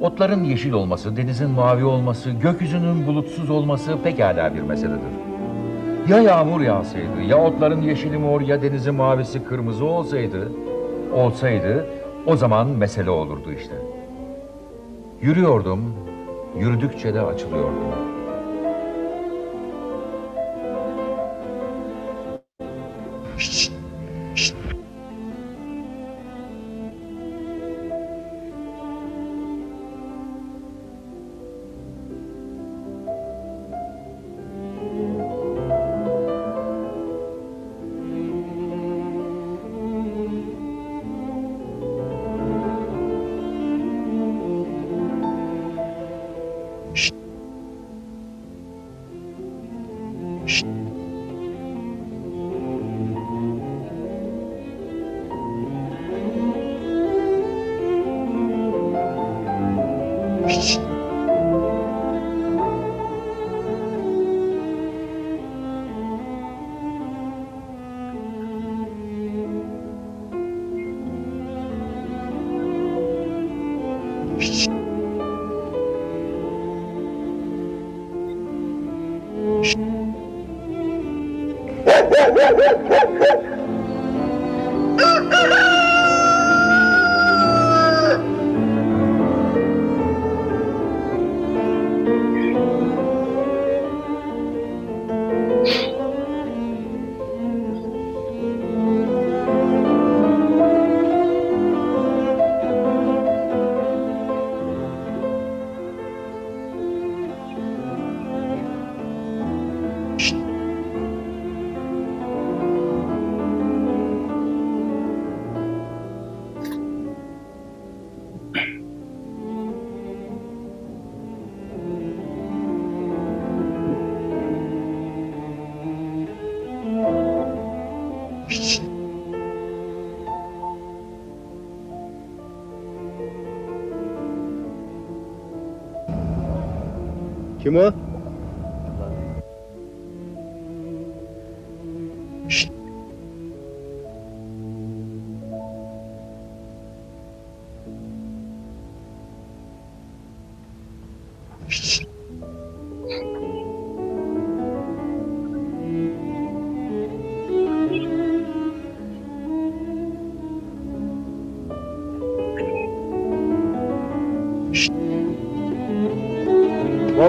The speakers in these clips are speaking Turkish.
Otların yeşil olması, denizin mavi olması, gökyüzünün bulutsuz olması pekala bir meseledir. Ya yağmur yağsaydı, ya otların yeşili mor, ya denizin mavisi kırmızı olsaydı, olsaydı o zaman mesele olurdu işte. Yürüyordum, yürüdükçe de açılıyordum. Şşt, Kim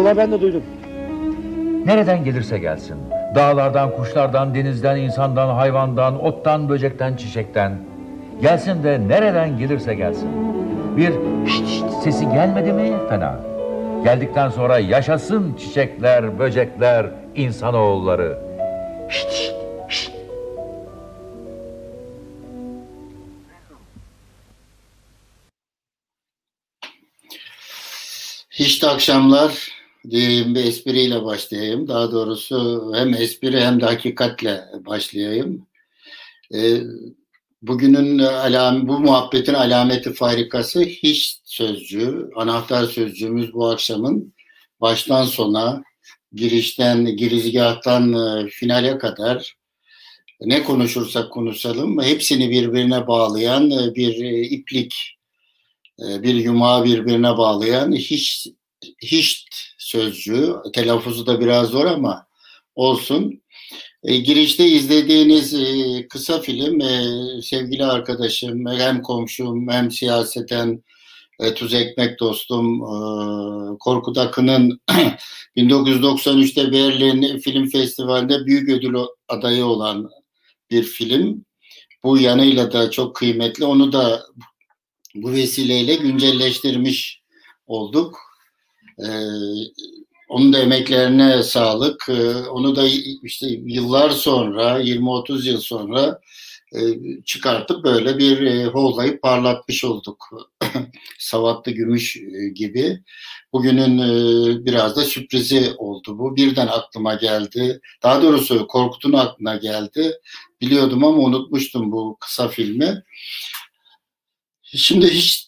Vallahi ben de duydum. Nereden gelirse gelsin. Dağlardan, kuşlardan, denizden, insandan, hayvandan, ottan, böcekten, çiçekten. Gelsin de nereden gelirse gelsin. Bir şşt şşt sesi gelmedi mi fena. Geldikten sonra yaşasın çiçekler, böcekler, insanoğulları. Şşt şşt şşt. Hiç de akşamlar diyeyim bir espriyle başlayayım. Daha doğrusu hem espri hem de hakikatle başlayayım. Ee, bugünün alam, bu muhabbetin alameti farikası hiç sözcüğü, anahtar sözcüğümüz bu akşamın baştan sona, girişten, girizgahtan e, finale kadar ne konuşursak konuşalım hepsini birbirine bağlayan e, bir e, iplik, e, bir yumağı birbirine bağlayan hiç hiç sözcüğü, telaffuzu da biraz zor ama olsun. E, girişte izlediğiniz e, kısa film e, sevgili arkadaşım, hem komşum hem siyaseten e, Tuz Ekmek dostum e, Korkut Akın'ın 1993'te Berlin Film Festivali'nde büyük ödül adayı olan bir film. Bu yanıyla da çok kıymetli. Onu da bu vesileyle güncelleştirmiş olduk. Ee, onun da emeklerine sağlık. Ee, onu da işte yıllar sonra, 20-30 yıl sonra e, çıkartıp böyle bir e, hollayıp parlatmış olduk. Savatlı gümüş e, gibi. Bugünün e, biraz da sürprizi oldu bu. Birden aklıma geldi. Daha doğrusu Korkut'un aklına geldi. Biliyordum ama unutmuştum bu kısa filmi. Şimdi hiç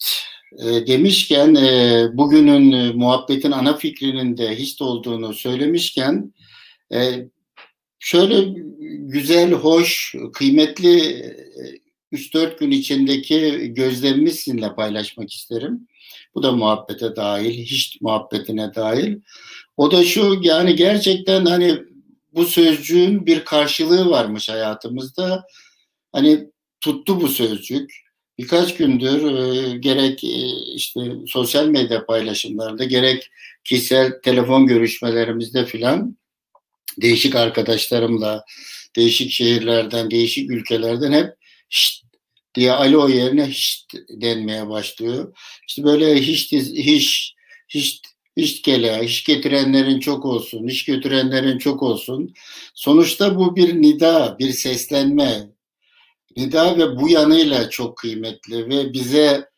e, demişken e, bugünün e, muhabbetin ana fikrinin de hist olduğunu söylemişken şöyle güzel, hoş, kıymetli e, 3-4 gün içindeki gözlemimi sizinle paylaşmak isterim. Bu da muhabbete dahil, hiç muhabbetine dahil. O da şu yani gerçekten hani bu sözcüğün bir karşılığı varmış hayatımızda. Hani tuttu bu sözcük. Birkaç gündür e, gerek e, işte sosyal medya paylaşımlarında gerek kişisel telefon görüşmelerimizde filan değişik arkadaşlarımla değişik şehirlerden, değişik ülkelerden hep şşt diye alo yerine şşt denmeye başlıyor. İşte böyle hiç hiç hiç hiç gele, hiç getirenlerin çok olsun, hiç götürenlerin çok olsun. Sonuçta bu bir nida, bir seslenme. Nida ve bu yanıyla çok kıymetli ve bize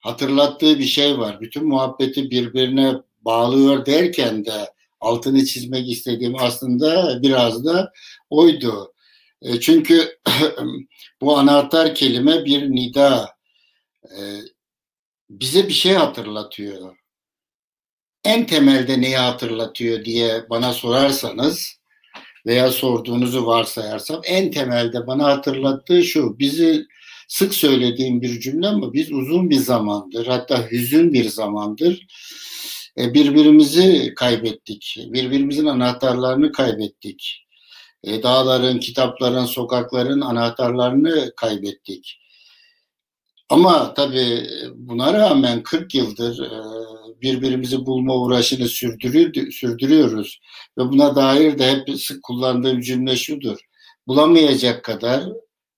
hatırlattığı bir şey var. Bütün muhabbeti birbirine bağlıyor derken de altını çizmek istediğim aslında biraz da oydu. E, çünkü bu anahtar kelime bir nida. E, bize bir şey hatırlatıyor. En temelde neyi hatırlatıyor diye bana sorarsanız veya sorduğunuzu varsayarsam en temelde bana hatırlattığı şu. Bizi sık söylediğim bir cümle ama biz uzun bir zamandır hatta hüzün bir zamandır e, birbirimizi kaybettik. Birbirimizin anahtarlarını kaybettik. E, dağların, kitapların, sokakların anahtarlarını kaybettik. Ama tabii buna rağmen 40 yıldır e, birbirimizi bulma uğraşını sürdürüyoruz. Ve buna dair de hep sık kullandığım cümle şudur. Bulamayacak kadar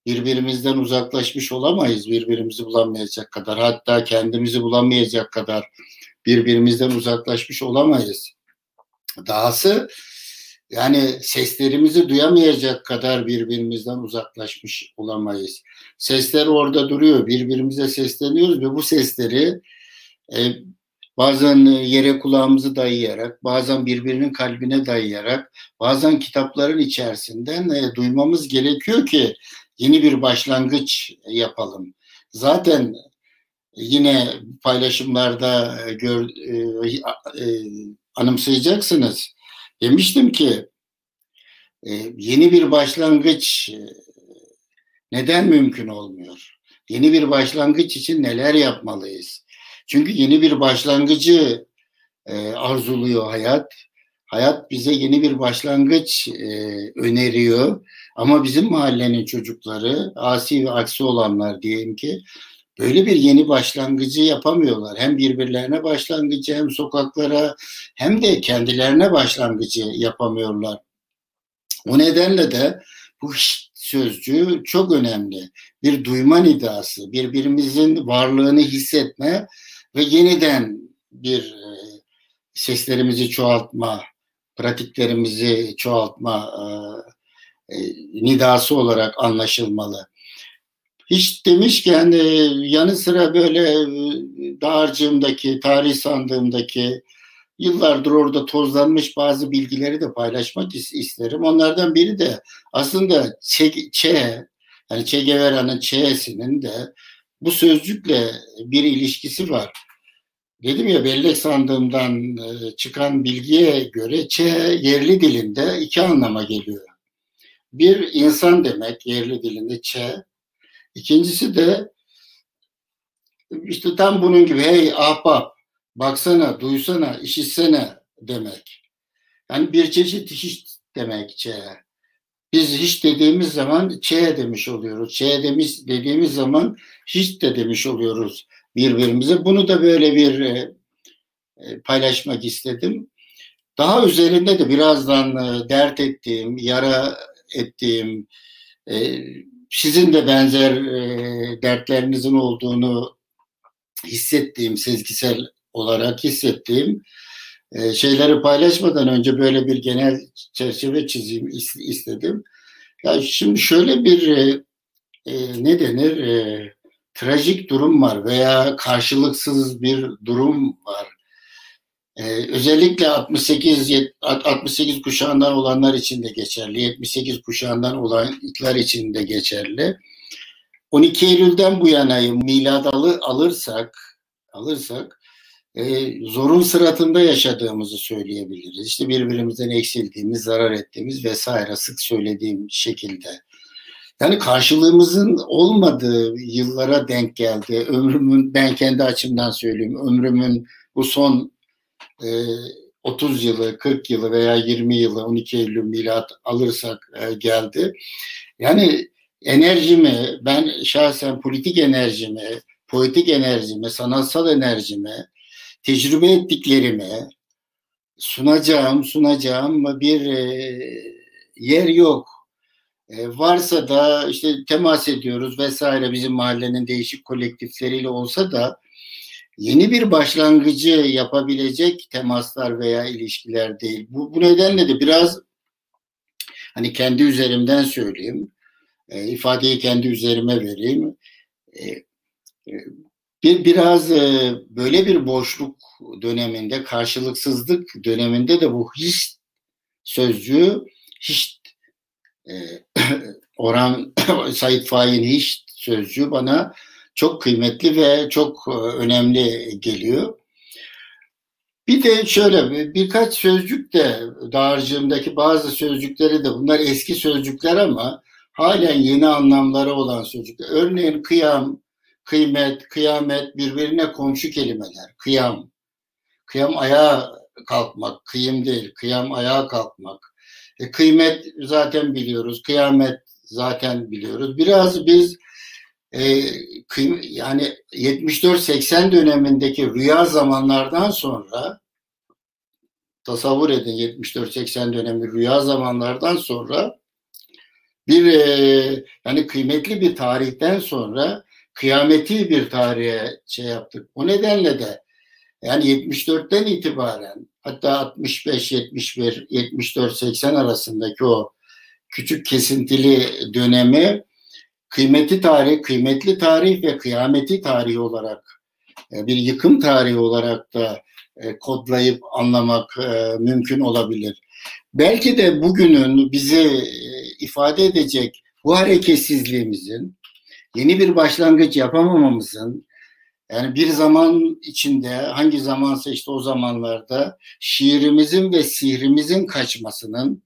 birbirimizden uzaklaşmış olamayız birbirimizi bulamayacak kadar. Hatta kendimizi bulamayacak kadar birbirimizden uzaklaşmış olamayız. Dahası yani seslerimizi duyamayacak kadar birbirimizden uzaklaşmış olamayız. Sesler orada duruyor. Birbirimize sesleniyoruz ve bu sesleri e, bazen yere kulağımızı dayayarak, bazen birbirinin kalbine dayayarak, bazen kitapların içerisinden e, duymamız gerekiyor ki yeni bir başlangıç yapalım. Zaten yine paylaşımlarda e, gör, e, e, anımsayacaksınız. Demiştim ki e, yeni bir başlangıç e, neden mümkün olmuyor? Yeni bir başlangıç için neler yapmalıyız? Çünkü yeni bir başlangıcı e, arzuluyor hayat. Hayat bize yeni bir başlangıç e, öneriyor. Ama bizim mahallenin çocukları, asi ve aksi olanlar diyelim ki böyle bir yeni başlangıcı yapamıyorlar. Hem birbirlerine başlangıcı hem sokaklara hem de kendilerine başlangıcı yapamıyorlar. O nedenle de bu sözcüğü çok önemli. Bir duyma nidası, birbirimizin varlığını hissetme ve yeniden bir e, seslerimizi çoğaltma, pratiklerimizi çoğaltma e, e, nidası olarak anlaşılmalı. Hiç demişken e, yanı sıra böyle e, dağarcığımdaki, tarih sandığımdaki yıllardır orada tozlanmış bazı bilgileri de paylaşmak isterim. Onlardan biri de aslında Che, che yani Che Guevara'nın Che'sinin de bu sözcükle bir ilişkisi var. Dedim ya bellek sandığımdan e, çıkan bilgiye göre Che yerli dilinde iki anlama geliyor. Bir insan demek yerli dilinde Che, İkincisi de işte tam bunun gibi hey ahbap baksana, duysana, işitsene demek. Yani bir çeşit hiç demek çe. Biz hiç dediğimiz zaman çe demiş oluyoruz. Çe demiş dediğimiz zaman hiç de demiş oluyoruz birbirimize. Bunu da böyle bir e, e paylaşmak istedim. Daha üzerinde de birazdan e, dert ettiğim, yara ettiğim, e, sizin de benzer e, dertlerinizin olduğunu hissettiğim, sezgisel olarak hissettiğim e, şeyleri paylaşmadan önce böyle bir genel çerçeve çizeyim istedim. Ya şimdi şöyle bir e, e, ne denir e, trajik durum var veya karşılıksız bir durum var. Ee, özellikle 68 68 kuşağından olanlar için de geçerli, 78 kuşağından olanlar için de geçerli. 12 Eylül'den bu yana miladalı alırsak alırsak e, zorun sıratında yaşadığımızı söyleyebiliriz. İşte birbirimizden eksildiğimiz, zarar ettiğimiz vesaire sık söylediğim şekilde. Yani karşılığımızın olmadığı yıllara denk geldi. Ömrümün, ben kendi açımdan söyleyeyim, ömrümün bu son e, 30 yılı, 40 yılı veya 20 yılı, 12 Eylül milat alırsak e, geldi. Yani enerjimi, ben şahsen politik enerjimi, poetik enerjimi, sanatsal enerjimi, tecrübe ettiklerimi sunacağım, sunacağım bir e, yer yok. E, varsa da işte temas ediyoruz vesaire bizim mahallenin değişik kolektifleriyle olsa da yeni bir başlangıcı yapabilecek temaslar veya ilişkiler değil. Bu, bu nedenle de biraz hani kendi üzerimden söyleyeyim, e, ifadeyi kendi üzerime vereyim. E, e, bir biraz e, böyle bir boşluk döneminde, karşılıksızlık döneminde de bu hiç sözcüğü hiç e, Orhan Said Faik'in hiç sözcüğü bana çok kıymetli ve çok e, önemli geliyor. Bir de şöyle birkaç sözcük de dağarcığımdaki bazı sözcükleri de bunlar eski sözcükler ama halen yeni anlamları olan sözcükler. Örneğin kıyam, kıymet, kıyamet birbirine komşu kelimeler. Kıyam, kıyam ayağa kalkmak, kıyım değil, kıyam ayağa kalkmak. E, kıymet zaten biliyoruz, kıyamet zaten biliyoruz. Biraz biz e, kıym yani 74-80 dönemindeki rüya zamanlardan sonra tasavvur edin 74-80 dönemi rüya zamanlardan sonra bir e, yani kıymetli bir tarihten sonra kıyameti bir tarihe şey yaptık. O nedenle de yani 74'ten itibaren hatta 65, 71, 74, 80 arasındaki o küçük kesintili dönemi kıymeti tarih, kıymetli tarih ve kıyameti tarihi olarak e, bir yıkım tarihi olarak da e, kodlayıp anlamak e, mümkün olabilir. Belki de bugünün bizi ifade edecek bu hareketsizliğimizin, yeni bir başlangıç yapamamamızın, yani bir zaman içinde hangi zamansa işte o zamanlarda şiirimizin ve sihrimizin kaçmasının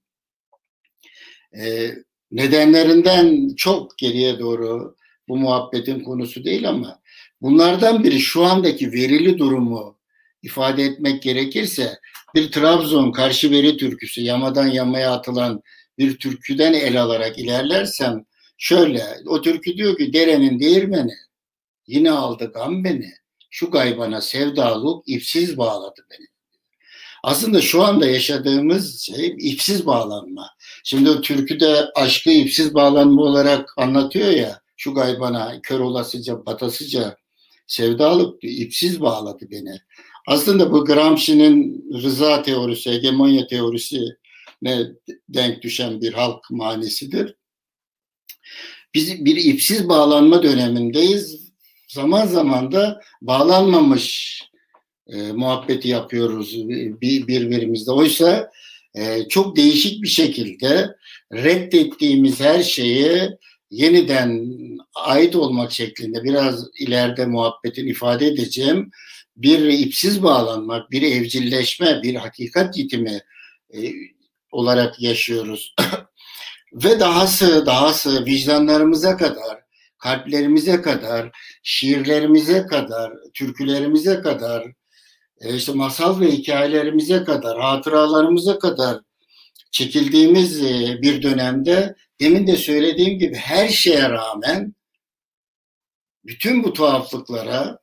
e, nedenlerinden çok geriye doğru bu muhabbetin konusu değil ama bunlardan biri şu andaki verili durumu ifade etmek gerekirse bir Trabzon karşı veri türküsü yamadan yamaya atılan bir türküden el alarak ilerlersem şöyle o türkü diyor ki derenin değirmeni yine aldı gam beni şu gaybana sevdalık ipsiz bağladı beni. Aslında şu anda yaşadığımız şey ipsiz bağlanma. Şimdi o türküde aşkı ipsiz bağlanma olarak anlatıyor ya şu gaybana kör olasıca batasıca sevdalık ipsiz bağladı beni. Aslında bu Gramsci'nin rıza teorisi, hegemonya teorisi ne denk düşen bir halk manisidir. Biz bir ipsiz bağlanma dönemindeyiz. Zaman zaman da bağlanmamış e, muhabbeti yapıyoruz bir, birbirimizle. Oysa e, çok değişik bir şekilde reddettiğimiz her şeyi yeniden ait olmak şeklinde biraz ileride muhabbetin ifade edeceğim bir ipsiz bağlanmak, bir evcilleşme, bir hakikat yitimi e, olarak yaşıyoruz. Ve dahası dahası vicdanlarımıza kadar, kalplerimize kadar, şiirlerimize kadar, türkülerimize kadar, e, işte masal ve hikayelerimize kadar, hatıralarımıza kadar çekildiğimiz e, bir dönemde demin de söylediğim gibi her şeye rağmen bütün bu tuhaflıklara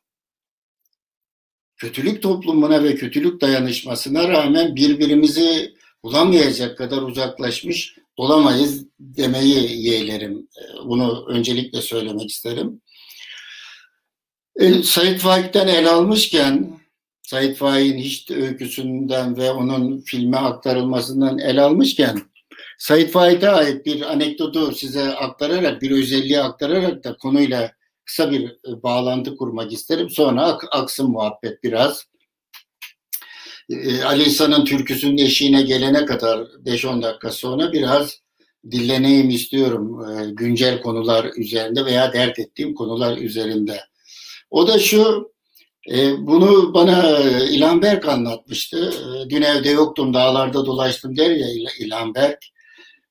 kötülük toplumuna ve kötülük dayanışmasına rağmen birbirimizi bulamayacak kadar uzaklaşmış olamayız demeyi yeğlerim. E, bunu öncelikle söylemek isterim. Said Faik'ten el almışken Said Faik'in hiç öyküsünden ve onun filme aktarılmasından el almışken Said Faik'e ait bir anekdotu size aktararak, bir özelliği aktararak da konuyla kısa bir e, bağlantı kurmak isterim. Sonra ak aksın muhabbet biraz. E, Ali İhsan'ın türküsünün eşiğine gelene kadar 5-10 dakika sonra biraz dilleneyim istiyorum e, güncel konular üzerinde veya dert ettiğim konular üzerinde. O da şu, e, bunu bana İlhan Berk anlatmıştı. E, dün evde yoktum, dağlarda dolaştım der ya İlhan Berk.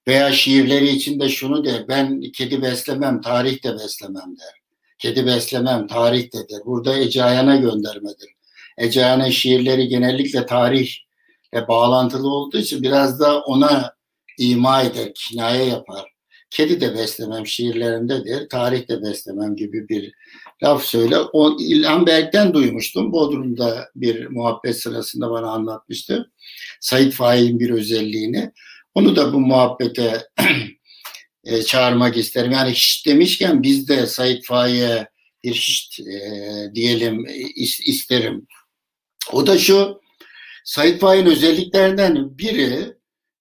Veya şiirleri içinde şunu der, ben kedi beslemem, tarih de beslemem der. Kedi beslemem, tarih de der. Burada Ece Ayan'a göndermedir. Ece Ayan'ın şiirleri genellikle tarihle bağlantılı olduğu için biraz da ona ima eder, kinaye yapar. Kedi de beslemem şiirlerindedir, tarih de beslemem gibi bir laf söyle. O İlhan Berk'ten duymuştum. Bodrum'da bir muhabbet sırasında bana anlatmıştı. Said Faik'in bir özelliğini. Onu da bu muhabbete e, çağırmak isterim. Yani hiç demişken biz de Said Faik'e bir hiç e, diyelim isterim. O da şu, Said Faik'in özelliklerinden biri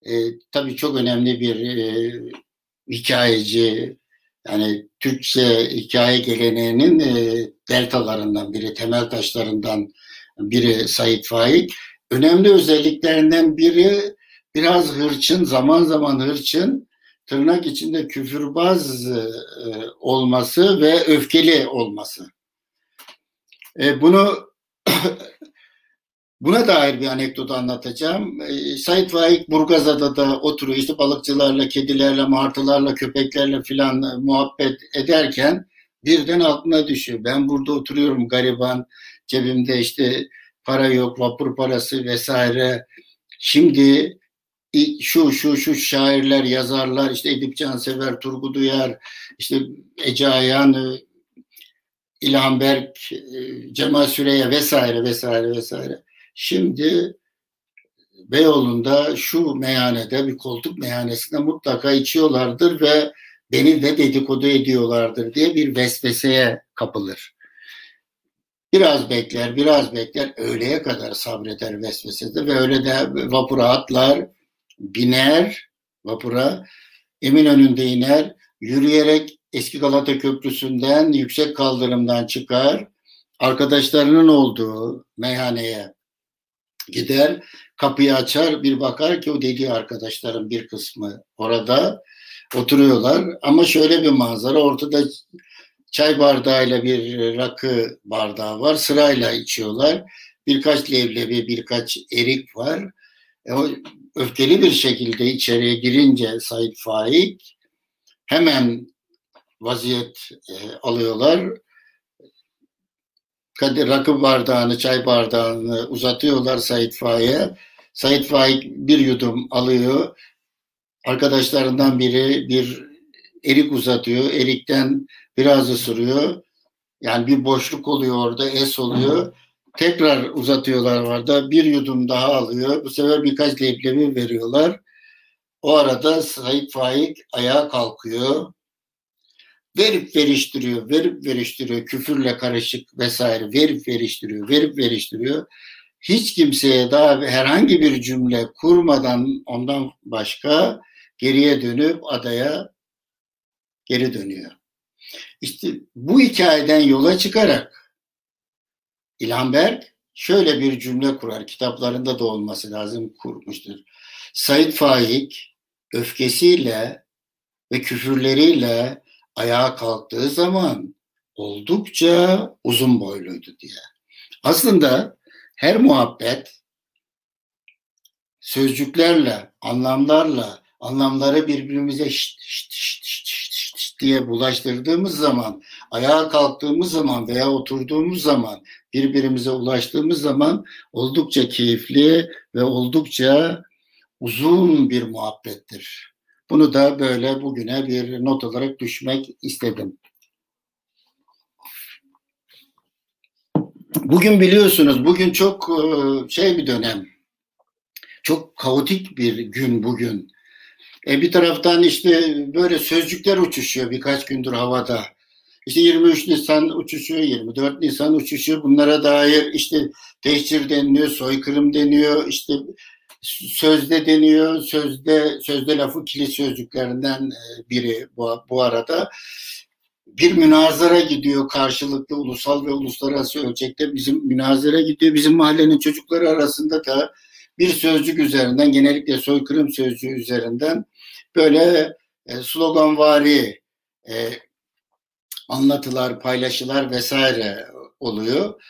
e, tabii çok önemli bir e, hikayeci, yani Türkçe hikaye geleneğinin e, deltalarından biri, temel taşlarından biri Said Faik. Önemli özelliklerinden biri biraz hırçın, zaman zaman hırçın, tırnak içinde küfürbaz e, olması ve öfkeli olması. E, bunu Buna dair bir anekdot anlatacağım. E, Said Faik Burgazada'da oturuyor. İşte balıkçılarla, kedilerle, martılarla, köpeklerle filan e, muhabbet ederken birden aklına düşüyor. Ben burada oturuyorum gariban. Cebimde işte para yok, vapur parası vesaire. Şimdi şu şu şu şairler, yazarlar, işte Edip Cansever, Turgut Uyar, işte Ece Ayan, e, İlhan Berk, e, Cemal Süreya vesaire vesaire vesaire Şimdi Beyoğlu'nda şu meyhanede bir koltuk meyhanesinde mutlaka içiyorlardır ve beni de dedikodu ediyorlardır diye bir vesveseye kapılır. Biraz bekler, biraz bekler, öğleye kadar sabreder vesvesede ve öyle de vapura atlar, biner vapura, emin önünde iner, yürüyerek eski Galata Köprüsü'nden yüksek kaldırımdan çıkar, arkadaşlarının olduğu meyhaneye gider kapıyı açar bir bakar ki o dediği arkadaşların bir kısmı orada oturuyorlar. Ama şöyle bir manzara ortada çay bardağıyla bir rakı bardağı var sırayla içiyorlar. Birkaç levlevi birkaç erik var. E, o öfkeli bir şekilde içeriye girince Said Faik hemen vaziyet e, alıyorlar rakı bardağını, çay bardağını uzatıyorlar Said Faik'e. Said Faik bir yudum alıyor. Arkadaşlarından biri bir erik uzatıyor. Erikten biraz ısırıyor. Yani bir boşluk oluyor orada, es oluyor. Tekrar uzatıyorlar orada. Bir yudum daha alıyor. Bu sefer birkaç leblebi veriyorlar. O arada Said Faik ayağa kalkıyor verip veriştiriyor, verip veriştiriyor, küfürle karışık vesaire verip veriştiriyor, verip veriştiriyor. Hiç kimseye daha herhangi bir cümle kurmadan ondan başka geriye dönüp adaya geri dönüyor. İşte bu hikayeden yola çıkarak İlhan Berk şöyle bir cümle kurar. Kitaplarında da olması lazım kurmuştur. Said Faik öfkesiyle ve küfürleriyle ayağa kalktığı zaman oldukça uzun boyluydu diye. Aslında her muhabbet sözcüklerle, anlamlarla, anlamları birbirimize şişt, şişt, şişt, şişt, şişt diye bulaştırdığımız zaman, ayağa kalktığımız zaman veya oturduğumuz zaman, birbirimize ulaştığımız zaman oldukça keyifli ve oldukça uzun bir muhabbettir. Bunu da böyle bugüne bir not olarak düşmek istedim. Bugün biliyorsunuz bugün çok e, şey bir dönem. Çok kaotik bir gün bugün. E bir taraftan işte böyle sözcükler uçuşuyor birkaç gündür havada. İşte 23 Nisan uçuşu, 24 Nisan uçuşu bunlara dair işte tehcir deniliyor, soykırım deniyor, işte sözde deniyor. Sözde sözde lafı kilit sözcüklerinden e, biri bu, bu arada. Bir münazara gidiyor karşılıklı ulusal ve uluslararası ölçekte bizim münazara gidiyor. Bizim mahallenin çocukları arasında da bir sözcük üzerinden genellikle soykırım sözcüğü üzerinden böyle e, sloganvari e, anlatılar, paylaşılar vesaire oluyor.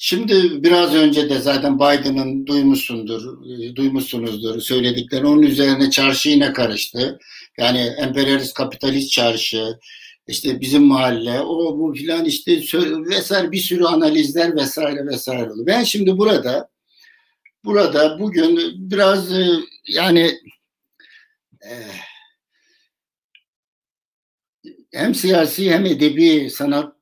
Şimdi biraz önce de zaten Biden'ın duymuşsundur, duymuşsunuzdur söyledikleri. Onun üzerine çarşı yine karıştı. Yani emperyalist kapitalist çarşı, işte bizim mahalle, o bu filan işte vesaire bir sürü analizler vesaire vesaire oldu. Ben şimdi burada burada bugün biraz yani e, hem siyasi hem edebi sanatçı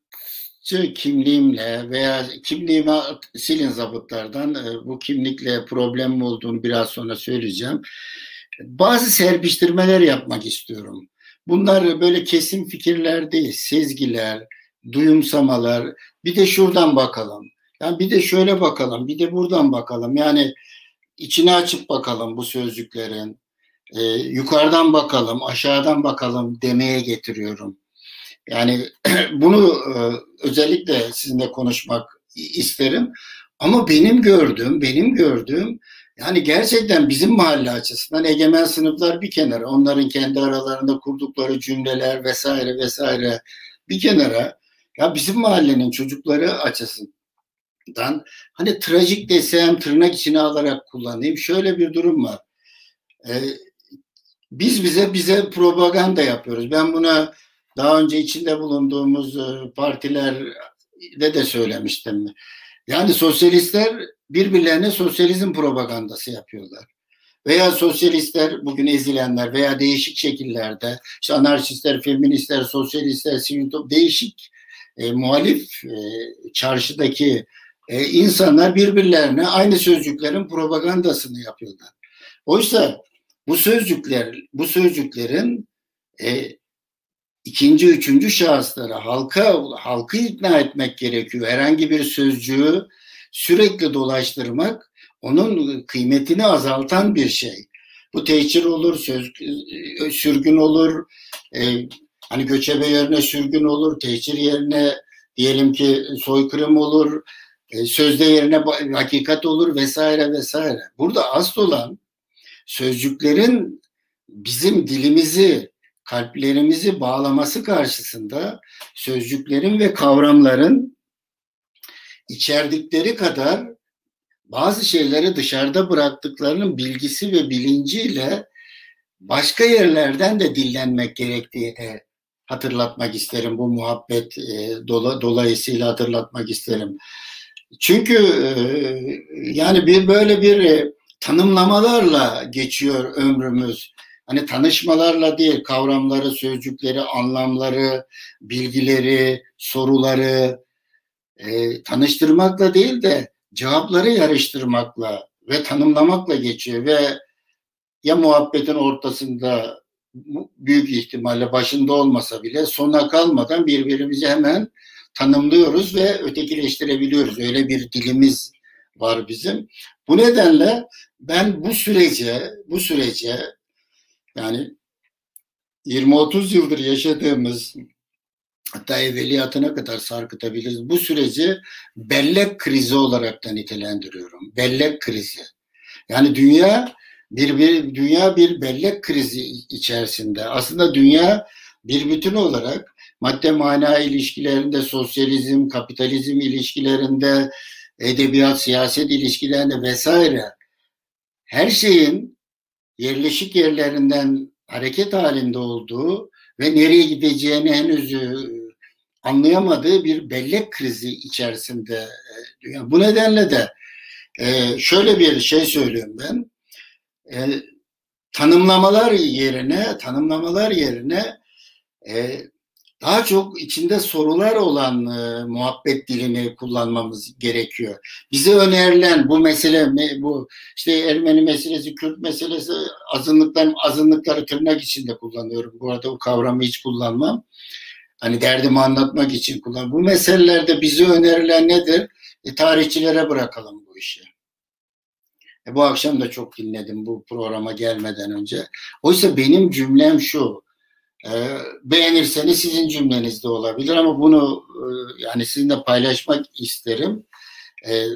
kimliğimle veya kimliğimi silin zabıtlardan e, bu kimlikle problem olduğunu biraz sonra söyleyeceğim. Bazı serpiştirmeler yapmak istiyorum. Bunlar böyle kesin fikirler değil, sezgiler, duyumsamalar. Bir de şuradan bakalım. Yani bir de şöyle bakalım, bir de buradan bakalım. Yani içine açıp bakalım bu sözcüklerin e, yukarıdan bakalım, aşağıdan bakalım demeye getiriyorum. Yani bunu e, özellikle sizinle konuşmak isterim. Ama benim gördüğüm, benim gördüğüm yani gerçekten bizim mahalle açısından egemen sınıflar bir kenara, onların kendi aralarında kurdukları cümleler vesaire vesaire bir kenara. Ya bizim mahallenin çocukları açısından hani trajik desem tırnak içine alarak kullanayım. Şöyle bir durum var. Ee, biz bize bize propaganda yapıyoruz. Ben buna daha önce içinde bulunduğumuz e, partilerde de söylemiştim. Yani sosyalistler birbirlerine sosyalizm propagandası yapıyorlar. Veya sosyalistler, bugün ezilenler veya değişik şekillerde, işte anarşistler, feministler, sosyalistler, sivil değişik e, muhalif e, çarşıdaki e, insanlar birbirlerine aynı sözcüklerin propagandasını yapıyorlar. Oysa bu sözcükler, bu sözcüklerin e, ikinci, üçüncü şahıslara halka halkı ikna etmek gerekiyor. Herhangi bir sözcüğü sürekli dolaştırmak onun kıymetini azaltan bir şey. Bu tehcir olur, söz, e, sürgün olur, e, hani göçebe yerine sürgün olur, tehcir yerine diyelim ki soykırım olur, e, sözde yerine hakikat olur vesaire vesaire. Burada asıl olan sözcüklerin bizim dilimizi, kalplerimizi bağlaması karşısında sözcüklerin ve kavramların içerdikleri kadar bazı şeyleri dışarıda bıraktıklarının bilgisi ve bilinciyle başka yerlerden de dillenmek gerektiğini hatırlatmak isterim. Bu muhabbet e, dola, dolayısıyla hatırlatmak isterim. Çünkü e, yani bir böyle bir e, tanımlamalarla geçiyor ömrümüz. Hani tanışmalarla değil, kavramları, sözcükleri, anlamları, bilgileri, soruları e, tanıştırmakla değil de cevapları yarıştırmakla ve tanımlamakla geçiyor ve ya muhabbetin ortasında büyük ihtimalle başında olmasa bile sona kalmadan birbirimizi hemen tanımlıyoruz ve ötekileştirebiliyoruz. Öyle bir dilimiz var bizim. Bu nedenle ben bu sürece, bu sürece yani 20-30 yıldır yaşadığımız hatta evveliyatına kadar sarkıtabiliriz. Bu süreci bellek krizi olarak da nitelendiriyorum. Bellek krizi. Yani dünya bir, bir dünya bir bellek krizi içerisinde. Aslında dünya bir bütün olarak madde mana ilişkilerinde, sosyalizm, kapitalizm ilişkilerinde, edebiyat, siyaset ilişkilerinde vesaire her şeyin yerleşik yerlerinden hareket halinde olduğu ve nereye gideceğini henüz e, anlayamadığı bir bellek krizi içerisinde. E, bu nedenle de e, şöyle bir şey söylüyorum ben. Tanımlamalar yerine tanımlamalar yerine daha çok içinde sorular olan e, muhabbet dilini kullanmamız gerekiyor. Bize önerilen bu mesele bu işte Ermeni meselesi, Kürt meselesi azınlıklar azınlıkları tırnak içinde kullanıyorum. Bu arada o kavramı hiç kullanmam. Hani derdimi anlatmak için kullan. Bu meselelerde bize önerilen nedir? E, tarihçilere bırakalım bu işi. E, bu akşam da çok dinledim bu programa gelmeden önce. Oysa benim cümlem şu beğenirseniz sizin cümlenizde olabilir ama bunu e, yani sizinle paylaşmak isterim. E, e,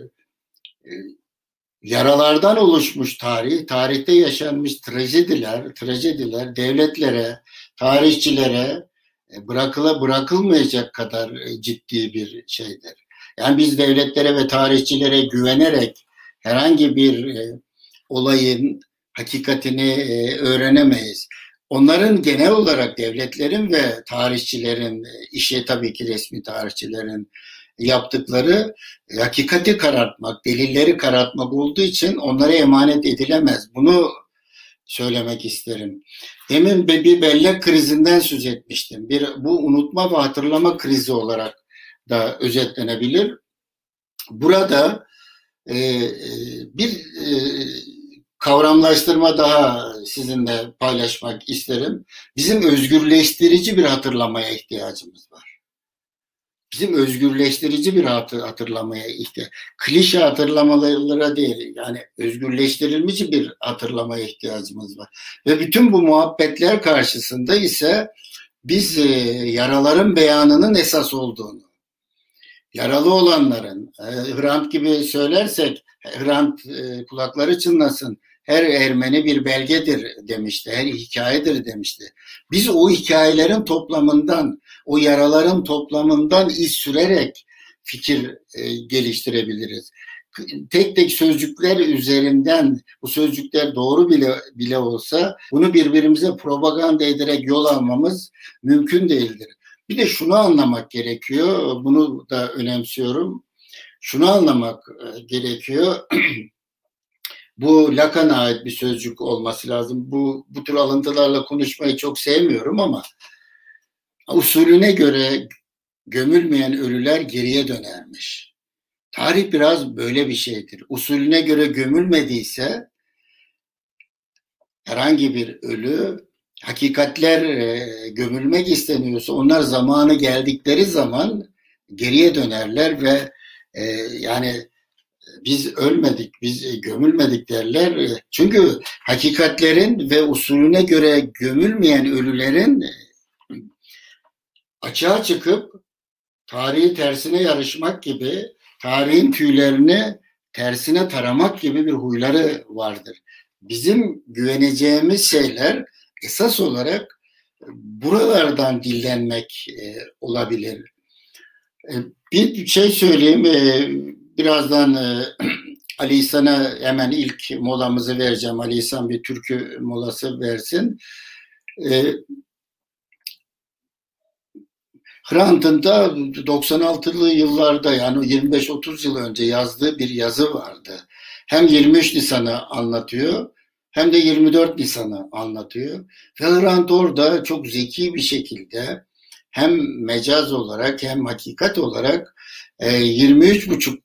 yaralardan oluşmuş tarih, tarihte yaşanmış trajediler, trajediler devletlere, tarihçilere e, bırakıla bırakılmayacak kadar ciddi bir şeydir. Yani biz devletlere ve tarihçilere güvenerek herhangi bir olayın hakikatini öğrenemeyiz. Onların genel olarak devletlerin ve tarihçilerin, işi tabii ki resmi tarihçilerin yaptıkları e, hakikati karartmak, delilleri karartmak olduğu için onlara emanet edilemez. Bunu söylemek isterim. Demin bir bellek krizinden söz etmiştim. Bir, bu unutma ve hatırlama krizi olarak da özetlenebilir. Burada e, e bir e, kavramlaştırma daha sizinle paylaşmak isterim. Bizim özgürleştirici bir hatırlamaya ihtiyacımız var. Bizim özgürleştirici bir hatırlamaya ihtiyaç. Klişe hatırlamalara değil, yani özgürleştirilmiş bir hatırlamaya ihtiyacımız var. Ve bütün bu muhabbetler karşısında ise biz e, yaraların beyanının esas olduğunu, yaralı olanların, e, Hrant gibi söylersek, Hrant e, kulakları çınlasın, her Ermeni bir belgedir demişti, her hikayedir demişti. Biz o hikayelerin toplamından, o yaraların toplamından iz sürerek fikir e, geliştirebiliriz. Tek tek sözcükler üzerinden bu sözcükler doğru bile bile olsa bunu birbirimize propaganda ederek yol almamız mümkün değildir. Bir de şunu anlamak gerekiyor. Bunu da önemsiyorum. Şunu anlamak e, gerekiyor. Bu Lacan'a ait bir sözcük olması lazım. Bu, bu tür alıntılarla konuşmayı çok sevmiyorum ama usulüne göre gömülmeyen ölüler geriye dönermiş. Tarih biraz böyle bir şeydir. Usulüne göre gömülmediyse herhangi bir ölü hakikatler e, gömülmek isteniyorsa onlar zamanı geldikleri zaman geriye dönerler ve e, yani biz ölmedik, biz gömülmedik derler. Çünkü hakikatlerin ve usulüne göre gömülmeyen ölülerin açığa çıkıp tarihi tersine yarışmak gibi, tarihin tüylerini tersine taramak gibi bir huyları vardır. Bizim güveneceğimiz şeyler esas olarak buralardan dillenmek e, olabilir. E, bir şey söyleyeyim. Birazdan e, Ali İhsan'a hemen ilk molamızı vereceğim. Ali İhsan bir türkü molası versin. E, Hrant'ın da 96'lı yıllarda yani 25-30 yıl önce yazdığı bir yazı vardı. Hem 23 Nisan'ı anlatıyor hem de 24 Nisan'ı anlatıyor. Ve Hrant orada çok zeki bir şekilde hem mecaz olarak hem hakikat olarak 23,5 e,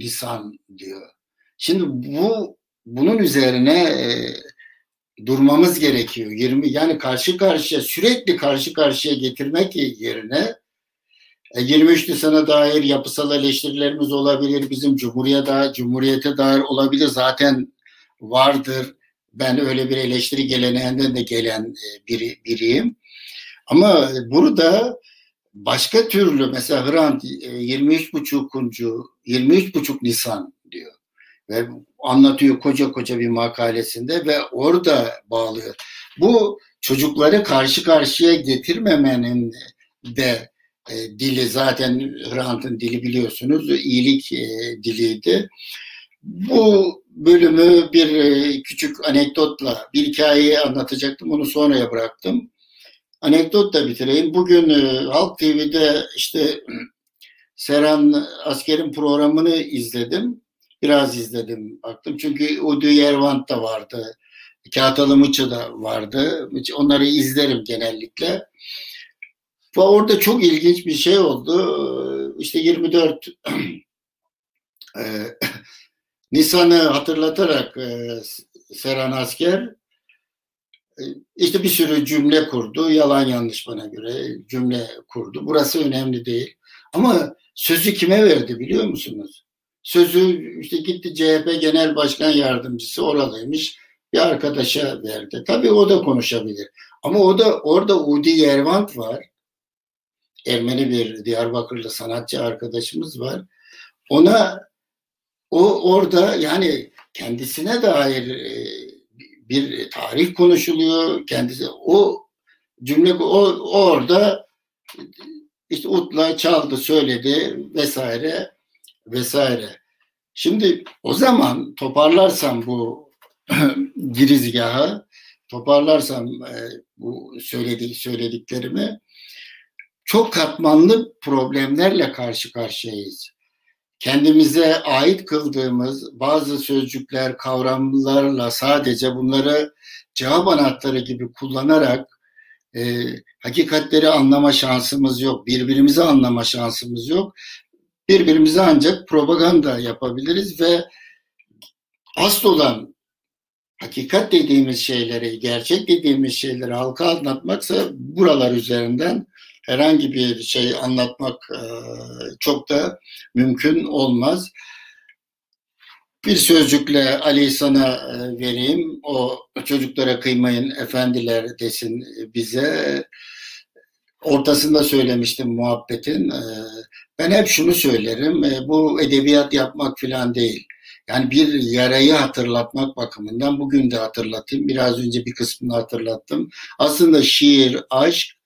lisan diyor. Şimdi bu bunun üzerine e, durmamız gerekiyor. 20 yani karşı karşıya sürekli karşı karşıya getirmek yerine e, 23 Nisan'a dair yapısal eleştirilerimiz olabilir. Bizim Cumhuriyete, Cumhuriyete dair olabilir. Zaten vardır. Ben öyle bir eleştiri geleneğinden de gelen e, biri, biriyim. Ama burada başka türlü mesela Hrant 23 buçukuncu 23 buçuk Nisan diyor ve anlatıyor koca koca bir makalesinde ve orada bağlıyor. Bu çocukları karşı karşıya getirmemenin de e, dili zaten Hrant'ın dili biliyorsunuz iyilik e, diliydi. Bu bölümü bir e, küçük anekdotla bir hikayeyi anlatacaktım onu sonraya bıraktım anekdot da bitireyim. Bugün e, Halk TV'de işte Seran Asker'in programını izledim. Biraz izledim baktım. Çünkü Udu Yervant da vardı. Kağıtalı Mıçı da vardı. Onları izlerim genellikle. Ve orada çok ilginç bir şey oldu. İşte 24 e, Nisan'ı hatırlatarak e, Seran Asker işte bir sürü cümle kurdu. Yalan yanlış bana göre cümle kurdu. Burası önemli değil. Ama sözü kime verdi biliyor musunuz? Sözü işte gitti CHP Genel Başkan Yardımcısı oralıymış. Bir arkadaşa verdi. Tabii o da konuşabilir. Ama o da orada Udi Yervant var. Ermeni bir Diyarbakırlı sanatçı arkadaşımız var. Ona o orada yani kendisine dair e, bir tarih konuşuluyor. Kendisi o cümle o orada işte Utla çaldı söyledi vesaire. vesaire. Şimdi o zaman toparlarsam bu girizgahı, toparlarsam e, bu söyledi, söylediklerimi çok katmanlı problemlerle karşı karşıyayız. Kendimize ait kıldığımız bazı sözcükler, kavramlarla sadece bunları cevap anahtarı gibi kullanarak e, hakikatleri anlama şansımız yok, birbirimizi anlama şansımız yok. Birbirimize ancak propaganda yapabiliriz ve asıl olan hakikat dediğimiz şeyleri, gerçek dediğimiz şeyleri halka anlatmaksa buralar üzerinden herhangi bir şey anlatmak e, çok da mümkün olmaz. Bir sözcükle Ali sana e, vereyim. O çocuklara kıymayın efendiler desin bize. Ortasında söylemiştim muhabbetin. E, ben hep şunu söylerim. Bu edebiyat yapmak falan değil. Yani bir yarayı hatırlatmak bakımından bugün de hatırlatayım. Biraz önce bir kısmını hatırlattım. Aslında şiir, aşk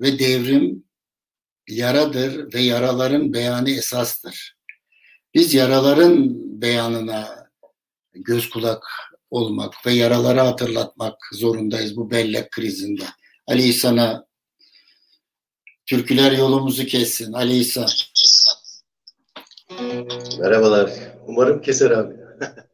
ve devrim yaradır ve yaraların beyanı esastır. Biz yaraların beyanına göz kulak olmak ve yaraları hatırlatmak zorundayız bu bellek krizinde. Ali İhsan'a türküler yolumuzu kessin. Ali İhsan. Merhabalar. Umarım keser abi.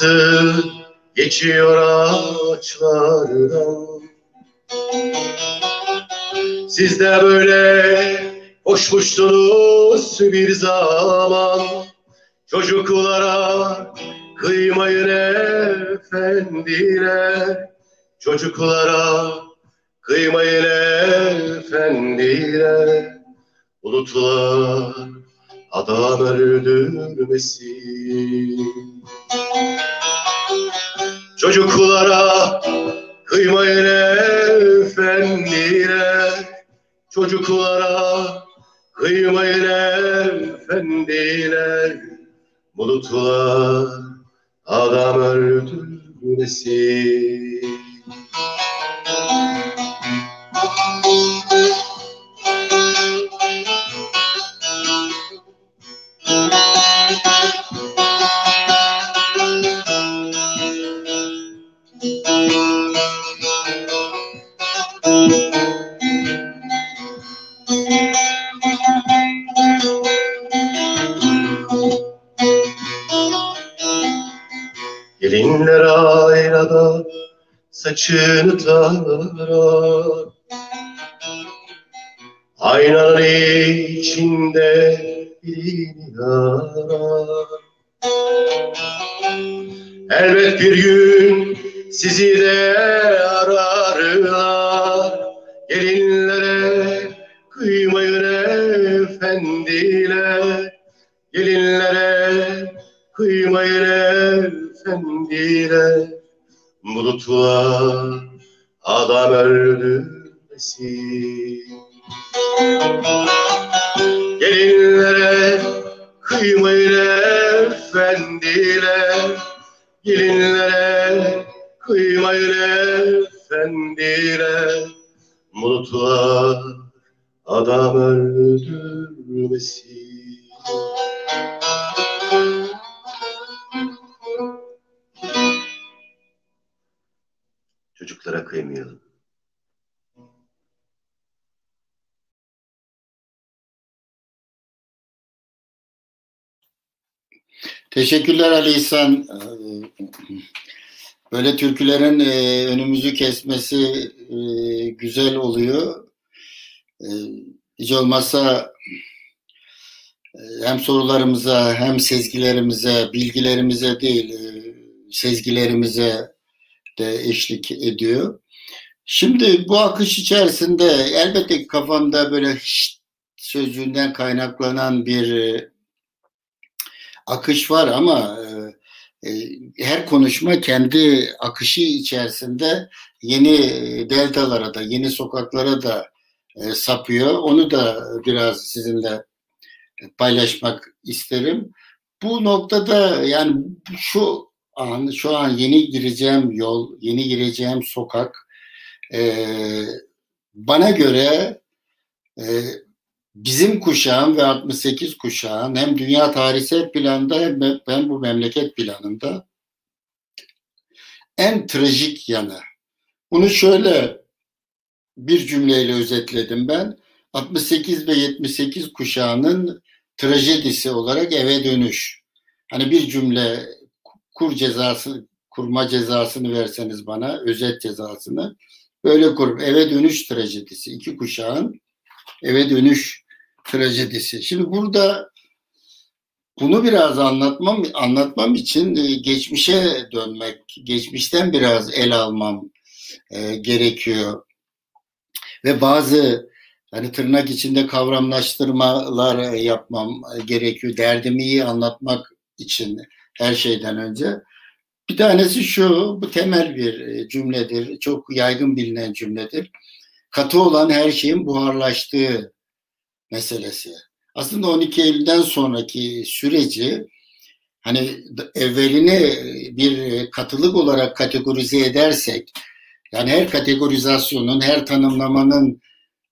Uçurtması geçiyor ağaçlardan Siz de böyle koşmuştunuz bir zaman. Çocuklara kıymayın efendiler Çocuklara kıymayın efendiler Bulutlar adam öldürmesin Çocuklara kıymayın efendiler Çocuklara kıymayın efendiler Bulutlar adam öldürmesin Kimler aynada saçını tarar Aynanın içinde birini arar. Elbet bir gün sizi de ararlar. Gelinlere kıymayın efendiler. Gelinlere kıymayın efendiler bulutlar adam öldürmesin. Gelinlere kıymayın efendiler Gelinlere kıymayın efendiler Bulutlar adam öldürmesin. Çocuklara kıymayalım. Teşekkürler Ali İhsan. Böyle türkülerin e, önümüzü kesmesi e, güzel oluyor. E, hiç olmazsa hem sorularımıza hem sezgilerimize, bilgilerimize değil, sezgilerimize de eşlik ediyor. Şimdi bu akış içerisinde elbette kafamda böyle şşt sözcüğünden kaynaklanan bir e, akış var ama e, e, her konuşma kendi akışı içerisinde yeni deltalara da, yeni sokaklara da e, sapıyor. Onu da biraz sizinle paylaşmak isterim. Bu noktada yani şu an, şu an yeni gireceğim yol, yeni gireceğim sokak e, bana göre e, bizim kuşağım ve 68 kuşağın hem dünya tarihsel planda hem ben bu memleket planında en trajik yanı. Bunu şöyle bir cümleyle özetledim ben. 68 ve 78 kuşağının trajedisi olarak eve dönüş. Hani bir cümle kur cezası, kurma cezasını verseniz bana, özet cezasını böyle kurup eve dönüş trajedisi. iki kuşağın eve dönüş trajedisi. Şimdi burada bunu biraz anlatmam anlatmam için e, geçmişe dönmek, geçmişten biraz el almam e, gerekiyor. Ve bazı hani tırnak içinde kavramlaştırmalar yapmam gerekiyor. Derdimi iyi anlatmak için her şeyden önce. Bir tanesi şu, bu temel bir e, cümledir, çok yaygın bilinen cümledir. Katı olan her şeyin buharlaştığı meselesi. Aslında 12 Eylül'den sonraki süreci hani evvelini bir katılık olarak kategorize edersek yani her kategorizasyonun, her tanımlamanın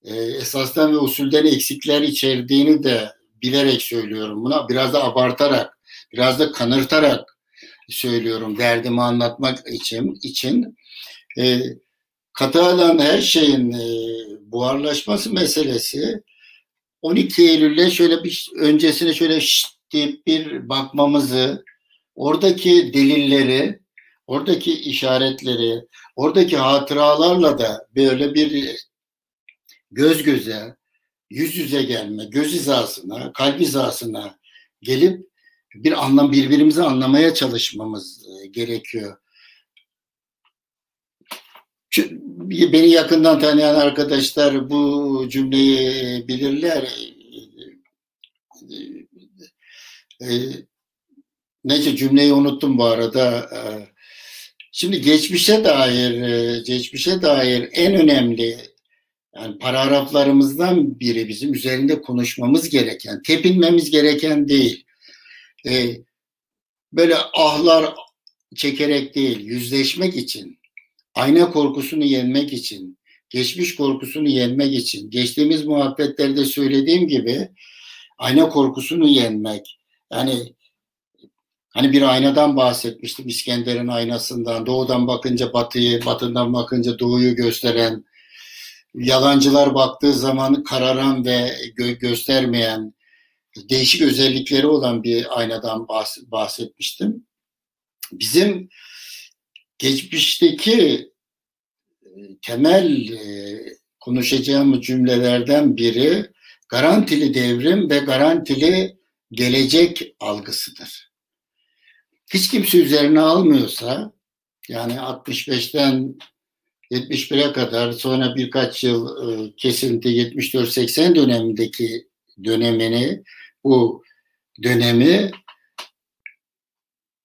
e, esasdan ve usulden eksikler içerdiğini de bilerek söylüyorum buna. Biraz da abartarak, biraz da kanırtarak söylüyorum derdimi anlatmak için. için. E, katı alan her şeyin e, buharlaşması meselesi 12 Eylül'le şöyle bir öncesine şöyle şşt deyip bir bakmamızı, oradaki delilleri, oradaki işaretleri, oradaki hatıralarla da böyle bir göz göze, yüz yüze gelme, göz hizasına, kalp hizasına gelip bir anlam birbirimizi anlamaya çalışmamız e, gerekiyor. Beni yakından tanıyan arkadaşlar bu cümleyi bilirler. E, neyse cümleyi unuttum bu arada. E, şimdi geçmişe dair, e, geçmişe dair en önemli yani paragraflarımızdan biri bizim üzerinde konuşmamız gereken, tepinmemiz gereken değil. E, böyle ahlar çekerek değil, yüzleşmek için ayna korkusunu yenmek için, geçmiş korkusunu yenmek için, geçtiğimiz muhabbetlerde söylediğim gibi ayna korkusunu yenmek. Yani hani bir aynadan bahsetmiştim İskender'in aynasından. Doğudan bakınca batıyı, batından bakınca doğuyu gösteren, yalancılar baktığı zaman kararan ve gö- göstermeyen, değişik özellikleri olan bir aynadan bahs- bahsetmiştim. Bizim geçmişteki e, temel e, konuşacağım cümlelerden biri garantili devrim ve garantili gelecek algısıdır. Hiç kimse üzerine almıyorsa yani 65'ten 71'e kadar sonra birkaç yıl e, kesinti 74-80 dönemindeki dönemini bu dönemi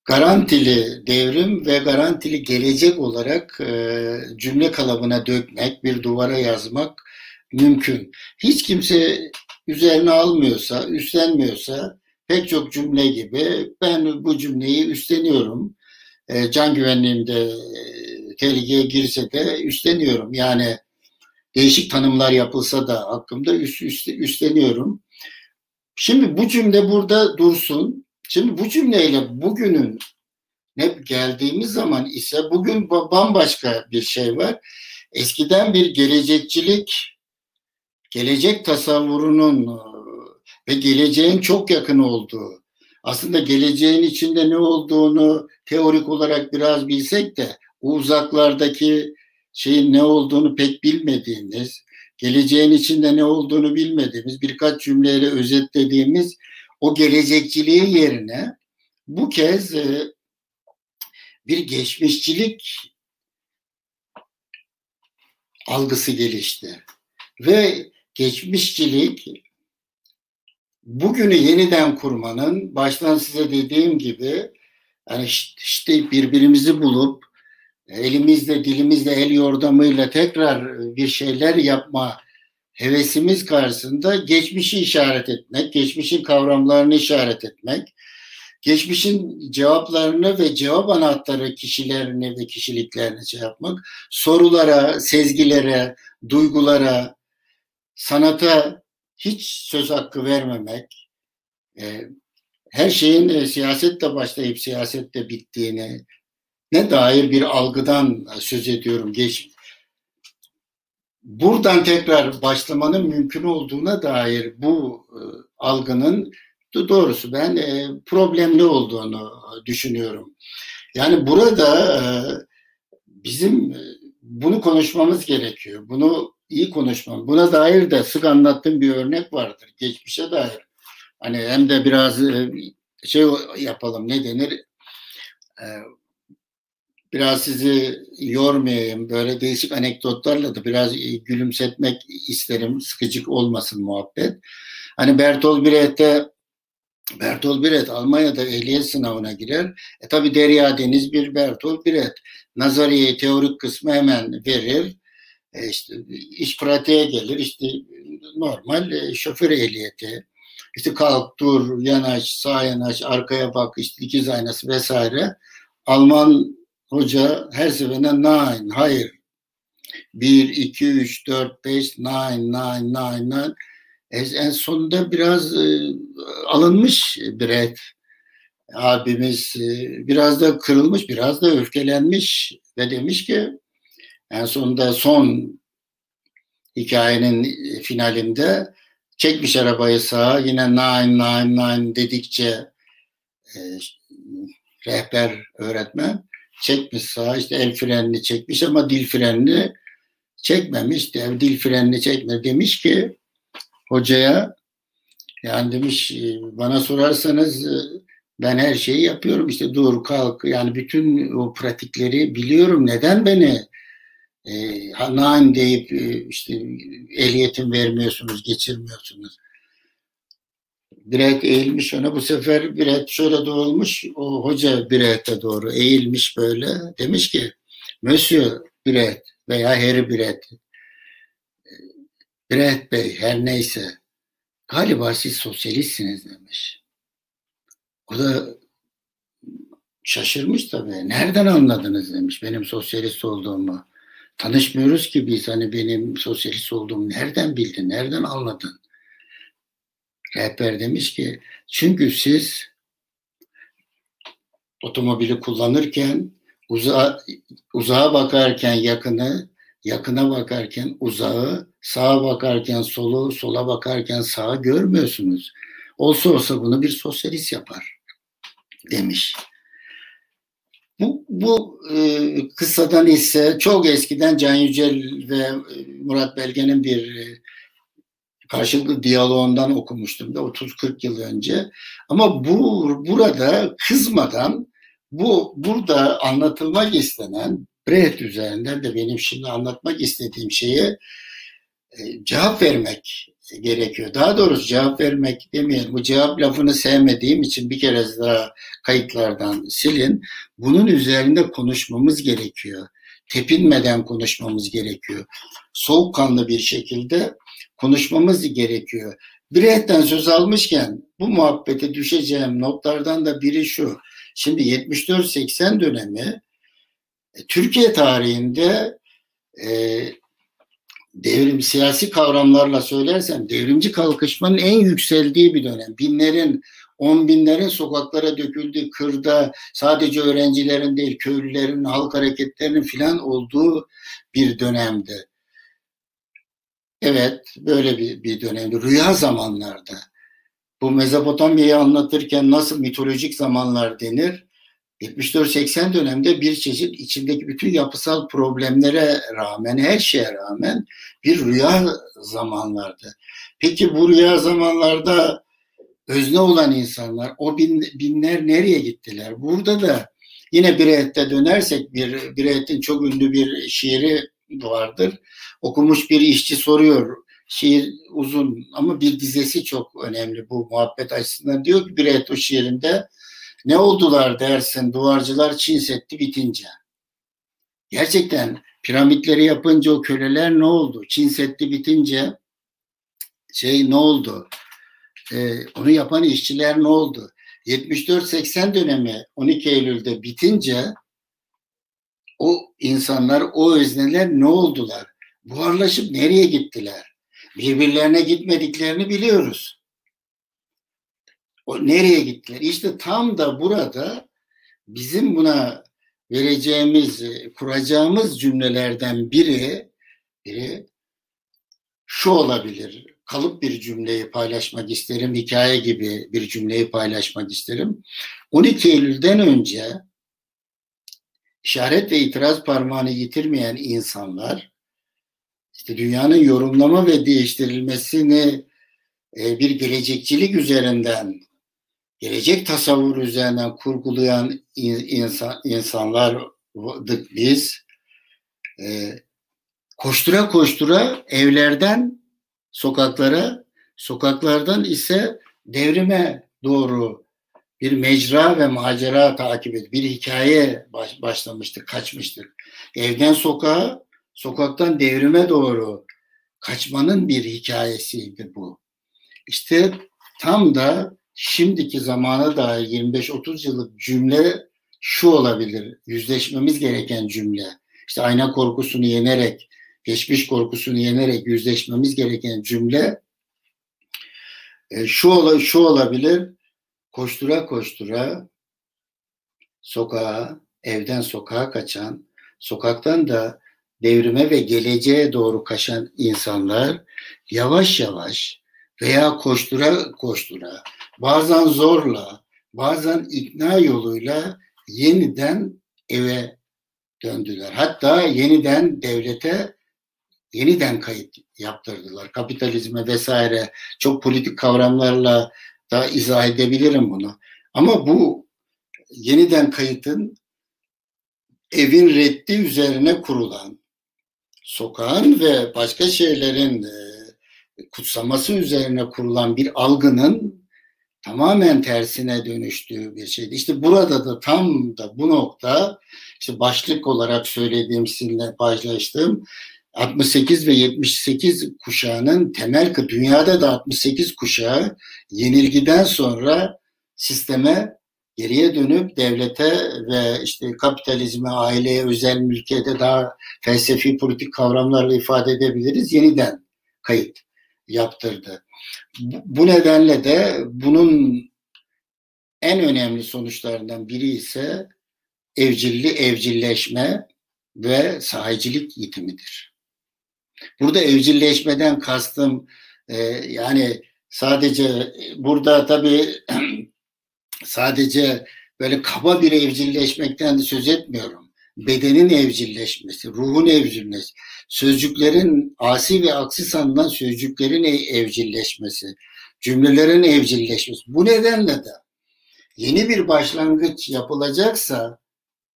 garantili devrim ve garantili gelecek olarak e, cümle kalıbına dökmek, bir duvara yazmak mümkün. Hiç kimse üzerine almıyorsa, üstlenmiyorsa pek çok cümle gibi ben bu cümleyi üstleniyorum. E, can güvenliğimde e, tehlikeye girse de üstleniyorum. Yani değişik tanımlar yapılsa da hakkımda üst, üst, üstleniyorum. Şimdi bu cümle burada dursun. Şimdi bu cümleyle bugünün ne geldiğimiz zaman ise bugün bambaşka bir şey var. Eskiden bir gelecekçilik, gelecek tasavvurunun e, ve geleceğin çok yakın olduğu, aslında geleceğin içinde ne olduğunu teorik olarak biraz bilsek de uzaklardaki şeyin ne olduğunu pek bilmediğimiz, geleceğin içinde ne olduğunu bilmediğimiz, birkaç cümleyle özetlediğimiz o gelecekçiliği yerine bu kez e, bir geçmişçilik algısı gelişti. Ve geçmişçilik bugünü yeniden kurmanın baştan size dediğim gibi yani işte birbirimizi bulup elimizle dilimizle el yordamıyla tekrar bir şeyler yapma hevesimiz karşısında geçmişi işaret etmek, geçmişin kavramlarını işaret etmek, geçmişin cevaplarını ve cevap anahtarı kişilerini ve kişiliklerini şey yapmak, sorulara, sezgilere, duygulara, sanata hiç söz hakkı vermemek, e, her şeyin e, siyasetle başlayıp siyasetle bittiğini ne dair bir algıdan söz ediyorum. Geç, buradan tekrar başlamanın mümkün olduğuna dair bu e, algının doğrusu ben e, problemli olduğunu düşünüyorum. Yani burada e, bizim e, bunu konuşmamız gerekiyor. Bunu iyi konuşmam. Buna dair de sık anlattığım bir örnek vardır. Geçmişe dair. Hani hem de biraz e, şey yapalım ne denir? Biraz sizi yormayayım. Böyle değişik anekdotlarla da biraz gülümsetmek isterim. Sıkıcık olmasın muhabbet. Hani Bertolt Brecht'te Bertolt Brecht Almanya'da ehliyet sınavına girer. E tabi Derya Deniz bir Bertolt Brecht. Nazariye teorik kısmı hemen verir. E işte iş pratiğe gelir. İşte normal e, şoför ehliyeti. İşte kalk, dur, yanaş, sağ yanaş, arkaya bak, işte dikiz aynası vesaire. Alman hoca her seferinde nine, hayır. Bir, iki, üç, dört, beş, nine, nine, nine, nine. En sonunda biraz e, alınmış Brett abimiz e, biraz da kırılmış, biraz da öfkelenmiş ve demiş ki en sonunda son hikayenin finalinde çekmiş arabayı sağa yine nine nine nine dedikçe e, rehber öğretmen çekmiş sağa işte el frenini çekmiş ama dil frenini çekmemiş. Dil frenini çekme demiş ki hocaya yani demiş e, bana sorarsanız e, ben her şeyi yapıyorum işte dur kalk yani bütün o pratikleri biliyorum neden beni e, hanan deyip e, işte ehliyetim vermiyorsunuz geçirmiyorsunuz. Biret eğilmiş ona bu sefer Biret şöyle doğulmuş o hoca Biret'e doğru eğilmiş böyle demiş ki Monsieur Biret veya Harry Biret Biret Bey her neyse galiba siz sosyalistsiniz demiş. O da şaşırmış tabii. Nereden anladınız demiş benim sosyalist olduğumu. Tanışmıyoruz ki biz hani benim sosyalist olduğumu nereden bildin, nereden anladın? Rehber demiş ki çünkü siz otomobili kullanırken uzağa, uzağa bakarken yakını, yakına bakarken uzağı, sağa bakarken solu, sola bakarken sağı görmüyorsunuz. Olsa olsa bunu bir sosyalist yapar demiş. Bu, bu e, kıssadan ise çok eskiden Can Yücel ve e, Murat Belge'nin bir e, karşılıklı diyaloğundan okumuştum da 30-40 yıl önce. Ama bu burada kızmadan bu burada anlatılmak istenen Brecht üzerinden de benim şimdi anlatmak istediğim şeye e, cevap vermek gerekiyor. Daha doğrusu cevap vermek demeyelim. Bu cevap lafını sevmediğim için bir kere daha kayıtlardan silin. Bunun üzerinde konuşmamız gerekiyor. Tepinmeden konuşmamız gerekiyor. Soğukkanlı bir şekilde konuşmamız gerekiyor. Bireyetten söz almışken bu muhabbete düşeceğim notlardan da biri şu. Şimdi 74-80 dönemi e, Türkiye tarihinde e, devrim siyasi kavramlarla söylersem devrimci kalkışmanın en yükseldiği bir dönem. Binlerin, on binlerin sokaklara döküldüğü, kırda sadece öğrencilerin değil köylülerin, halk hareketlerinin filan olduğu bir dönemdi. Evet, böyle bir, bir dönemdi. Rüya zamanlarda. Bu Mezopotamya'yı anlatırken nasıl mitolojik zamanlar denir? 74-80 dönemde bir çeşit içindeki bütün yapısal problemlere rağmen, her şeye rağmen bir rüya zamanlardı. Peki bu rüya zamanlarda özne olan insanlar, o bin, binler nereye gittiler? Burada da yine Bireyet'te dönersek, bir Bireyet'in çok ünlü bir şiiri vardır. Okumuş bir işçi soruyor, şiir uzun ama bir dizesi çok önemli bu muhabbet açısından. Diyor ki Bireyet o şiirinde, ne oldular dersin duvarcılar Çin Seddi bitince. Gerçekten piramitleri yapınca o köleler ne oldu? Çin Seddi bitince şey ne oldu? Ee, onu yapan işçiler ne oldu? 74-80 dönemi 12 Eylül'de bitince o insanlar, o özneler ne oldular? Buharlaşıp nereye gittiler? Birbirlerine gitmediklerini biliyoruz. O nereye gittiler? İşte tam da burada bizim buna vereceğimiz, kuracağımız cümlelerden biri, biri şu olabilir. Kalıp bir cümleyi paylaşmak isterim, hikaye gibi bir cümleyi paylaşmak isterim. 12 Eylül'den önce işaret ve itiraz parmağını yitirmeyen insanlar işte dünyanın yorumlama ve değiştirilmesini bir gelecekçilik üzerinden gelecek tasavvur üzerinden kurgulayan insan, insanlardık biz. E, koştura koştura evlerden sokaklara, sokaklardan ise devrime doğru bir mecra ve macera takip edip bir hikaye baş, başlamıştık, kaçmıştık. Evden sokağa, sokaktan devrime doğru kaçmanın bir hikayesiydi bu. İşte tam da şimdiki zamana dair 25-30 yıllık cümle şu olabilir. Yüzleşmemiz gereken cümle. İşte ayna korkusunu yenerek, geçmiş korkusunu yenerek yüzleşmemiz gereken cümle e, şu, şu olabilir. Koştura koştura sokağa, evden sokağa kaçan, sokaktan da devrime ve geleceğe doğru kaçan insanlar yavaş yavaş veya koştura koştura bazen zorla, bazen ikna yoluyla yeniden eve döndüler. Hatta yeniden devlete yeniden kayıt yaptırdılar. Kapitalizme vesaire çok politik kavramlarla da izah edebilirim bunu. Ama bu yeniden kayıtın evin reddi üzerine kurulan sokağın ve başka şeylerin kutsaması üzerine kurulan bir algının tamamen tersine dönüştüğü bir şeydi. İşte burada da tam da bu nokta işte başlık olarak söylediğim sizinle paylaştığım 68 ve 78 kuşağının temel dünyada da 68 kuşağı yenilgiden sonra sisteme geriye dönüp devlete ve işte kapitalizme, aileye, özel mülkiyete daha felsefi politik kavramlarla ifade edebiliriz. Yeniden kayıt yaptırdı. Bu nedenle de bunun en önemli sonuçlarından biri ise evcilli evcilleşme ve sahicilik yitimidir. Burada evcilleşmeden kastım e, yani sadece burada tabii sadece böyle kaba bir evcilleşmekten de söz etmiyorum. Bedenin evcilleşmesi, ruhun evcilleşmesi, sözcüklerin asi ve aksi sanılan sözcüklerin evcilleşmesi, cümlelerin evcilleşmesi. Bu nedenle de yeni bir başlangıç yapılacaksa,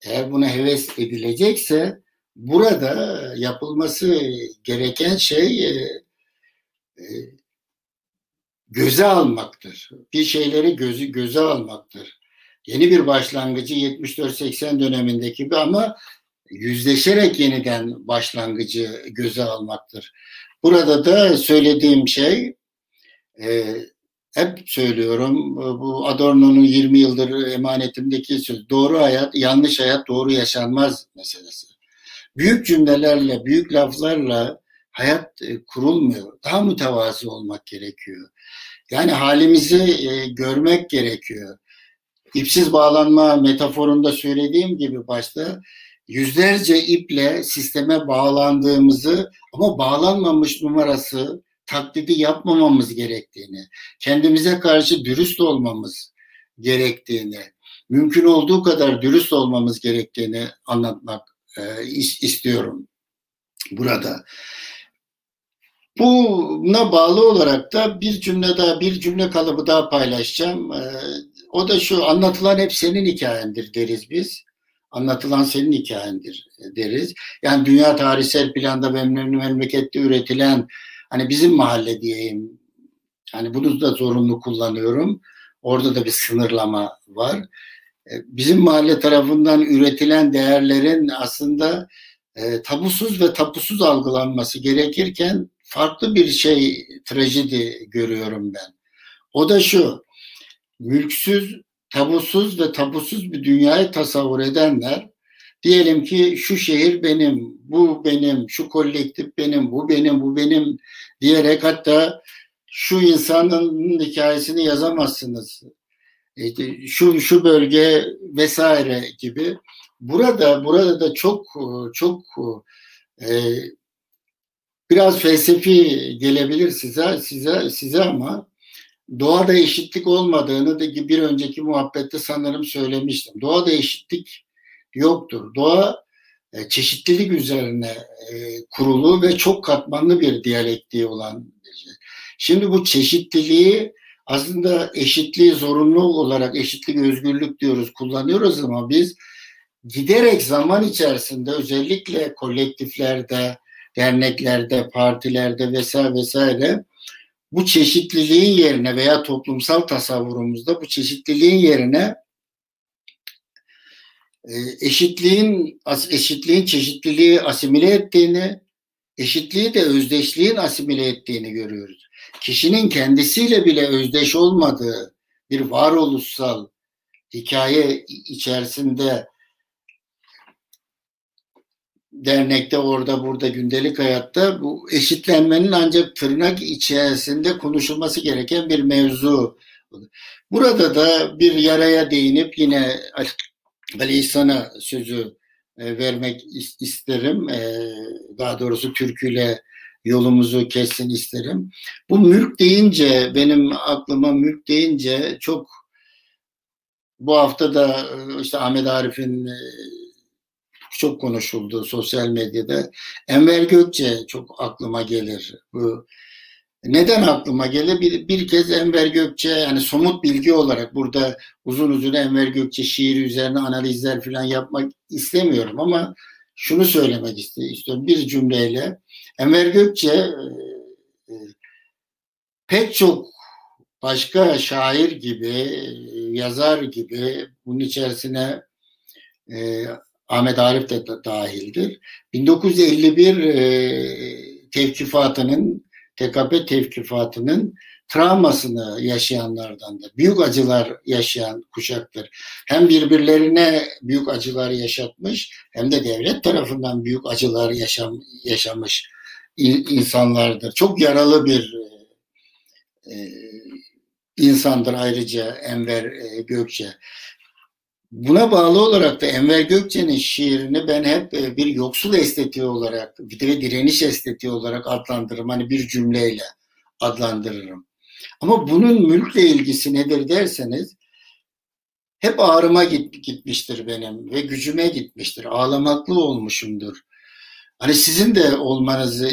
eğer buna heves edilecekse, burada yapılması gereken şey e, e, göze almaktır. Bir şeyleri gözü göze almaktır. Yeni bir başlangıcı 74-80 dönemindeki bir ama yüzleşerek yeniden başlangıcı göze almaktır. Burada da söylediğim şey e, hep söylüyorum bu Adorno'nun 20 yıldır emanetimdeki söz doğru hayat yanlış hayat doğru yaşanmaz meselesi. Büyük cümlelerle büyük laflarla hayat e, kurulmuyor. Daha mütevazi olmak gerekiyor. Yani halimizi e, görmek gerekiyor. İpsiz bağlanma metaforunda söylediğim gibi başta yüzlerce iple sisteme bağlandığımızı ama bağlanmamış numarası taklidi yapmamamız gerektiğini, kendimize karşı dürüst olmamız gerektiğini, mümkün olduğu kadar dürüst olmamız gerektiğini anlatmak e, istiyorum burada. Buna bağlı olarak da bir cümle daha, bir cümle kalıbı daha paylaşacağım. E, o da şu, anlatılan hep senin hikayendir deriz biz. Anlatılan senin hikayendir deriz. Yani dünya tarihsel planda ve memlekette üretilen hani bizim mahalle diyeyim. Hani bunu da zorunlu kullanıyorum. Orada da bir sınırlama var. E, bizim mahalle tarafından üretilen değerlerin aslında e, tabusuz ve tapusuz algılanması gerekirken farklı bir şey trajedi görüyorum ben. O da şu, mülksüz, tabusuz ve tapusuz bir dünyayı tasavvur edenler diyelim ki şu şehir benim, bu benim, şu kolektif benim, bu benim, bu benim diyerek hatta şu insanın hikayesini yazamazsınız. İşte şu şu bölge vesaire gibi. Burada burada da çok çok e, biraz felsefi gelebilir size size size ama doğada eşitlik olmadığını da bir önceki muhabbette sanırım söylemiştim. Doğada eşitlik yoktur. Doğa e, çeşitlilik üzerine e, kurulu ve çok katmanlı bir diyalektiği olan bir şey. Şimdi bu çeşitliliği aslında eşitliği zorunlu olarak eşitlik özgürlük diyoruz kullanıyoruz ama biz giderek zaman içerisinde özellikle kolektiflerde, derneklerde, partilerde vesaire vesaire bu çeşitliliğin yerine veya toplumsal tasavvurumuzda bu çeşitliliğin yerine e, eşitliğin eşitliğin çeşitliliği asimile ettiğini, eşitliği de özdeşliğin asimile ettiğini görüyoruz. Kişinin kendisiyle bile özdeş olmadığı bir varoluşsal hikaye içerisinde dernekte orada burada gündelik hayatta bu eşitlenmenin ancak tırnak içerisinde konuşulması gereken bir mevzu. Burada da bir yaraya değinip yine Ali İhsan'a sözü e, vermek isterim. E, daha doğrusu türküyle yolumuzu kessin isterim. Bu mülk deyince benim aklıma mülk deyince çok bu hafta da e, işte Ahmet Arif'in çok konuşuldu sosyal medyada. Enver Gökçe çok aklıma gelir. Bu neden aklıma gelir? Bir, bir kez Enver Gökçe yani somut bilgi olarak burada uzun uzun Enver Gökçe şiiri üzerine analizler falan yapmak istemiyorum ama şunu söylemek istiyorum bir cümleyle. Enver Gökçe e, e, pek çok başka şair gibi, yazar gibi bunun içerisine e, Ahmet Arif de dahildir. 1951 e, tevkifatının TKP tevkifatının travmasını yaşayanlardan da büyük acılar yaşayan kuşaktır. Hem birbirlerine büyük acılar yaşatmış hem de devlet tarafından büyük acılar yaşam, yaşamış insanlardır. Çok yaralı bir e, insandır ayrıca Enver e, Gökçe. Buna bağlı olarak da Enver Gökçe'nin şiirini ben hep e, bir yoksul estetiği olarak, bir de direniş estetiği olarak adlandırırım. Hani bir cümleyle adlandırırım. Ama bunun mülkle ilgisi nedir derseniz hep ağrıma git, gitmiştir benim ve gücüme gitmiştir. Ağlamaklı olmuşumdur. Hani sizin de olmanızı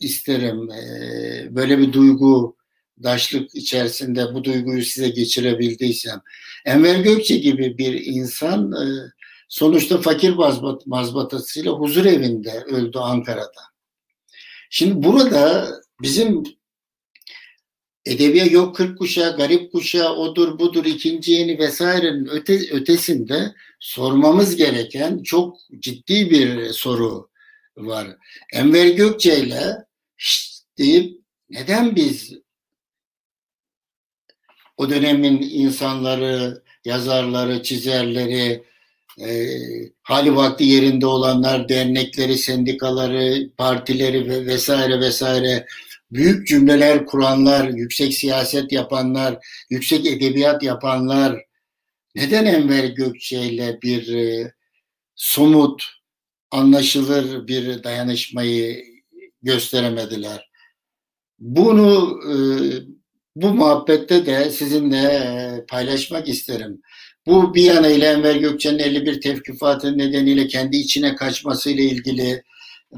isterim. Ee, böyle bir duygu daşlık içerisinde bu duyguyu size geçirebildiysem. Enver Gökçe gibi bir insan e, sonuçta fakir mazbat, mazbatasıyla huzur evinde öldü Ankara'da. Şimdi burada bizim edebiyat yok 40 kuşağı, garip kuşağı, odur budur, ikinci yeni vesairenin öte, ötesinde sormamız gereken çok ciddi bir soru var. Enver Gökçe ile deyip neden biz o dönemin insanları, yazarları, çizerleri, e, hali vakti yerinde olanlar, dernekleri, sendikaları, partileri ve vesaire vesaire büyük cümleler kuranlar, yüksek siyaset yapanlar, yüksek edebiyat yapanlar neden Enver Gökçe ile bir e, somut, anlaşılır bir dayanışmayı gösteremediler? Bunu e, bu muhabbette de sizinle e, paylaşmak isterim. Bu bir yana ile Enver Gökçe'nin 51 tevkifatı nedeniyle kendi içine kaçmasıyla ilgili,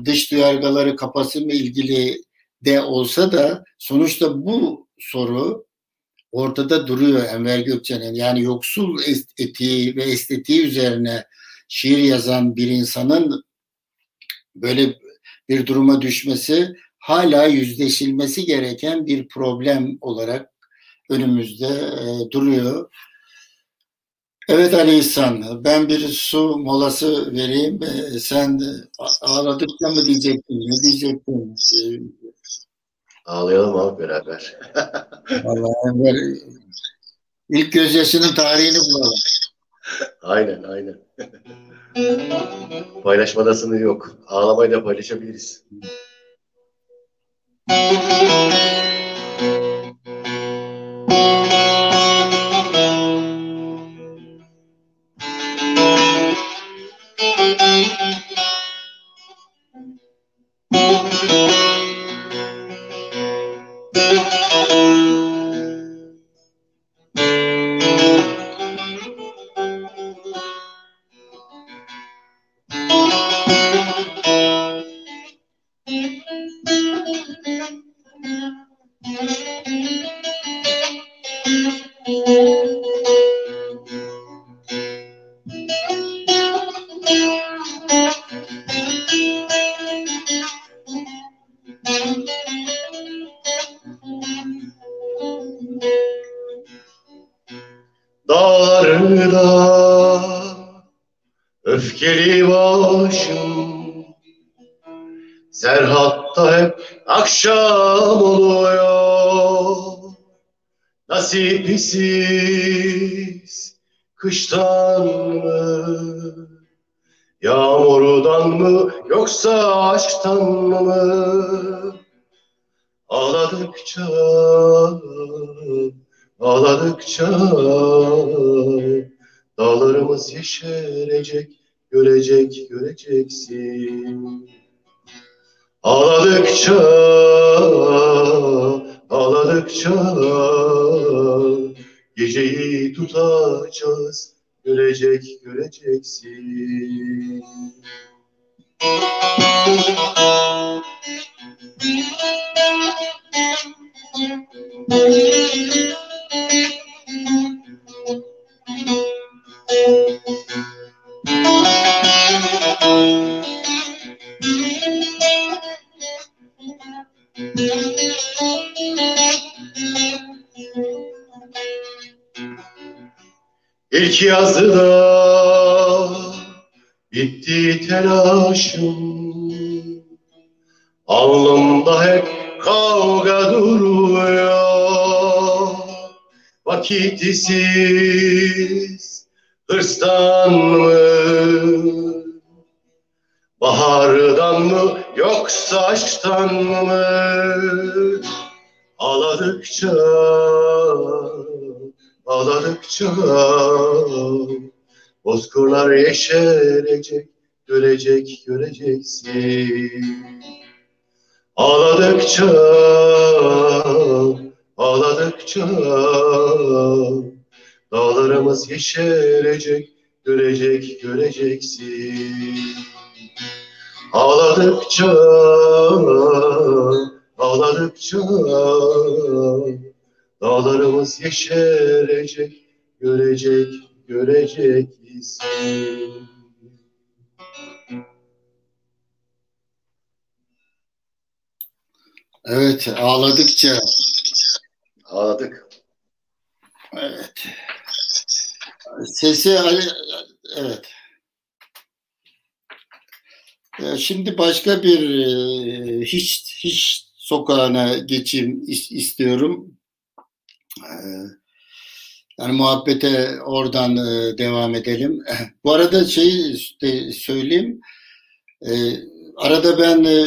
dış duyargaları kapası mı ilgili de olsa da sonuçta bu soru ortada duruyor Enver Gökçe'nin. Yani yoksul etiği ve estetiği üzerine şiir yazan bir insanın böyle bir duruma düşmesi hala yüzleşilmesi gereken bir problem olarak önümüzde e, duruyor. Evet Ali İhsan, ben bir su molası vereyim. E, sen ağladıkça mı diyecektin, ne diyecektin? E, Ağlayalım abi beraber. Vallahi Enver, ilk gözyaşının tarihini bulalım. aynen aynen. Paylaşmada sınır yok. Ağlamayı da paylaşabiliriz. Nasipsiz kıştan mı Yağmurdan mı yoksa aşktan mı Ağladıkça Ağladıkça dağlarımız yeşerecek, görecek, göreceksin. Ağladıkça, ağladıkça geceyi tutacağız, görecek, göreceksin. İlk yazıda bitti telaşım. Alnımda hep kavga duruyor. Vakitsiz hırstan mı? Bahardan mı yoksa aşktan mı? Ağladıkça Ağladıkça bozkırlar yeşerecek, görecek, göreceksin. Ağladıkça, ağladıkça dağlarımız yeşerecek, görecek, göreceksin. Ağladıkça, ağladıkça Dağlarımız yeşerecek, görecek, göreceksin. Evet, ağladıkça Ağladık. Evet. Sesi evet. Ee, şimdi başka bir e, hiç hiç sokağına geçeyim istiyorum. Ee, yani muhabbete oradan e, devam edelim. Bu arada şey de söyleyeyim. Ee, arada ben e,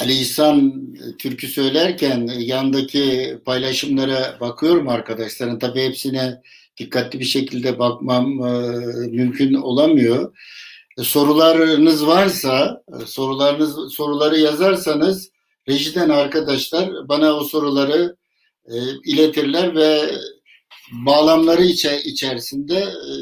Ali İhsan türkü söylerken yandaki paylaşımlara bakıyorum arkadaşların. Tabii hepsine dikkatli bir şekilde bakmam mümkün olamıyor sorularınız varsa sorularınız soruları yazarsanız rejiden arkadaşlar bana o soruları e, iletirler ve bağlamları içe, içerisinde e,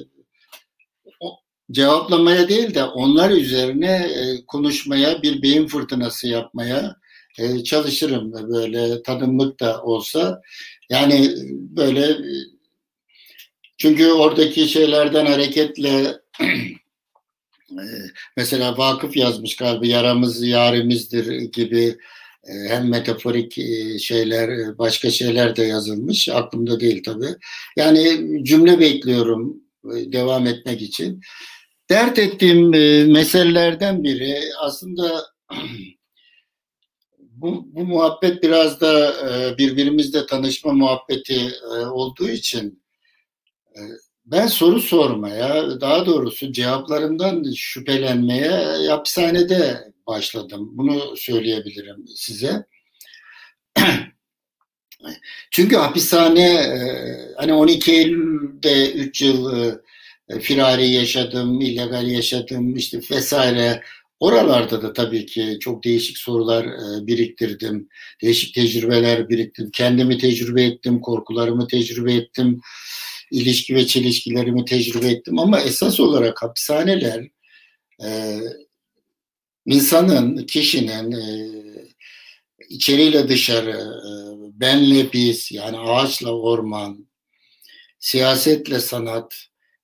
cevaplamaya değil de onlar üzerine e, konuşmaya bir beyin fırtınası yapmaya e, çalışırım böyle tadımlık da olsa. Yani böyle çünkü oradaki şeylerden hareketle Ee, mesela Vakıf yazmış galiba yaramız yarimizdir gibi e, hem metaforik e, şeyler e, başka şeyler de yazılmış. Aklımda değil tabi yani cümle bekliyorum devam etmek için. Dert ettiğim meselelerden biri aslında bu, bu muhabbet biraz da birbirimizle tanışma muhabbeti olduğu için ben soru sormaya, daha doğrusu cevaplarımdan şüphelenmeye hapishanede başladım. Bunu söyleyebilirim size. Çünkü hapishane e, hani 12 Eylül'de 3 yıl e, firari yaşadım, illegal yaşadım işte vesaire. Oralarda da tabii ki çok değişik sorular e, biriktirdim. Değişik tecrübeler biriktirdim. Kendimi tecrübe ettim, korkularımı tecrübe ettim ilişki ve çelişkilerimi tecrübe ettim ama esas olarak hapishaneler e, insanın, kişinin e, içeriyle dışarı, e, benle biz yani ağaçla orman, siyasetle sanat,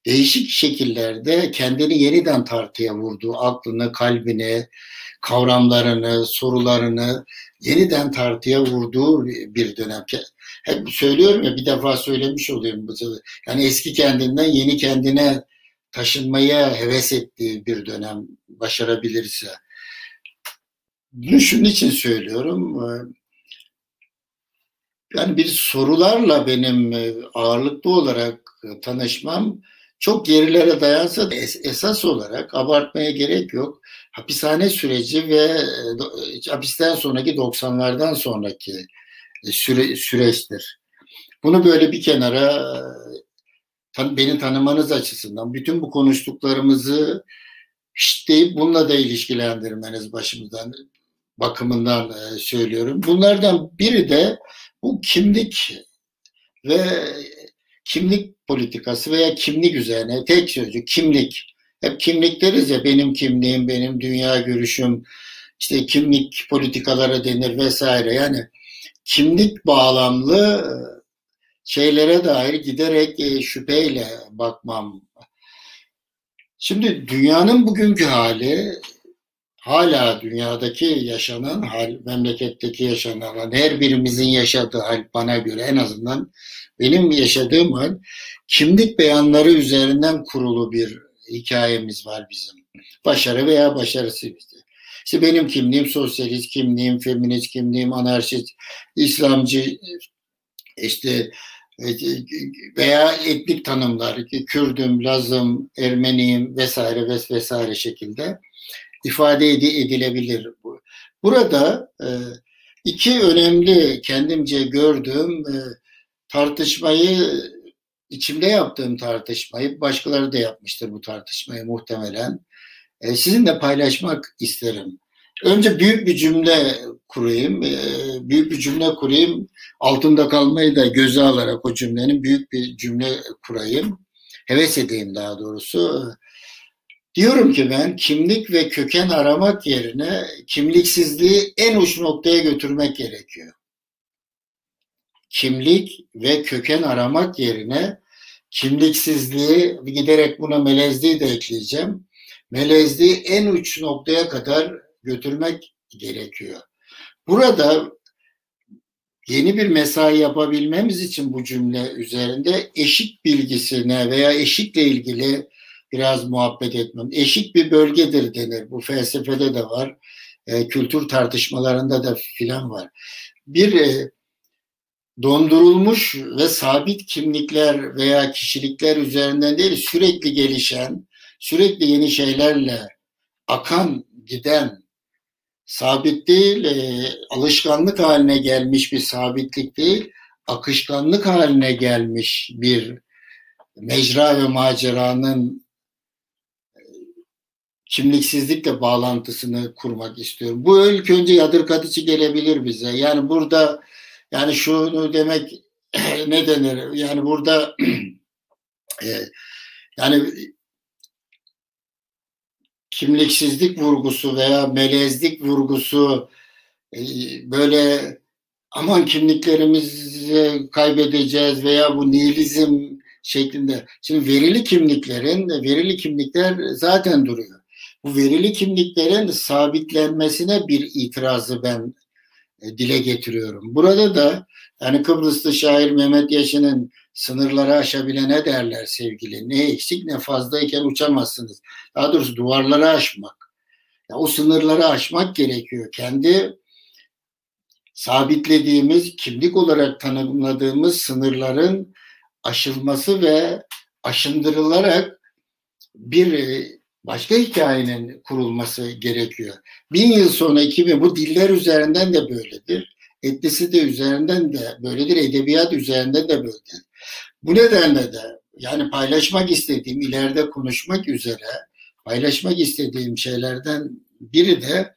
değişik şekillerde kendini yeniden tartıya vurdu. Aklını, kalbini, kavramlarını, sorularını yeniden tartıya vurduğu bir dönem. Hep söylüyorum ya bir defa söylemiş olayım. Yani eski kendinden yeni kendine taşınmaya heves ettiği bir dönem başarabilirse. Bunu şunun için söylüyorum. Yani bir sorularla benim ağırlıklı olarak tanışmam çok gerilere dayansa da esas olarak abartmaya gerek yok. Hapishane süreci ve e, hapisten sonraki 90'lardan sonraki e, süre, süreçtir. Bunu böyle bir kenara beni tanımanız açısından bütün bu konuştuklarımızı deyip bununla da ilişkilendirmeniz başımızdan bakımından e, söylüyorum. Bunlardan biri de bu kimlik ve kimlik politikası veya kimlik üzerine tek sözcük kimlik. Hep kimlik deriz ya benim kimliğim, benim dünya görüşüm, işte kimlik politikaları denir vesaire. Yani kimlik bağlamlı şeylere dair giderek e, şüpheyle bakmam. Şimdi dünyanın bugünkü hali hala dünyadaki yaşanan hal, memleketteki yaşanan her birimizin yaşadığı hal bana göre en azından benim yaşadığım hal kimlik beyanları üzerinden kurulu bir hikayemiz var bizim. Başarı veya başarısız. İşte benim kimliğim sosyalist kimliğim, feminist kimliğim, anarşist, İslamcı, işte e, veya etnik tanımlar, Kürdüm, Lazım, Ermeniyim vesaire vesaire şekilde ifade edilebilir. Burada e, iki önemli kendimce gördüğüm e, tartışmayı içimde yaptığım tartışmayı başkaları da yapmıştır bu tartışmayı muhtemelen. E, sizinle paylaşmak isterim. Önce büyük bir cümle kurayım. Büyük bir cümle kurayım. Altında kalmayı da göze alarak o cümlenin büyük bir cümle kurayım. Heves edeyim daha doğrusu. Diyorum ki ben kimlik ve köken aramak yerine kimliksizliği en uç noktaya götürmek gerekiyor. Kimlik ve köken aramak yerine kimliksizliği giderek buna melezliği de ekleyeceğim. Melezliği en uç noktaya kadar götürmek gerekiyor. Burada yeni bir mesai yapabilmemiz için bu cümle üzerinde eşik bilgisine veya eşikle ilgili biraz muhabbet etmem. Eşik bir bölgedir denir. Bu felsefede de var. E, kültür tartışmalarında da filan var. Bir e, dondurulmuş ve sabit kimlikler veya kişilikler üzerinden değil sürekli gelişen, sürekli yeni şeylerle akan, giden, sabit değil, e, alışkanlık haline gelmiş bir sabitlik değil, akışkanlık haline gelmiş bir mecra ve maceranın kimliksizlikle bağlantısını kurmak istiyorum. Bu ilk önce yadırgatıcı gelebilir bize. Yani burada yani şunu demek ne denir? Yani burada e, yani kimliksizlik vurgusu veya melezlik vurgusu e, böyle aman kimliklerimizi kaybedeceğiz veya bu nihilizm şeklinde. Şimdi verili kimliklerin, verili kimlikler zaten duruyor. Bu verili kimliklerin sabitlenmesine bir itirazı ben e, dile getiriyorum. Burada da yani Kıbrıslı şair Mehmet Yaşı'nın sınırları aşabilene derler sevgili. Ne eksik ne fazlayken uçamazsınız. Daha doğrusu duvarları aşmak. Ya o sınırları aşmak gerekiyor. Kendi sabitlediğimiz, kimlik olarak tanımladığımız sınırların aşılması ve aşındırılarak bir e, başka hikayenin kurulması gerekiyor. Bin yıl sonra 2000 bu diller üzerinden de böyledir. Etnisi de üzerinden de böyledir. Edebiyat üzerinden de böyledir. Bu nedenle de yani paylaşmak istediğim, ileride konuşmak üzere paylaşmak istediğim şeylerden biri de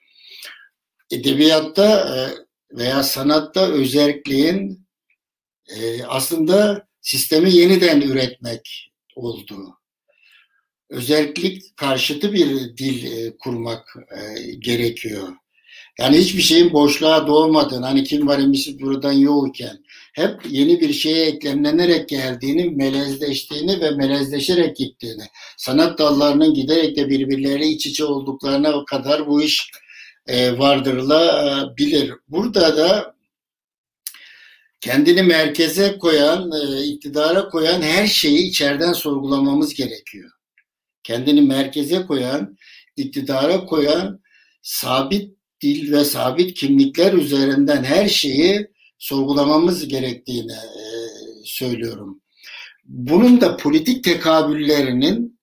edebiyatta e, veya sanatta özelliğin e, aslında sistemi yeniden üretmek olduğu özellik karşıtı bir dil e, kurmak e, gerekiyor. Yani hiçbir şeyin boşluğa doğmadığını, hani kim var imiş buradan yokken hep yeni bir şeye eklemlenerek geldiğini, melezleştiğini ve melezleşerek gittiğini, sanat dallarının giderek de birbirleriyle iç içe olduklarına kadar bu iş e, vardırılabilir. Burada da kendini merkeze koyan, iktidara koyan her şeyi içeriden sorgulamamız gerekiyor kendini merkeze koyan, iktidara koyan sabit dil ve sabit kimlikler üzerinden her şeyi sorgulamamız gerektiğini e, söylüyorum. Bunun da politik tekabüllerinin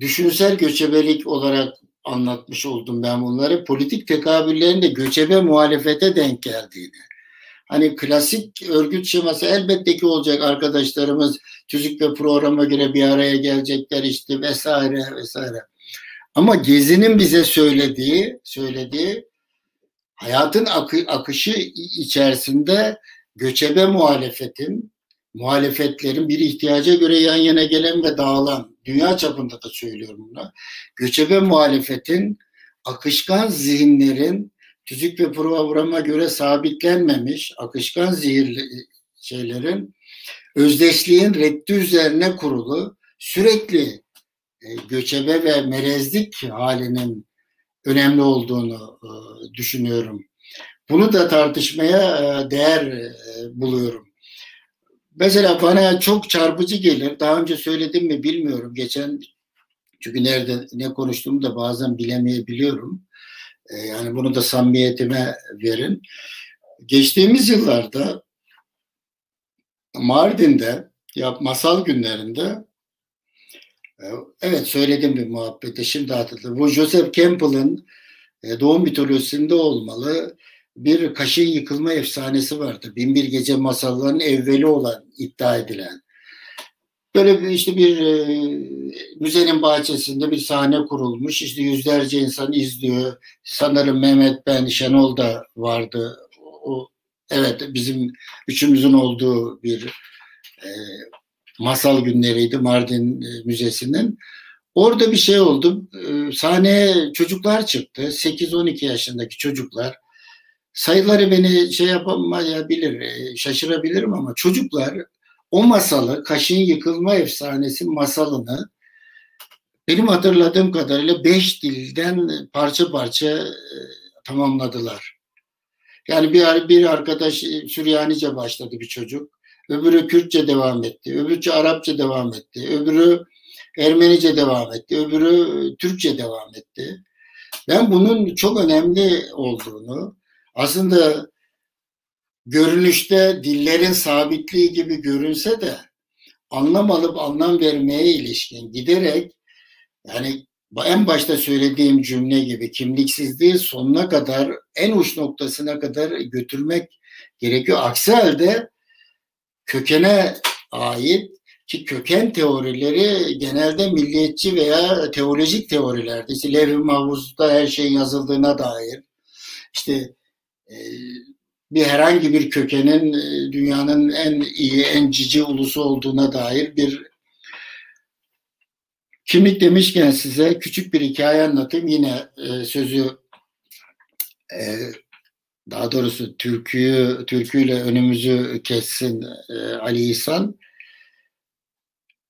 düşünsel göçebelik olarak anlatmış oldum ben bunları. Politik tekabüllerin de göçebe muhalefete denk geldiğini. Hani klasik örgüt şeması elbette ki olacak arkadaşlarımız tüzük ve programa göre bir araya gelecekler işte vesaire vesaire. Ama Gezi'nin bize söylediği, söylediği hayatın akı, akışı içerisinde göçebe muhalefetin, muhalefetlerin bir ihtiyaca göre yan yana gelen ve dağılan, dünya çapında da söylüyorum bunu, göçebe muhalefetin, akışkan zihinlerin, tüzük ve programa göre sabitlenmemiş, akışkan zihirli şeylerin özdeşliğin reddi üzerine kurulu sürekli e, göçebe ve merezlik halinin önemli olduğunu e, düşünüyorum. Bunu da tartışmaya e, değer buluyorum. Mesela bana çok çarpıcı gelir. Daha önce söyledim mi bilmiyorum. Geçen çünkü nerede ne konuştuğumu da bazen bilemeyebiliyorum. Yani bunu da samimiyetime verin. Geçtiğimiz yıllarda Mardin'de ya masal günlerinde e, evet söyledim bir muhabbete şimdi hatırladım. Bu Joseph Campbell'ın e, doğum mitolojisinde olmalı bir kaşın yıkılma efsanesi vardı. Binbir Gece masallarının evveli olan iddia edilen. Böyle bir işte bir e, müzenin bahçesinde bir sahne kurulmuş. İşte yüzlerce insan izliyor. Sanırım Mehmet Ben Şenol da vardı. O Evet bizim üçümüzün olduğu bir e, masal günleriydi Mardin e, Müzesi'nin. Orada bir şey oldu. E, sahneye çocuklar çıktı. 8-12 yaşındaki çocuklar. Sayıları beni şey yapamayabilir, e, şaşırabilirim ama çocuklar o masalı, Kaşın Yıkılma Efsanesi masalını benim hatırladığım kadarıyla beş dilden parça parça e, tamamladılar. Yani bir, bir arkadaş Süryanice başladı bir çocuk. Öbürü Kürtçe devam etti. Öbürü Arapça devam etti. Öbürü Ermenice devam etti. Öbürü Türkçe devam etti. Ben bunun çok önemli olduğunu aslında görünüşte dillerin sabitliği gibi görünse de anlam alıp anlam vermeye ilişkin giderek yani en başta söylediğim cümle gibi kimliksizliği sonuna kadar en uç noktasına kadar götürmek gerekiyor. Aksi halde kökene ait ki köken teorileri genelde milliyetçi veya teolojik teorilerdi. İşte Levi Mahfuz'da her şeyin yazıldığına dair işte bir herhangi bir kökenin e, dünyanın en iyi, en cici ulusu olduğuna dair bir kimlik demişken size küçük bir hikaye anlatayım. Yine e, sözü e, daha doğrusu türküyü türküyle önümüzü kessin e, Ali İhsan.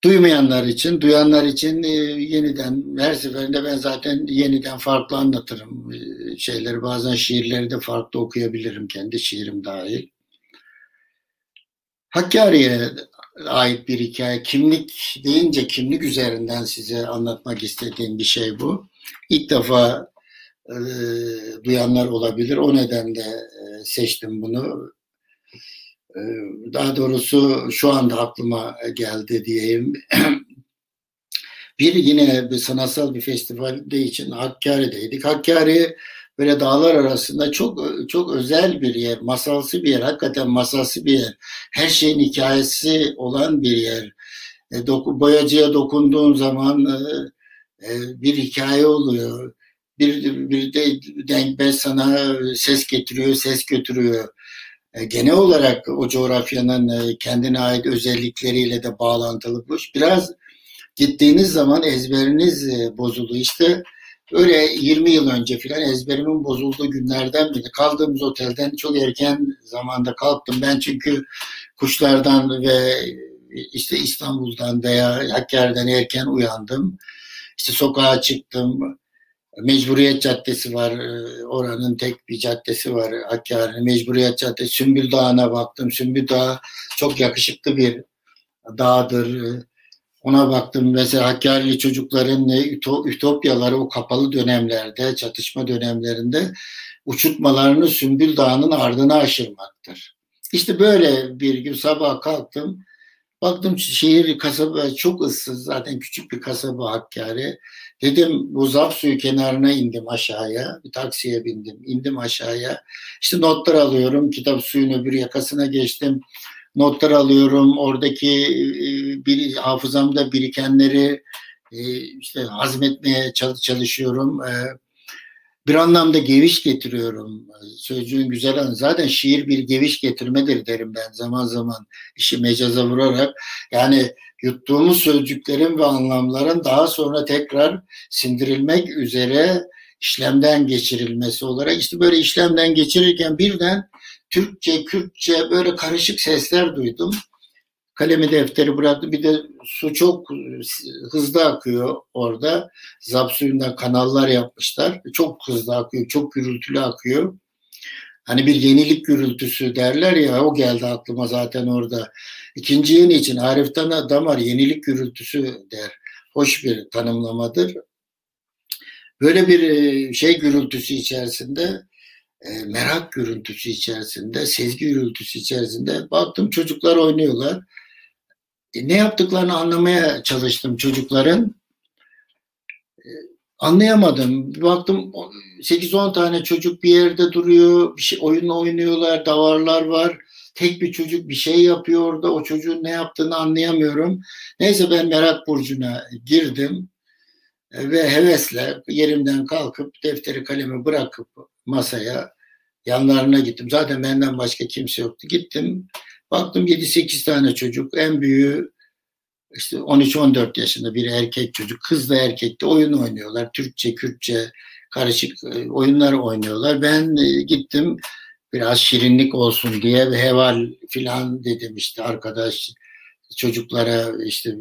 Duymayanlar için, duyanlar için e, yeniden her seferinde ben zaten yeniden farklı anlatırım e, şeyleri. Bazen şiirleri de farklı okuyabilirim kendi şiirim dahil. Hakkari'ye ait bir hikaye. Kimlik deyince kimlik üzerinden size anlatmak istediğim bir şey bu. İlk defa e, duyanlar olabilir. O nedenle e, seçtim bunu. E, daha doğrusu şu anda aklıma geldi diyeyim. bir yine bir sanatsal bir festivalde için Hakkari'deydik. Hakkari böyle dağlar arasında çok çok özel bir yer, masalsı bir yer, hakikaten masalsı bir yer. Her şeyin hikayesi olan bir yer. E, doku, boyacıya dokunduğun zaman e, e, bir hikaye oluyor. Bir, bir de denk sana ses getiriyor, ses götürüyor. E, genel olarak o coğrafyanın e, kendine ait özellikleriyle de bağlantılı bu. Biraz gittiğiniz zaman ezberiniz e, bozuluyor. İşte Öyle 20 yıl önce filan ezberimin bozulduğu günlerden biri. Kaldığımız otelden çok erken zamanda kalktım. Ben çünkü kuşlardan ve işte İstanbul'dan veya Hakkari'den erken uyandım. İşte sokağa çıktım. Mecburiyet Caddesi var. Oranın tek bir caddesi var Hakkari'nin. Mecburiyet Caddesi. Sümbül Dağı'na baktım. Sümbül Dağı çok yakışıklı bir dağdır ona baktım mesela Hakkari'li çocukların ütopyaları o kapalı dönemlerde, çatışma dönemlerinde uçurtmalarını Sümbül Dağı'nın ardına aşırmaktır. İşte böyle bir gün sabah kalktım. Baktım şehir kasaba çok ıssız zaten küçük bir kasaba Hakkari. Dedim bu zap suyu kenarına indim aşağıya. Bir taksiye bindim. indim aşağıya. İşte notlar alıyorum. Kitap suyun öbür yakasına geçtim notlar alıyorum. Oradaki e, bir hafızamda birikenleri e, işte hazmetmeye çalışıyorum. E, bir anlamda geviş getiriyorum. Sözcüğün güzel anı. Zaten şiir bir geviş getirmedir derim ben zaman zaman işi mecaza vurarak. Yani yuttuğumuz sözcüklerin ve anlamların daha sonra tekrar sindirilmek üzere işlemden geçirilmesi olarak işte böyle işlemden geçirirken birden Türkçe, Kürtçe böyle karışık sesler duydum. Kalemi defteri bıraktı. Bir de su çok hızlı akıyor orada. Zap suyundan kanallar yapmışlar. Çok hızlı akıyor, çok gürültülü akıyor. Hani bir yenilik gürültüsü derler ya o geldi aklıma zaten orada. İkinci yeni için Arif Damar yenilik gürültüsü der. Hoş bir tanımlamadır. Böyle bir şey gürültüsü içerisinde e, merak görüntüsü içerisinde, sezgi gürültüsü içerisinde baktım çocuklar oynuyorlar. E, ne yaptıklarını anlamaya çalıştım çocukların. E, anlayamadım. Baktım 8-10 tane çocuk bir yerde duruyor, bir şey oyun oynuyorlar, davarlar var. Tek bir çocuk bir şey yapıyor orada. O çocuğun ne yaptığını anlayamıyorum. Neyse ben merak burcuna girdim ve hevesle yerimden kalkıp defteri kalemi bırakıp masaya yanlarına gittim. Zaten benden başka kimse yoktu. Gittim. Baktım 7-8 tane çocuk. En büyüğü işte 13-14 yaşında bir erkek çocuk. Kız da erkek de oyun oynuyorlar. Türkçe, Kürtçe karışık e, oyunlar oynuyorlar. Ben e, gittim biraz şirinlik olsun diye heval filan dedim işte arkadaş çocuklara işte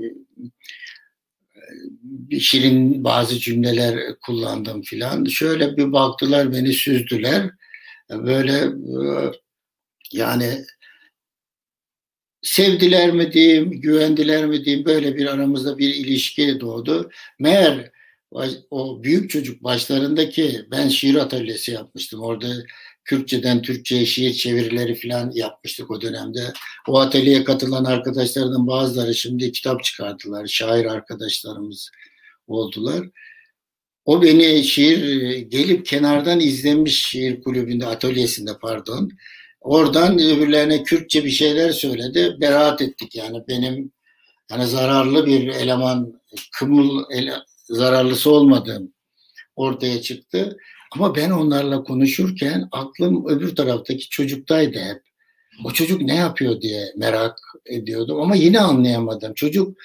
bir şirin bazı cümleler kullandım filan. Şöyle bir baktılar beni süzdüler. böyle e, yani sevdiler mi diyeyim, güvendiler mi diyeyim böyle bir aramızda bir ilişki doğdu. Meğer o büyük çocuk başlarındaki ben şiir atölyesi yapmıştım. Orada Kürtçeden Türkçe'ye şiir çevirileri falan yapmıştık o dönemde. O atölyeye katılan arkadaşlardan bazıları şimdi kitap çıkardılar. Şair arkadaşlarımız oldular. O beni şiir gelip kenardan izlemiş şiir kulübünde atölyesinde pardon. Oradan öbürlerine Kürtçe bir şeyler söyledi. Beraat ettik yani benim yani zararlı bir eleman kımıl ele, zararlısı olmadığım ortaya çıktı. Ama ben onlarla konuşurken aklım öbür taraftaki çocuktaydı hep. O çocuk ne yapıyor diye merak ediyordum ama yine anlayamadım. Çocuk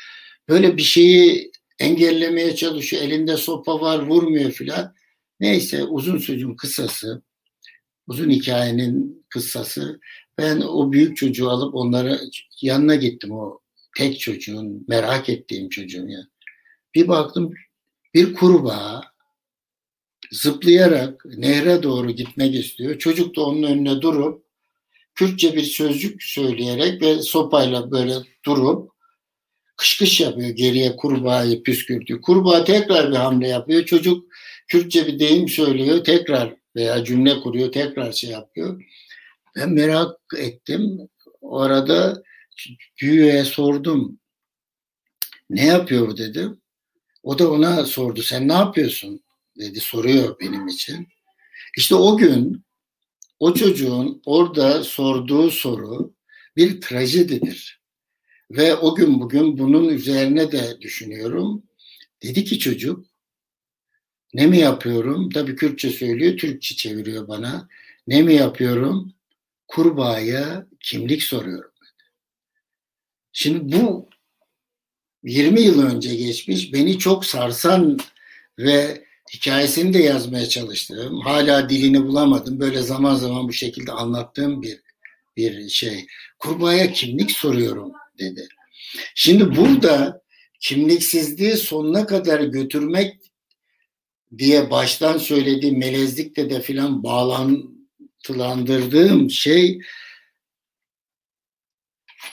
böyle bir şeyi engellemeye çalışıyor. Elinde sopa var vurmuyor filan. Neyse uzun sözün kısası, uzun hikayenin kıssası. Ben o büyük çocuğu alıp onlara yanına gittim o tek çocuğun, merak ettiğim çocuğun ya. Bir baktım bir kurbağa zıplayarak nehre doğru gitmek istiyor. Çocuk da onun önüne durup Kürtçe bir sözcük söyleyerek ve sopayla böyle durup kış kış yapıyor geriye kurbağayı püskürtüyor. Kurbağa tekrar bir hamle yapıyor. Çocuk Kürtçe bir deyim söylüyor tekrar veya cümle kuruyor tekrar şey yapıyor. Ben merak ettim. O arada büyüğe sordum. Ne yapıyor dedim. O da ona sordu. Sen ne yapıyorsun? dedi. Soruyor benim için. İşte o gün o çocuğun orada sorduğu soru bir trajedidir. Ve o gün bugün bunun üzerine de düşünüyorum. Dedi ki çocuk, ne mi yapıyorum? Tabii Kürtçe söylüyor, Türkçe çeviriyor bana. Ne mi yapıyorum? Kurbağaya kimlik soruyorum. Şimdi bu 20 yıl önce geçmiş, beni çok sarsan ve hikayesini de yazmaya çalıştığım, hala dilini bulamadım, böyle zaman zaman bu şekilde anlattığım bir bir şey. Kurbağaya kimlik soruyorum dedi. Şimdi burada kimliksizliği sonuna kadar götürmek diye baştan söylediğim melezlikte de filan bağlantılandırdığım şey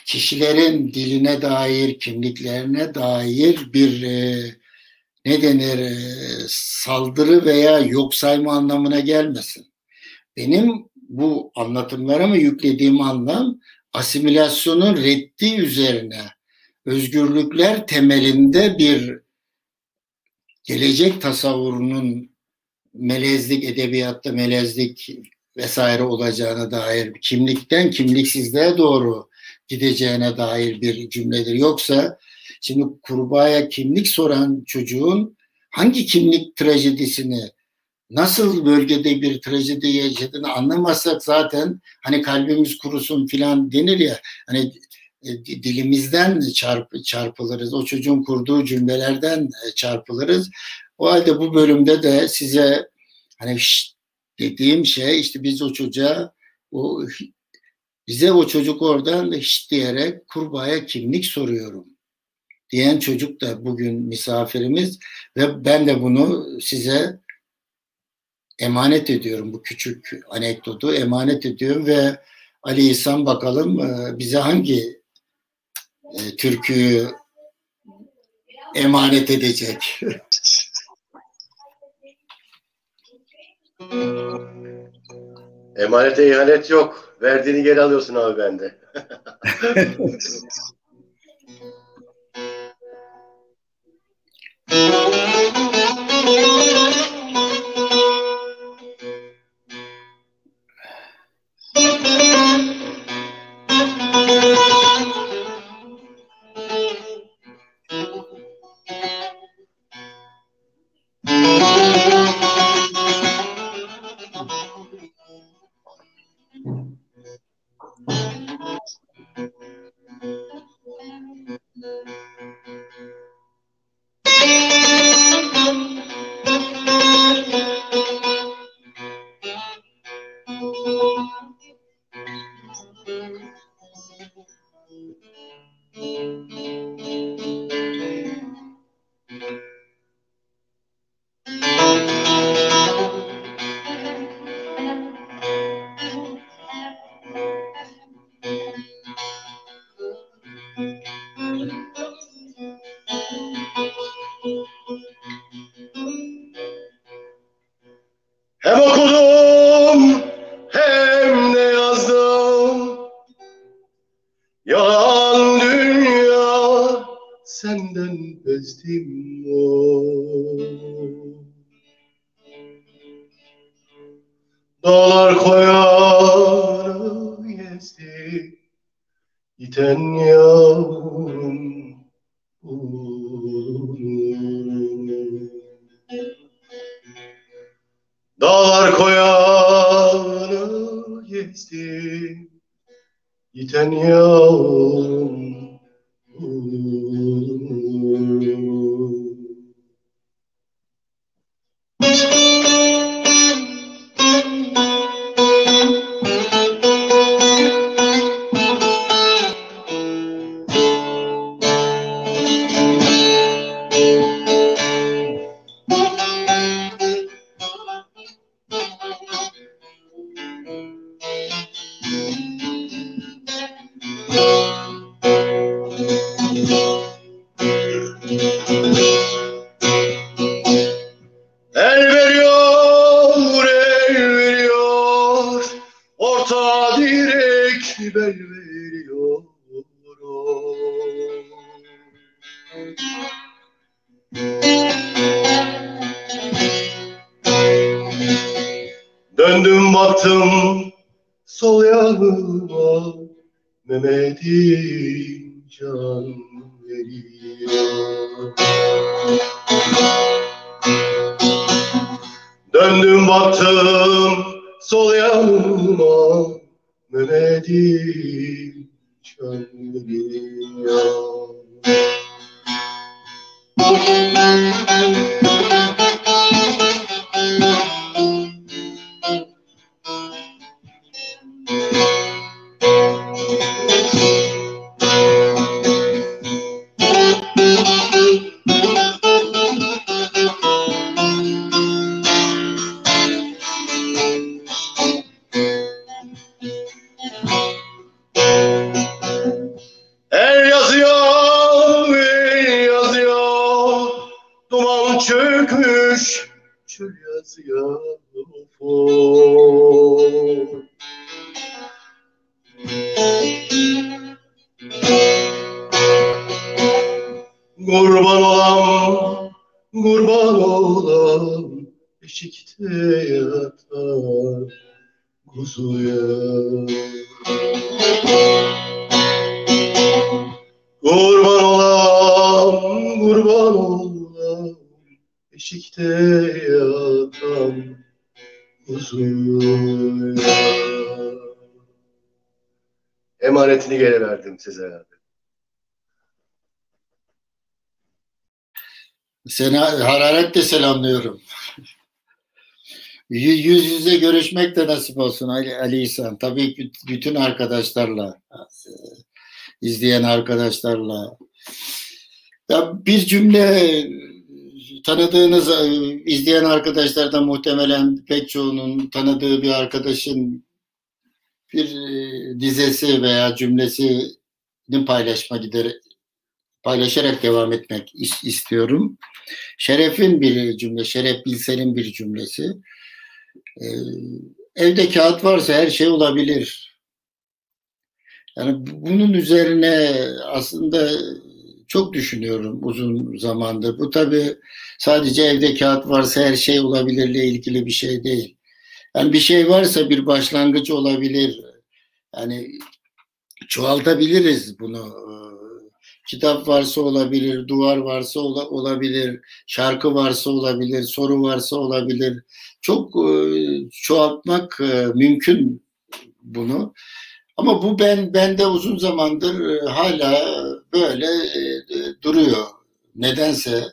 kişilerin diline dair, kimliklerine dair bir e, ne denir e, saldırı veya yok sayma anlamına gelmesin. Benim bu anlatımlara yüklediğim anlam asimilasyonun reddi üzerine özgürlükler temelinde bir gelecek tasavvurunun melezlik, edebiyatta melezlik vesaire olacağına dair kimlikten kimliksizliğe doğru gideceğine dair bir cümledir. Yoksa şimdi kurbağaya kimlik soran çocuğun hangi kimlik trajedisini nasıl bölgede bir trajedi yaşadığını anlamazsak zaten hani kalbimiz kurusun filan denir ya hani dilimizden çarp, çarpılırız. O çocuğun kurduğu cümlelerden e, çarpılırız. O halde bu bölümde de size hani dediğim şey işte biz o çocuğa o bize o çocuk oradan şşt diyerek kurbağaya kimlik soruyorum diyen çocuk da bugün misafirimiz ve ben de bunu size emanet ediyorum bu küçük anekdotu emanet ediyorum ve Ali İhsan bakalım e, bize hangi e, türküyü emanet edecek. Emanete ihanet yok. Verdiğini geri alıyorsun abi bende. Giden El yazıyor, el yazıyor, duman çökmüş, çöl yazıyor. Kurban olam, kurban olam, eşikte yatar kuzuya. Emanetini geri verdim size. Seni hararetle selamlıyorum. Yüz yüz yüze görüşmek de nasip olsun Ali, Ali İhsan. Tabii büt- bütün arkadaşlarla, izleyen arkadaşlarla. Ya bir cümle tanıdığınız, e, izleyen arkadaşlardan muhtemelen pek çoğunun tanıdığı bir arkadaşın bir e, dizesi veya cümlesini paylaşma gider paylaşarak devam etmek is- istiyorum. Şeref'in bir cümle, Şeref Bilsel'in bir cümlesi. Ee, evde kağıt varsa her şey olabilir. Yani bu- bunun üzerine aslında çok düşünüyorum uzun zamandır. Bu tabii sadece evde kağıt varsa her şey olabilirle ilgili bir şey değil. Yani bir şey varsa bir başlangıç olabilir. Yani çoğaltabiliriz bunu. Ee, Kitap varsa olabilir, duvar varsa ola- olabilir, şarkı varsa olabilir, soru varsa olabilir. Çok e, çoğaltmak e, mümkün bunu. Ama bu ben bende uzun zamandır e, hala böyle duruyor. Nedense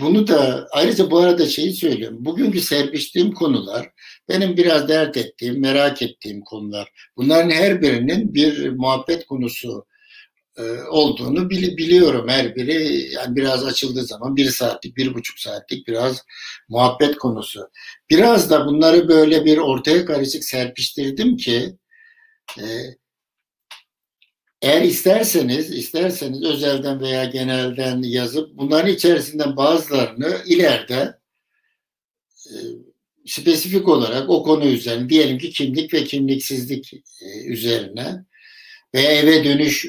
bunu da ayrıca bu arada şeyi söylüyorum. Bugünkü serpiştiğim konular benim biraz dert ettiğim, merak ettiğim konular. Bunların her birinin bir muhabbet konusu e, olduğunu bili- biliyorum her biri yani biraz açıldığı zaman bir saatlik bir buçuk saatlik biraz muhabbet konusu. Biraz da bunları böyle bir ortaya karışık serpiştirdim ki e, eğer isterseniz isterseniz özelden veya genelden yazıp bunların içerisinden bazılarını ileride e, spesifik olarak o konu üzerine diyelim ki kimlik ve kimliksizlik e, üzerine veya eve dönüş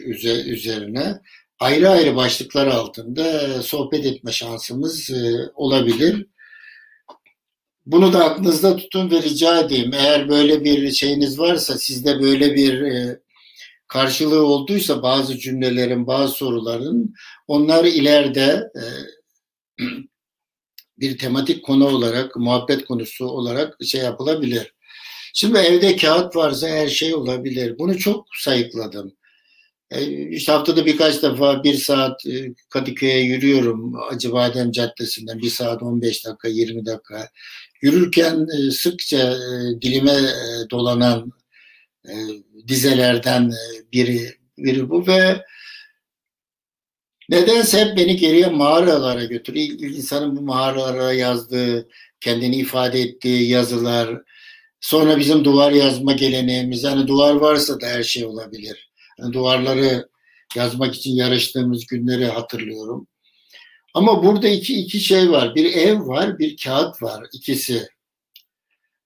üzerine ayrı ayrı başlıklar altında sohbet etme şansımız e, olabilir. Bunu da aklınızda tutun ve rica edeyim. Eğer böyle bir şeyiniz varsa, sizde böyle bir e, karşılığı olduysa bazı cümlelerin, bazı soruların, onlar ileride e, bir tematik konu olarak, muhabbet konusu olarak şey yapılabilir. Şimdi evde kağıt varsa her şey olabilir. Bunu çok sayıkladım. E, işte haftada birkaç defa bir saat e, Kadıköy'e yürüyorum. Acıbadem Caddesi'nden bir saat 15 dakika 20 dakika. Yürürken e, sıkça dilime dolanan dizelerden biri, biri bu ve nedense hep beni geriye mağaralara götürüyor. İnsanın bu mağaralara yazdığı, kendini ifade ettiği yazılar, sonra bizim duvar yazma geleneğimiz, yani duvar varsa da her şey olabilir duvarları yazmak için yarıştığımız günleri hatırlıyorum. Ama burada iki, iki şey var. Bir ev var, bir kağıt var. İkisi.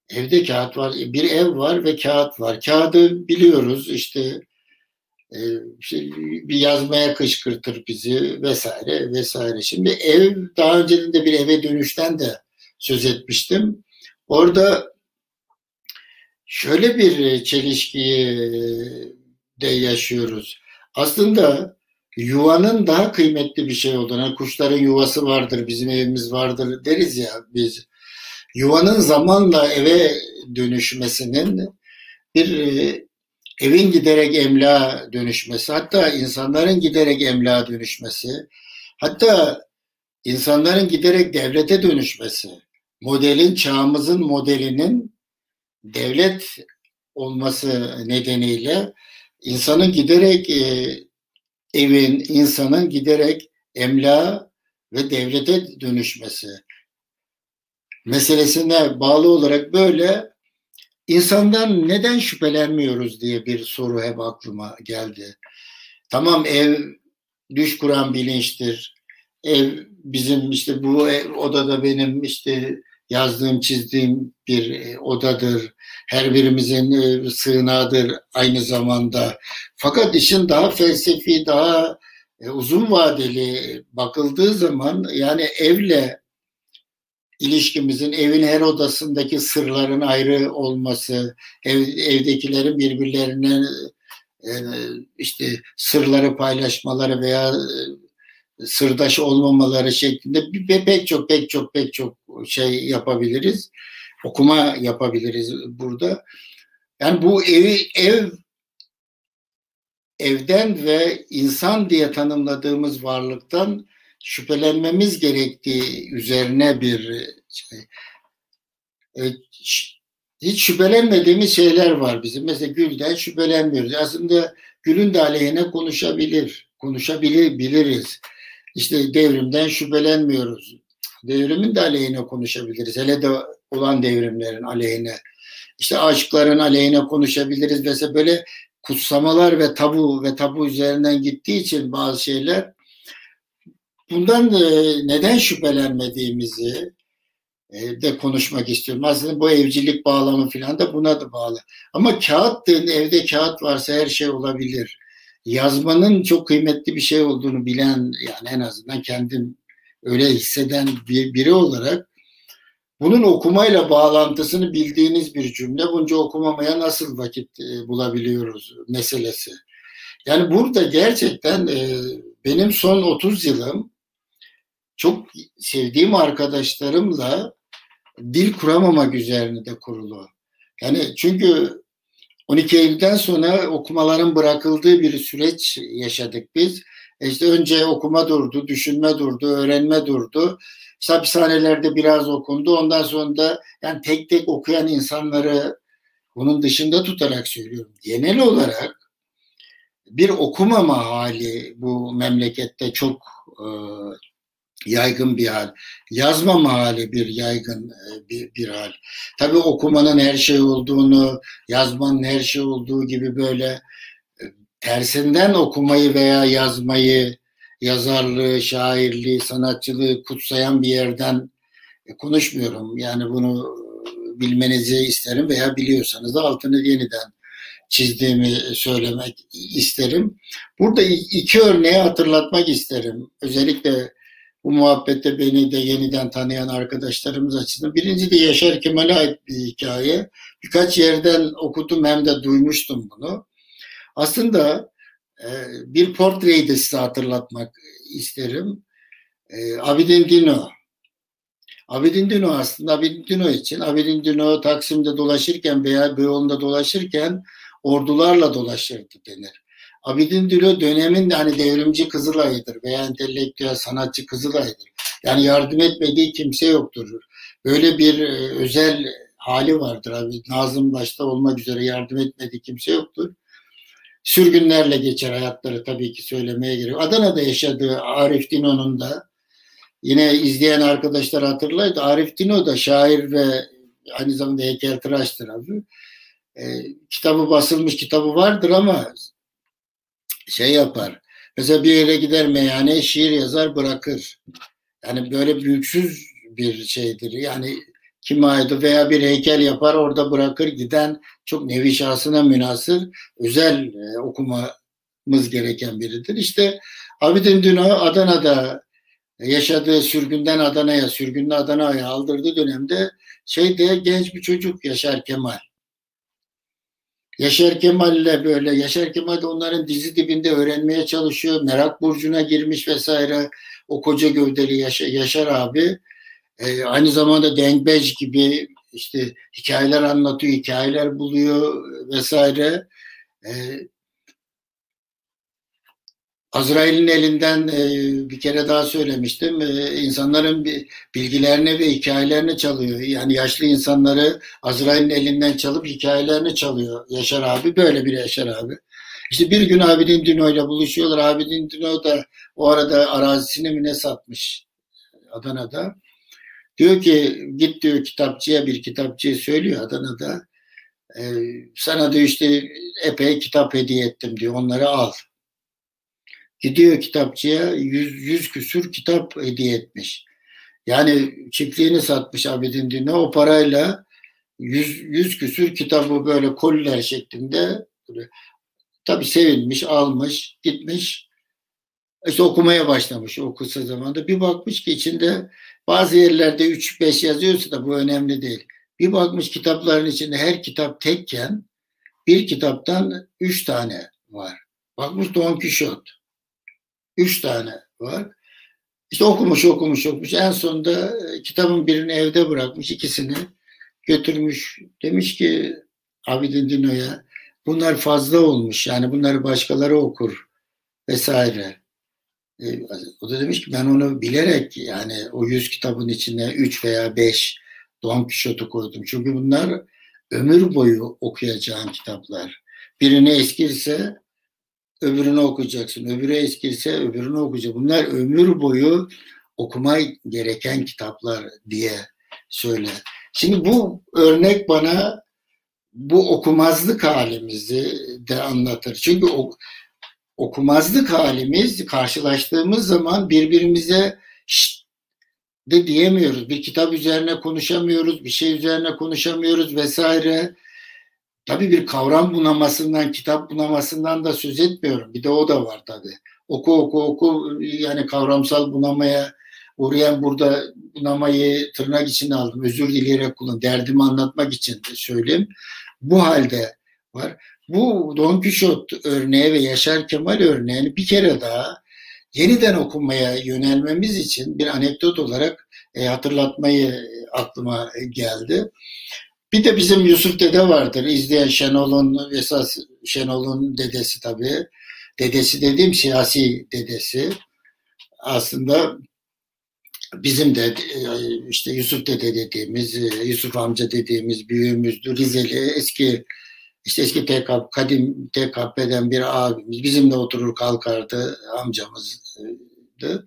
Evde kağıt var. Bir ev var ve kağıt var. Kağıdı biliyoruz işte e, şey, bir yazmaya kışkırtır bizi vesaire vesaire. Şimdi ev daha önceden de bir eve dönüşten de söz etmiştim. Orada şöyle bir çelişkiyi de yaşıyoruz. Aslında yuvanın daha kıymetli bir şey olduğunu, hani kuşların yuvası vardır, bizim evimiz vardır deriz ya biz. Yuvanın zamanla eve dönüşmesinin bir e, evin giderek emla dönüşmesi, hatta insanların giderek emla dönüşmesi, hatta insanların giderek devlete dönüşmesi, modelin, çağımızın modelinin devlet olması nedeniyle insanın giderek e, evin, insanın giderek emla ve devlete dönüşmesi meselesine bağlı olarak böyle insandan neden şüphelenmiyoruz diye bir soru hep aklıma geldi. Tamam ev düş kuran bilinçtir. Ev bizim işte bu ev, odada benim işte yazdığım, çizdiğim bir e, odadır. Her birimizin e, sığınağıdır aynı zamanda. Fakat işin daha felsefi, daha e, uzun vadeli bakıldığı zaman yani evle ilişkimizin evin her odasındaki sırların ayrı olması, ev, evdekilerin birbirlerine işte sırları paylaşmaları veya sırdaş olmamaları şeklinde pek çok pek çok pek çok şey yapabiliriz. Okuma yapabiliriz burada. Yani bu evi ev evden ve insan diye tanımladığımız varlıktan şüphelenmemiz gerektiği üzerine bir şey. E, hiç şüphelenmediğimiz şeyler var bizim. Mesela Gül'den şüphelenmiyoruz. Aslında Gül'ün de aleyhine konuşabilir. Konuşabilir, biliriz. İşte devrimden şüphelenmiyoruz. Devrimin de aleyhine konuşabiliriz. Hele de olan devrimlerin aleyhine. İşte aşkların aleyhine konuşabiliriz. Mesela böyle kutsamalar ve tabu ve tabu üzerinden gittiği için bazı şeyler bundan neden şüphelenmediğimizi e, de konuşmak istiyorum. Aslında bu evcilik bağlamı falan da buna da bağlı. Ama kağıt evde kağıt varsa her şey olabilir yazmanın çok kıymetli bir şey olduğunu bilen yani en azından kendim öyle hisseden bir, biri olarak bunun okumayla bağlantısını bildiğiniz bir cümle. Bunca okumamaya nasıl vakit e, bulabiliyoruz meselesi. Yani burada gerçekten e, benim son 30 yılım çok sevdiğim arkadaşlarımla dil kuramamak üzerine de kurulu. Yani çünkü 12 Eylül'den sonra okumaların bırakıldığı bir süreç yaşadık biz. İşte önce okuma durdu, düşünme durdu, öğrenme durdu. İşte hapishanelerde biraz okundu. Ondan sonra da yani tek tek okuyan insanları bunun dışında tutarak söylüyorum. Genel olarak bir okumama hali bu memlekette çok e, yaygın bir hal. Yazmama hali bir yaygın e, bir, bir hal. Tabii okumanın her şey olduğunu, yazmanın her şey olduğu gibi böyle e, tersinden okumayı veya yazmayı, yazarlığı, şairliği, sanatçılığı kutsayan bir yerden e, konuşmuyorum. Yani bunu bilmenizi isterim veya biliyorsanız da altını yeniden çizdiğimi söylemek isterim. Burada iki örneği hatırlatmak isterim. Özellikle bu muhabbette beni de yeniden tanıyan arkadaşlarımız açısından. Birinci de Yaşar Kemal'e ait bir hikaye. Birkaç yerden okudum hem de duymuştum bunu. Aslında e, bir portreyi de size hatırlatmak isterim. E, Abidin Dino. Abidin Dino aslında Abidin Dino için Abidin Dino Taksim'de dolaşırken veya Beyoğlu'nda dolaşırken ordularla dolaşırdı denir. Abidin Dilo dönemin de hani devrimci Kızılay'dır veya entelektüel sanatçı Kızılay'dır. Yani yardım etmediği kimse yoktur. Böyle bir e, özel hali vardır abi. Nazım başta olmak üzere yardım etmediği kimse yoktur. Sürgünlerle geçer hayatları tabii ki söylemeye giriyor. Adana'da yaşadığı Arif Dino'nun da yine izleyen arkadaşlar hatırlaydı. Arif Dino da şair ve aynı zamanda heykeltıraştır abi. E, kitabı basılmış kitabı vardır ama şey yapar. Mesela bir yere gider meyhaneye şiir yazar bırakır. Yani böyle büyüksüz bir şeydir. Yani kim ait veya bir heykel yapar orada bırakır giden çok nevi şahsına münasır özel e, okumamız gereken biridir. İşte Abidin Dino Adana'da yaşadığı sürgünden Adana'ya, sürgünle Adana'ya aldırdığı dönemde şeyde genç bir çocuk Yaşar Kemal. Yaşar Kemal ile böyle Yaşar Kemal de onların dizi dibinde öğrenmeye çalışıyor. Merak burcuna girmiş vesaire. O koca gövdeli Yaşar, Yaşar abi e, aynı zamanda Dengbej gibi işte hikayeler anlatıyor, hikayeler buluyor vesaire. E, Azrail'in elinden e, bir kere daha söylemiştim. E, insanların bilgilerini ve hikayelerini çalıyor. Yani yaşlı insanları Azrail'in elinden çalıp hikayelerini çalıyor Yaşar abi. Böyle bir Yaşar abi. İşte bir gün Abidin Dino ile buluşuyorlar. Abidin Dino da o arada arazisini mi ne satmış Adana'da. Diyor ki git diyor kitapçıya bir kitapçıya söylüyor Adana'da. E, sana diyor işte epey kitap hediye ettim diyor. Onları al. Gidiyor kitapçıya yüz, yüz küsür kitap hediye etmiş. Yani çiftliğini satmış Abidin Dino o parayla yüz, yüz küsür kitabı böyle koliler şeklinde tabi sevinmiş, almış, gitmiş. İşte okumaya başlamış o kısa zamanda. Bir bakmış ki içinde bazı yerlerde 3-5 yazıyorsa da bu önemli değil. Bir bakmış kitapların içinde her kitap tekken bir kitaptan 3 tane var. Bakmış Don Quixote. Üç tane var. İşte okumuş okumuş okumuş. En sonunda e, kitabın birini evde bırakmış. ikisini götürmüş. Demiş ki Abidin Dino'ya bunlar fazla olmuş. Yani bunları başkaları okur vesaire. E, o da demiş ki ben onu bilerek yani o yüz kitabın içine üç veya beş Don Quixote'u koydum. Çünkü bunlar ömür boyu okuyacağın kitaplar. Birini eskirse öbürünü okuyacaksın. Öbürü eskilse öbürünü okuyacaksın. Bunlar ömür boyu okumay gereken kitaplar diye söyle. Şimdi bu örnek bana bu okumazlık halimizi de anlatır. Çünkü o, okumazlık halimiz karşılaştığımız zaman birbirimize şşt de diyemiyoruz. Bir kitap üzerine konuşamıyoruz, bir şey üzerine konuşamıyoruz vesaire. Tabii bir kavram bunamasından, kitap bunamasından da söz etmiyorum. Bir de o da var tabii. Oku oku oku yani kavramsal bunamaya uğrayan burada bunamayı tırnak içine aldım. Özür dileyerek kullan. Derdimi anlatmak için de söyleyeyim. Bu halde var. Bu Don Quixote örneği ve Yaşar Kemal örneğini bir kere daha yeniden okumaya yönelmemiz için bir anekdot olarak e, hatırlatmayı aklıma geldi. Bir de bizim Yusuf Dede vardır. İzleyen Şenol'un esas Şenol'un dedesi tabii. Dedesi dediğim siyasi dedesi. Aslında bizim de işte Yusuf Dede dediğimiz, Yusuf amca dediğimiz büyüğümüzdü. Rizeli eski işte eski TKP, kadim TKP'den bir abimiz. Bizimle oturur kalkardı amcamızdı.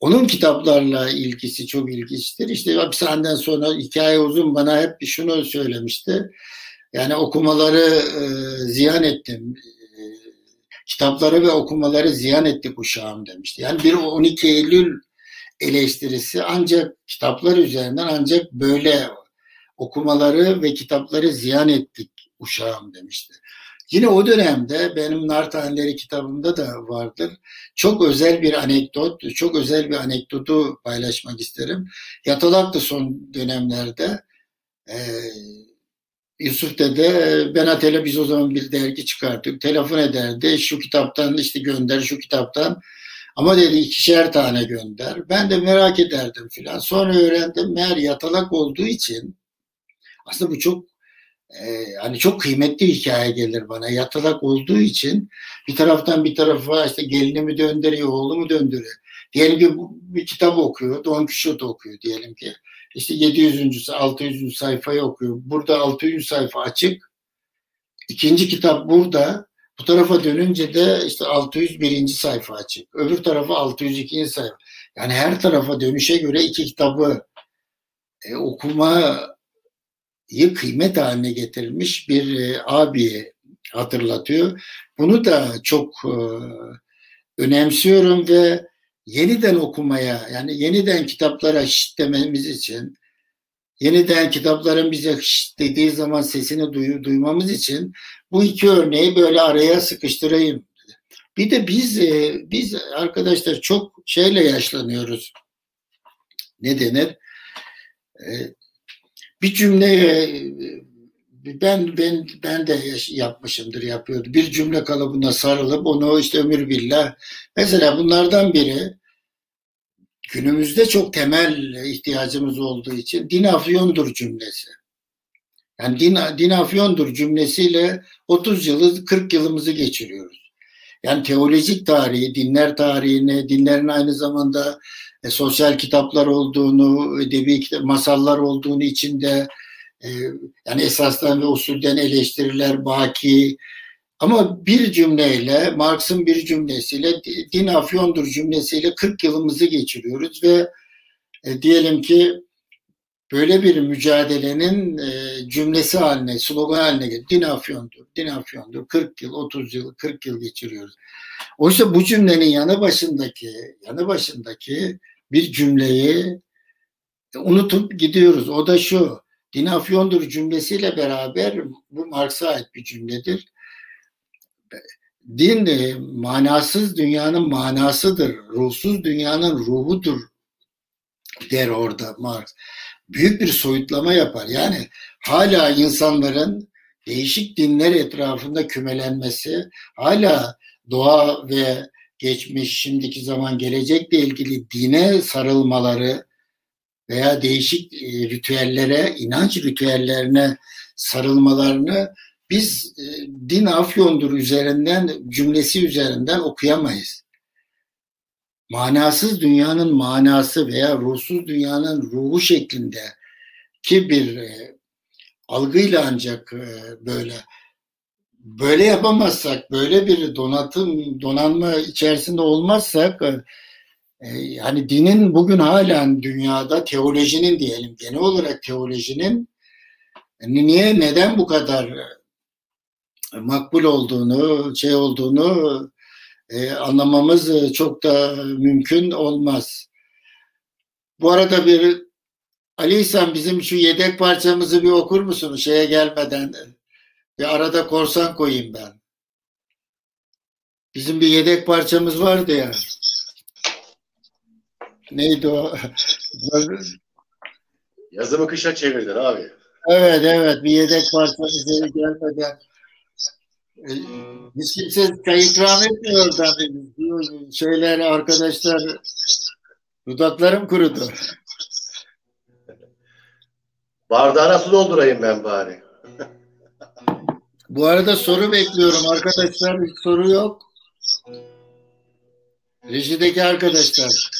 Onun kitaplarla ilgisi çok ilginçtir. İşte hapishaneden sonra hikaye uzun bana hep şunu söylemişti. Yani okumaları e, ziyan ettim. E, kitapları ve okumaları ziyan etti kuşağım demişti. Yani bir 12 Eylül eleştirisi ancak kitaplar üzerinden ancak böyle okumaları ve kitapları ziyan ettik uşağım demişti. Yine o dönemde benim Nar kitabımda da vardır. Çok özel bir anekdot, çok özel bir anekdotu paylaşmak isterim. Yatalaktı son dönemlerde. Ee, Yusuf dede ben Atela biz o zaman bir dergi çıkarttık. Telefon ederdi şu kitaptan işte gönder şu kitaptan. Ama dedi ikişer tane gönder. Ben de merak ederdim filan. Sonra öğrendim meğer yatalak olduğu için aslında bu çok e, hani çok kıymetli hikaye gelir bana. Yatalak olduğu için bir taraftan bir tarafa işte gelinimi döndürüyor, oğlumu döndürüyor. Diyelim ki bir kitap okuyor, Don Quixote okuyor diyelim ki. İşte 700. 600. sayfayı okuyor. Burada 600 sayfa açık. İkinci kitap burada. Bu tarafa dönünce de işte 601. sayfa açık. Öbür tarafa 602. sayfa. Yani her tarafa dönüşe göre iki kitabı e, okumayı kıymet haline getirilmiş bir e, abi hatırlatıyor. Bunu da çok e, önemsiyorum ve yeniden okumaya yani yeniden kitaplara şişt dememiz için yeniden kitapların bize şişt dediği zaman sesini duy, duymamız için bu iki örneği böyle araya sıkıştırayım. Bir de biz e, biz arkadaşlar çok şeyle yaşlanıyoruz. Ne denir? E, bir cümle e, ben ben ben de yapmışımdır yapıyordu. Bir cümle kalıbına sarılıp onu işte ömür billah. Mesela bunlardan biri günümüzde çok temel ihtiyacımız olduğu için din afyondur cümlesi. Yani din, din afyondur cümlesiyle 30 yılı 40 yılımızı geçiriyoruz. Yani teolojik tarihi, dinler tarihini, dinlerin aynı zamanda e, sosyal kitaplar olduğunu, edebi masallar olduğunu içinde e, yani esasdan ve usulden eleştiriler baki ama bir cümleyle Marx'ın bir cümlesiyle din afyondur cümlesiyle 40 yılımızı geçiriyoruz ve e, diyelim ki böyle bir mücadelenin e, cümlesi haline, slogan haline geldi. Din afyondur, din afyondur. 40 yıl, 30 yıl, 40 yıl geçiriyoruz. Oysa bu cümlenin yanı başındaki, yanı başındaki bir cümleyi unutup gidiyoruz. O da şu, din afyondur cümlesiyle beraber bu Marx'a ait bir cümledir. Din de manasız dünyanın manasıdır, ruhsuz dünyanın ruhudur der orada Marx. Büyük bir soyutlama yapar. Yani hala insanların değişik dinler etrafında kümelenmesi, hala doğa ve geçmiş, şimdiki zaman, gelecekle ilgili dine sarılmaları veya değişik e, ritüellere, inanç ritüellerine sarılmalarını biz e, din afyondur üzerinden, cümlesi üzerinden okuyamayız. Manasız dünyanın manası veya ruhsuz dünyanın ruhu şeklinde ki bir e, algıyla ancak böyle böyle yapamazsak, böyle bir donatım, donanma içerisinde olmazsak yani dinin bugün halen dünyada teolojinin diyelim genel olarak teolojinin niye neden bu kadar e, makbul olduğunu, şey olduğunu e, anlamamız çok da mümkün olmaz. Bu arada bir Ali İhsan bizim şu yedek parçamızı bir okur musun şeye gelmeden? Bir arada korsan koyayım ben. Bizim bir yedek parçamız vardı ya. Neydi o? Yazımı kışa çevirdin abi. Evet evet bir yedek parçamız gelmeden e, hiç kimse çay ikram etmiyor tabii. Şeyler arkadaşlar dudaklarım kurudu. Bardağına su doldurayım ben bari. Bu arada soru bekliyorum arkadaşlar. Hiç soru yok. Rejideki arkadaşlar.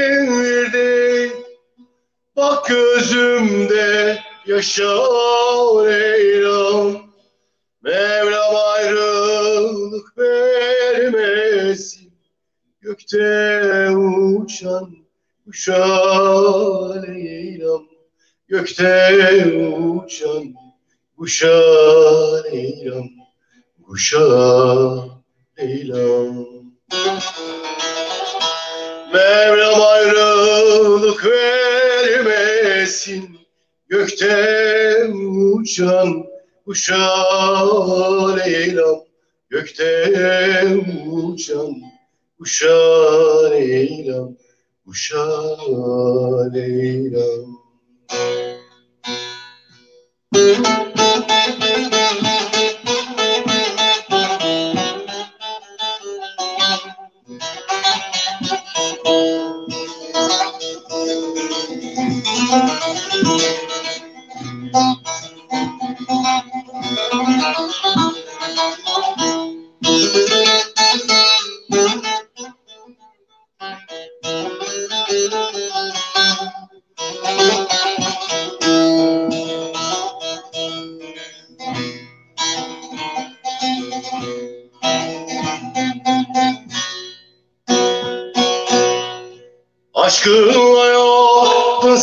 Çevirdin Bak gözümde yaşa Leyla Mevlam. Ayrılık vermesin. Gökte uçan kuşa Leyla'm Gökte uçan kuşa Leyla'm Kuşa Leyla'm Mevlam ayrılık vermesin Gökte uçan kuşa Leyla'm Gökte uçan kuşa Leyla'm Kuşa Leyla'm Aşkınla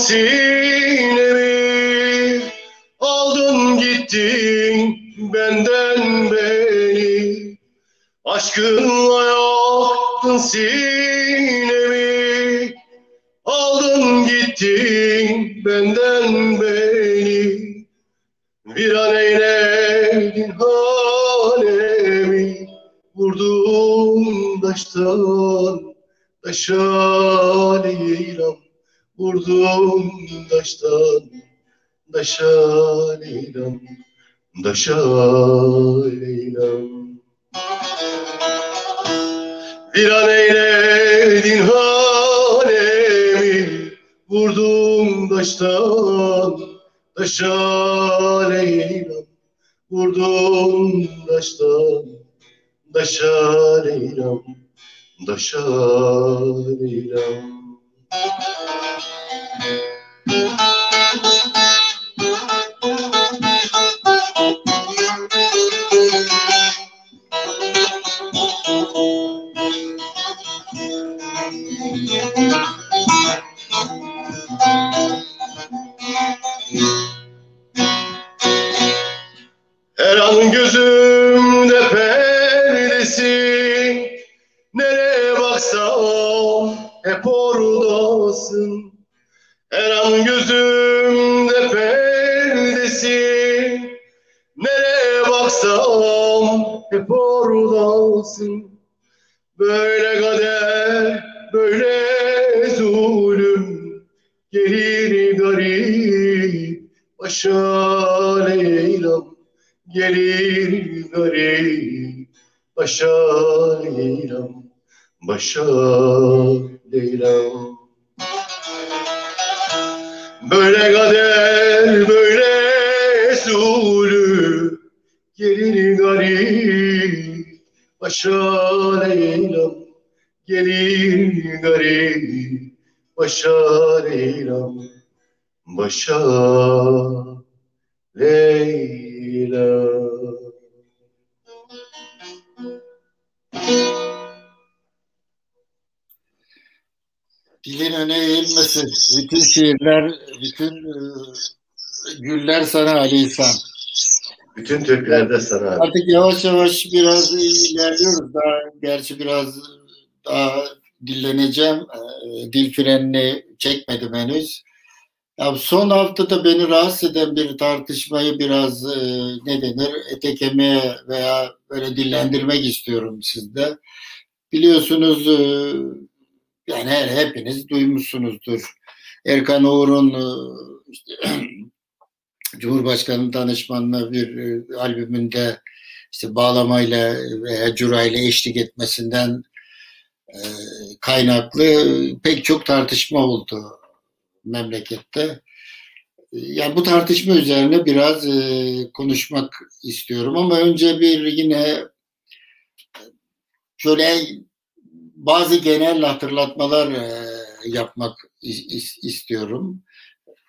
sinemi Aldın gittin benden beni. Aşkınla yaktın sinemi taştan Taşa Leyla'm Taşa Leyla'm Bir an eyledin halemi Vurdum taştan Taşa Leyla'm Vurdum taştan Taşa Leyla'm Daşa Leyla'm Her an gözümde perdesin. Nereye baksam hep oradasın Her an gözümde perdesin Nereye baksam hep oradasın Böyle kader, böyle zulüm Gelir garip. Başa Leyla'm Gelir garip. Başa Leyla'm Başa Leyla'm Böyle kader, böyle zulüm. Gelir garip başa Leyla'm. Gelir garip başa Leyla'm. Başa Leyla Dilin öne eğilmesin. Bütün şiirler, bütün e, güller sana Ali İhsan. Bütün türkülerde sana. Artık yavaş yavaş biraz ilerliyoruz. Daha gerçi biraz daha dilleneceğim. E, Dil frenini çekmedim henüz. Ya son haftada beni rahatsız eden bir tartışmayı biraz e, ne denir etekemeye veya böyle dillendirmek istiyorum sizde. Biliyorsunuz e, yani her, hepiniz duymuşsunuzdur. Erkan Oğur'un e, işte, Cumhurbaşkanı danışmanlığı bir e, albümünde işte bağlamayla veya curayla eşlik etmesinden e, kaynaklı pek çok tartışma oldu memlekette. Yani bu tartışma üzerine biraz konuşmak istiyorum ama önce bir yine şöyle bazı genel hatırlatmalar e, yapmak is, istiyorum.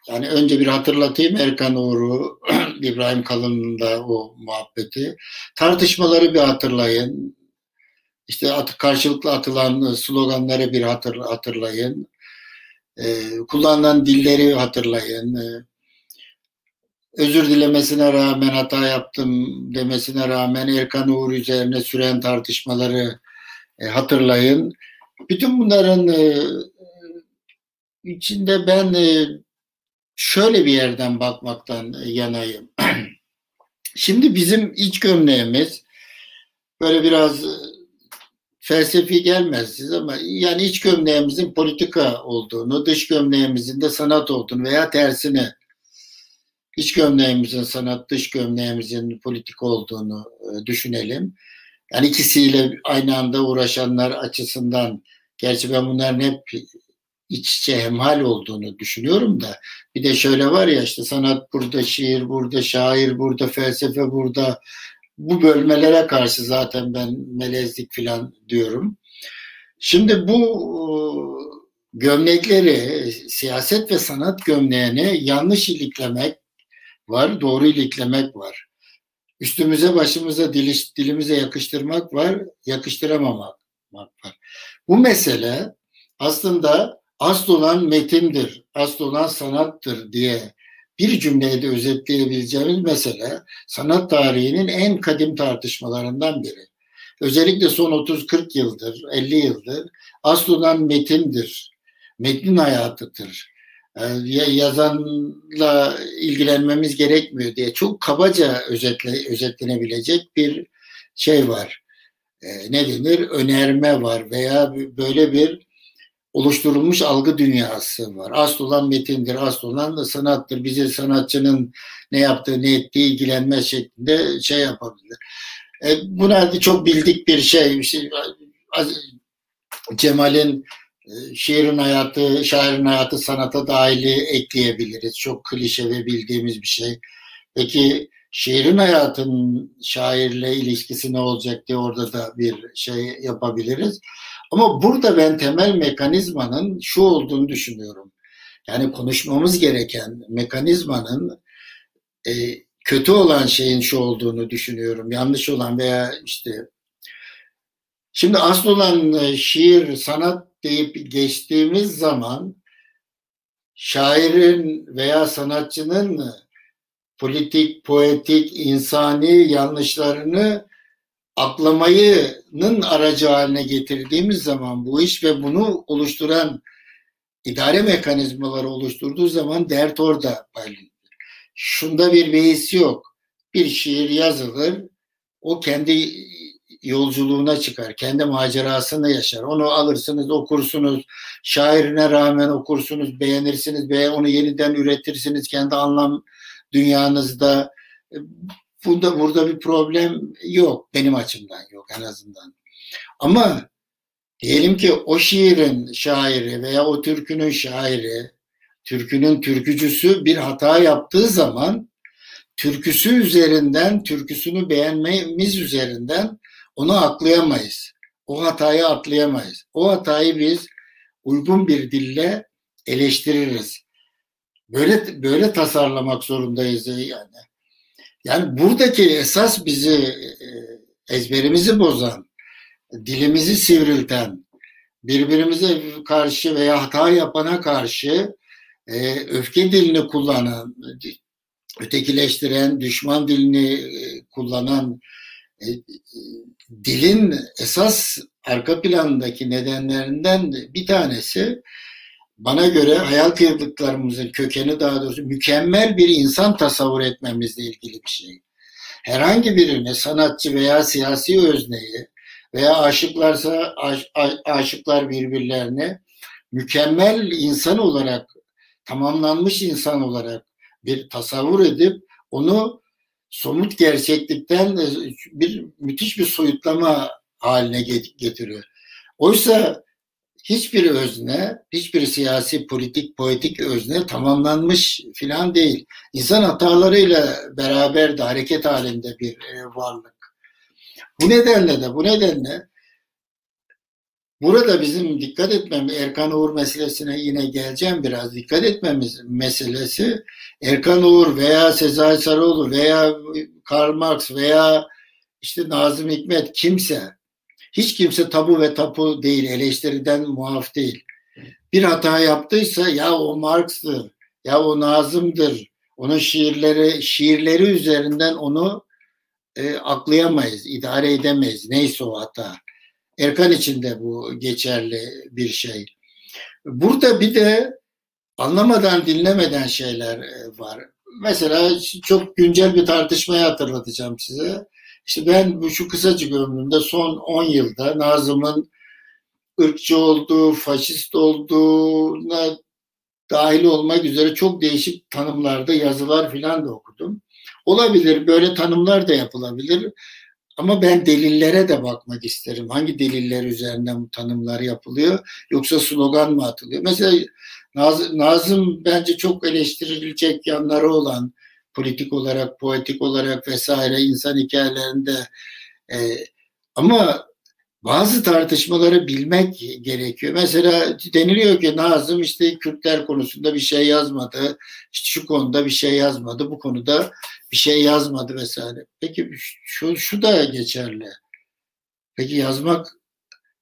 Yani önce bir hatırlatayım Erkan Uğur'u, İbrahim Kalın'ın da o muhabbeti. Tartışmaları bir hatırlayın. İşte at, karşılıklı atılan sloganları bir hatır, hatırlayın. Ee, kullanılan dilleri hatırlayın. Ee, özür dilemesine rağmen hata yaptım demesine rağmen Erkan Uğur üzerine süren tartışmaları e, hatırlayın. Bütün bunların e, içinde ben e, şöyle bir yerden bakmaktan yanayım. Şimdi bizim iç gömleğimiz böyle biraz e, felsefi gelmez siz ama yani iç gömleğimizin politika olduğunu, dış gömleğimizin de sanat olduğunu veya tersine iç gömleğimizin sanat, dış gömleğimizin politika olduğunu e, düşünelim. Yani ikisiyle aynı anda uğraşanlar açısından gerçi ben bunların hep iç içe hemhal olduğunu düşünüyorum da bir de şöyle var ya işte sanat burada, şiir burada, şair burada, felsefe burada bu bölmelere karşı zaten ben melezlik filan diyorum. Şimdi bu gömlekleri siyaset ve sanat gömleğini yanlış iliklemek var, doğru iliklemek var. Üstümüze başımıza diliş, dilimize yakıştırmak var, yakıştıramamak var. Bu mesele aslında asıl olan metindir, asıl olan sanattır diye bir cümleye de özetleyebileceğimiz mesele sanat tarihinin en kadim tartışmalarından biri. Özellikle son 30-40 yıldır, 50 yıldır asıl olan metindir, metnin hayatıdır. Ee, yazanla ilgilenmemiz gerekmiyor diye çok kabaca özetle, özetlenebilecek bir şey var. Ee, ne denir? Önerme var veya böyle bir oluşturulmuş algı dünyası var. Asıl olan metindir, asıl olan da sanattır. Bize sanatçının ne yaptığı, ne ettiği ilgilenme şeklinde şey yapabilir. E, buna çok bildik bir şey. Cemal'in e, şiirin hayatı, şairin hayatı sanata dahili ekleyebiliriz. Çok klişe ve bildiğimiz bir şey. Peki şiirin hayatının şairle ilişkisi ne olacak diye orada da bir şey yapabiliriz. Ama burada ben temel mekanizmanın şu olduğunu düşünüyorum. Yani konuşmamız gereken mekanizmanın e, kötü olan şeyin şu olduğunu düşünüyorum. Yanlış olan veya işte şimdi asıl olan e, şiir, sanat deyip geçtiğimiz zaman şairin veya sanatçının politik, poetik, insani yanlışlarını aklamayının aracı haline getirdiğimiz zaman bu iş ve bunu oluşturan idare mekanizmaları oluşturduğu zaman dert orada paylaşılır. Şunda bir beis yok. Bir şiir yazılır, o kendi yolculuğuna çıkar, kendi macerasını yaşar. Onu alırsınız, okursunuz, şairine rağmen okursunuz, beğenirsiniz veya onu yeniden üretirsiniz kendi anlam dünyanızda. Bunda burada bir problem yok benim açımdan yok en azından. Ama diyelim ki o şiirin şairi veya o türkünün şairi, türkünün türkücüsü bir hata yaptığı zaman türküsü üzerinden, türküsünü beğenmemiz üzerinden onu aklayamayız. O hatayı atlayamayız. O hatayı biz uygun bir dille eleştiririz. Böyle böyle tasarlamak zorundayız yani. Yani buradaki esas bizi e, ezberimizi bozan, dilimizi sivrilten, birbirimize karşı veya hata yapana karşı e, öfke dilini kullanan, ötekileştiren, düşman dilini e, kullanan dilin esas arka plandaki nedenlerinden bir tanesi bana göre hayal kırıklıklarımızın kökeni daha doğrusu mükemmel bir insan tasavvur etmemizle ilgili bir şey. Herhangi birini sanatçı veya siyasi özneyi veya aşıklarsa aş, aşıklar birbirlerine mükemmel insan olarak tamamlanmış insan olarak bir tasavvur edip onu somut gerçeklikten bir müthiş bir soyutlama haline getiriyor. Oysa hiçbir özne, hiçbir siyasi, politik, poetik özne tamamlanmış filan değil. İnsan hatalarıyla beraber de hareket halinde bir e, varlık. Bu nedenle de bu nedenle burada bizim dikkat etmemiz Erkan Uğur meselesine yine geleceğim biraz dikkat etmemiz meselesi Erkan Uğur veya Sezai Sarıoğlu veya Karl Marx veya işte Nazım Hikmet kimse hiç kimse tabu ve tapu değil, eleştiriden muaf değil. Bir hata yaptıysa ya o Marx'tır, ya o Nazım'dır, onun şiirleri şiirleri üzerinden onu e, aklayamayız, idare edemeyiz. Neyse o hata. Erkan için de bu geçerli bir şey. Burada bir de anlamadan dinlemeden şeyler e, var. Mesela çok güncel bir tartışmayı hatırlatacağım size. İşte ben bu şu kısacık ömrümde son 10 yılda Nazım'ın ırkçı olduğu, faşist olduğuna dahil olmak üzere çok değişik tanımlarda yazılar filan da okudum. Olabilir, böyle tanımlar da yapılabilir. Ama ben delillere de bakmak isterim. Hangi deliller üzerinden bu tanımlar yapılıyor? Yoksa slogan mı atılıyor? Mesela Nazım, Nazım bence çok eleştirilecek yanları olan politik olarak, poetik olarak vesaire insan hikayelerinde e, ama bazı tartışmaları bilmek gerekiyor. Mesela deniliyor ki Nazım işte Kürtler konusunda bir şey yazmadı, şu konuda bir şey yazmadı, bu konuda bir şey yazmadı vesaire. Peki şu, şu da geçerli. Peki yazmak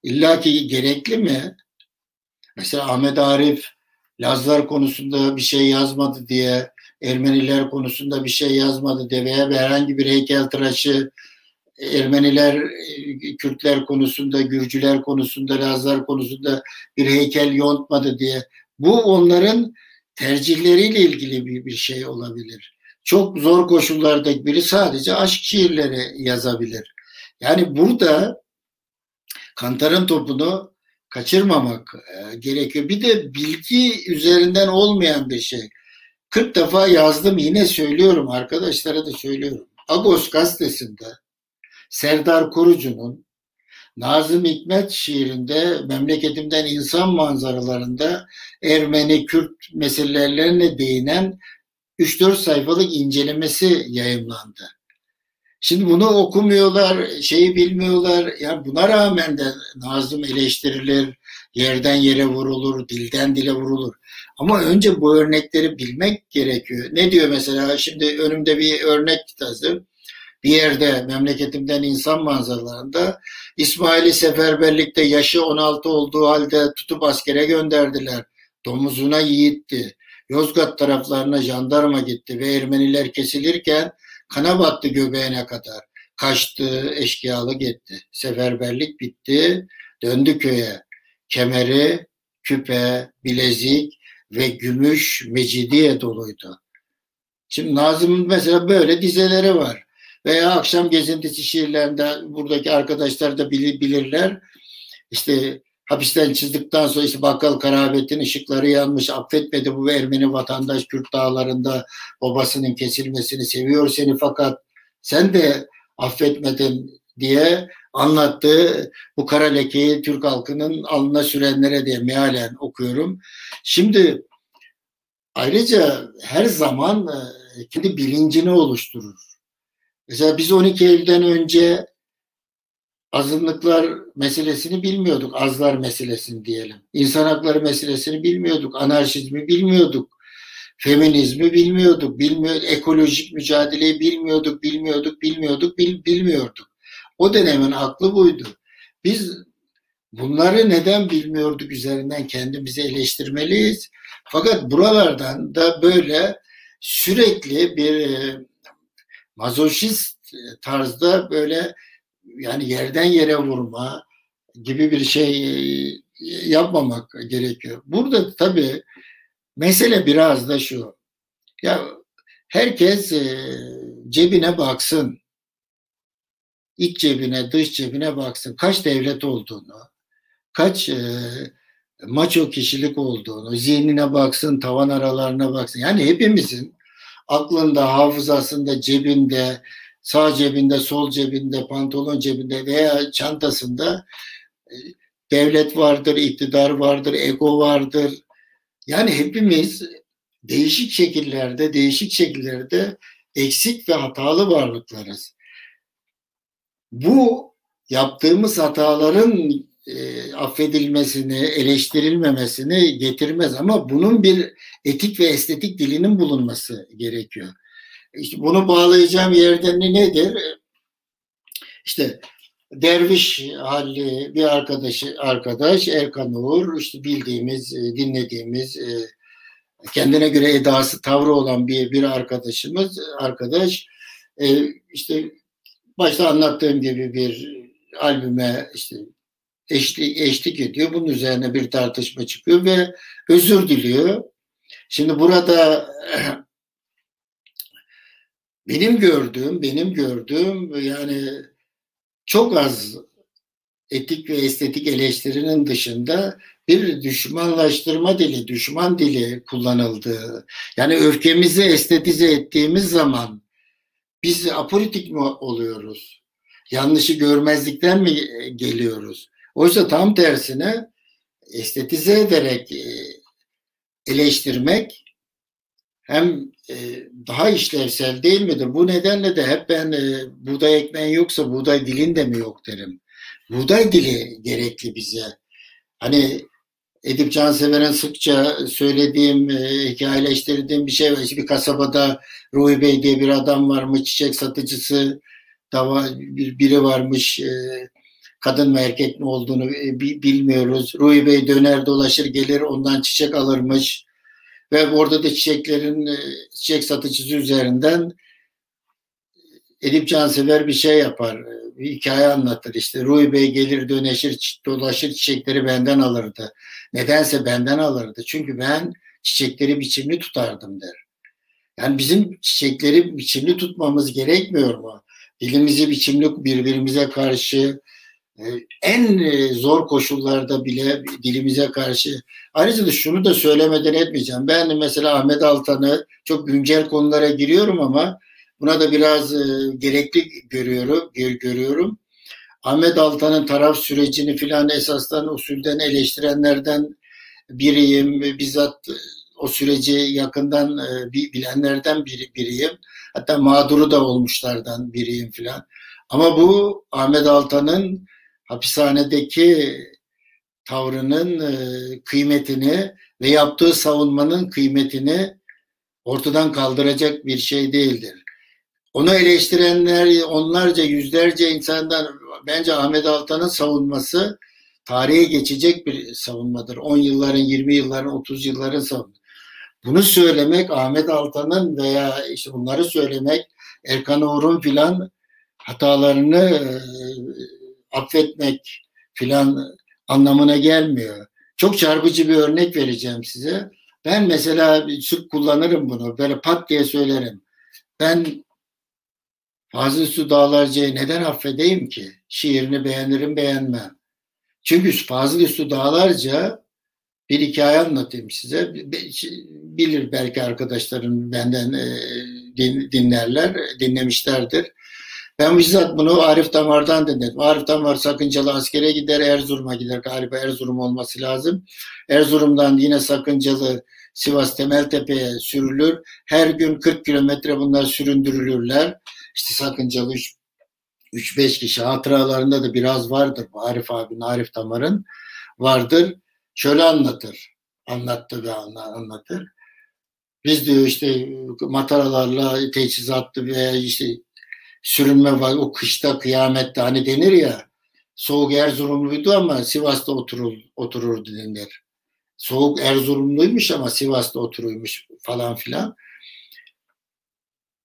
illaki gerekli mi? Mesela Ahmet Arif Lazlar konusunda bir şey yazmadı diye Ermeniler konusunda bir şey yazmadı diye veya herhangi bir heykeltıraşı Ermeniler, Kürtler konusunda, Gürcüler konusunda, Lazlar konusunda bir heykel yontmadı diye. Bu onların tercihleriyle ilgili bir, bir şey olabilir. Çok zor koşullardaki biri sadece aşk şiirleri yazabilir. Yani burada Kantar'ın topunu kaçırmamak e, gerekiyor. Bir de bilgi üzerinden olmayan bir şey. 40 defa yazdım yine söylüyorum arkadaşlara da söylüyorum. Agos gazetesinde Serdar Kurucu'nun Nazım Hikmet şiirinde memleketimden insan manzaralarında Ermeni Kürt meselelerine değinen 3-4 sayfalık incelemesi yayınlandı. Şimdi bunu okumuyorlar, şeyi bilmiyorlar. Ya buna rağmen de Nazım eleştirilir, yerden yere vurulur, dilden dile vurulur. Ama önce bu örnekleri bilmek gerekiyor. Ne diyor mesela? Şimdi önümde bir örnek kitası. Bir yerde memleketimden insan manzaralarında İsmail'i seferberlikte yaşı 16 olduğu halde tutup askere gönderdiler. Domuzuna yiğitti. Yozgat taraflarına jandarma gitti ve Ermeniler kesilirken kana battı göbeğine kadar. Kaçtı, eşkıyalı gitti. Seferberlik bitti, döndü köye. Kemeri, küpe, bilezik, ve gümüş mecidiye doluydu. Şimdi Nazım'ın mesela böyle dizeleri var. Veya akşam gezintisi şiirlerinde buradaki arkadaşlar da bilir, bilirler. İşte hapisten çıktıktan sonra işte Bakkal Karabet'in ışıkları yanmış affetmedi bu Ermeni vatandaş Kürt dağlarında babasının kesilmesini seviyor seni fakat sen de affetmedin diye anlattığı bu kara lekeyi Türk halkının alnına sürenlere diye mealen okuyorum. Şimdi ayrıca her zaman e, kendi bilincini oluşturur. Mesela biz 12 Eylül'den önce azınlıklar meselesini bilmiyorduk. Azlar meselesini diyelim. İnsan hakları meselesini bilmiyorduk. Anarşizmi bilmiyorduk. Feminizmi bilmiyorduk. Bilmiyorduk. Ekolojik mücadeleyi bilmiyorduk. Bilmiyorduk. Bilmiyorduk. Bil, bilmiyorduk. O dönemin aklı buydu. Biz bunları neden bilmiyorduk üzerinden kendimizi eleştirmeliyiz. Fakat buralardan da böyle sürekli bir e, mazoşist tarzda böyle yani yerden yere vurma gibi bir şey yapmamak gerekiyor. Burada tabii mesele biraz da şu. Ya herkes e, cebine baksın. İç cebine, dış cebine baksın. Kaç devlet olduğunu, kaç e, maço kişilik olduğunu, zihnine baksın, tavan aralarına baksın. Yani hepimizin aklında, hafızasında, cebinde, sağ cebinde, sol cebinde, pantolon cebinde veya çantasında e, devlet vardır, iktidar vardır, ego vardır. Yani hepimiz değişik şekillerde, değişik şekillerde eksik ve hatalı varlıklarız. Bu yaptığımız hataların e, affedilmesini, eleştirilmemesini getirmez ama bunun bir etik ve estetik dilinin bulunması gerekiyor. İşte bunu bağlayacağım yerden nedir? İşte derviş halli bir arkadaşı arkadaş Erkan Uğur işte bildiğimiz, e, dinlediğimiz e, kendine göre edası, tavrı olan bir bir arkadaşımız arkadaş e, işte başta anlattığım gibi bir albüme işte eşlik, eşlik ediyor. Bunun üzerine bir tartışma çıkıyor ve özür diliyor. Şimdi burada benim gördüğüm, benim gördüğüm yani çok az etik ve estetik eleştirinin dışında bir düşmanlaştırma dili, düşman dili kullanıldığı, yani öfkemizi estetize ettiğimiz zaman biz apolitik mi oluyoruz? Yanlışı görmezlikten mi geliyoruz? Oysa tam tersine estetize ederek e, eleştirmek hem e, daha işlevsel değil midir? Bu nedenle de hep ben e, buğday ekmeğin yoksa buğday dilin de mi yok derim. Buğday dili gerekli bize. Hani Edip Cansever'in sıkça söylediğim, hikayeleştirdiğim bir şey var. Bir kasabada Ruhi Bey diye bir adam varmış, çiçek satıcısı, dava bir biri varmış, kadın mı erkek mi olduğunu e, bilmiyoruz. Ruhi Bey döner dolaşır gelir ondan çiçek alırmış ve orada da çiçeklerin e, çiçek satıcısı üzerinden Edip Cansever bir şey yapar. Bir hikaye anlatır işte. Ruhi Bey gelir döneşir dolaşır çiçekleri benden alırdı. Nedense benden alırdı. Çünkü ben çiçekleri biçimli tutardım der. Yani bizim çiçekleri biçimli tutmamız gerekmiyor mu? Dilimizi biçimli birbirimize karşı, en e, zor koşullarda bile dilimize karşı ayrıca da şunu da söylemeden etmeyeceğim. Ben mesela Ahmet Altan'ı çok güncel konulara giriyorum ama buna da biraz e, gerekli görüyorum, görüyorum. Ahmet Altan'ın taraf sürecini filan esasdan usulden eleştirenlerden biriyim. Bizzat e, o süreci yakından bilenlerden biri, biriyim. Hatta mağduru da olmuşlardan biriyim filan. Ama bu Ahmet Altan'ın hapishanedeki tavrının e, kıymetini ve yaptığı savunmanın kıymetini ortadan kaldıracak bir şey değildir. Onu eleştirenler onlarca yüzlerce insandan bence Ahmet Altan'ın savunması tarihe geçecek bir savunmadır. 10 yılların, 20 yılların, 30 yılların savunması. Bunu söylemek Ahmet Altan'ın veya işte bunları söylemek Erkan Uğur'un filan hatalarını e, affetmek filan anlamına gelmiyor. Çok çarpıcı bir örnek vereceğim size. Ben mesela sık kullanırım bunu. Böyle pat diye söylerim. Ben Fazıl Su Dağlarca'yı neden affedeyim ki? Şiirini beğenirim beğenmem. Çünkü Fazıl Su Dağlarca bir hikaye anlatayım size. Bilir belki arkadaşlarım benden e, dinlerler, dinlemişlerdir. Ben bizzat bunu Arif Damar'dan dinledim. Arif Damar sakıncalı askere gider, Erzurum'a gider. Galiba Erzurum olması lazım. Erzurum'dan yine sakıncalı Sivas Temeltepe'ye sürülür. Her gün 40 kilometre bunlar süründürülürler. İşte sakıncalı 3-5 kişi hatıralarında da biraz vardır. Arif abi, Arif Damar'ın vardır. Şöyle anlatır. Anlattı ve anlatır. Biz diyor işte mataralarla teçhizatlı veya işte sürünme var. O kışta kıyamette hani denir ya soğuk Erzurumluydu ama Sivas'ta oturur, otururdu denir. Soğuk Erzurumluymuş ama Sivas'ta oturuymuş falan filan.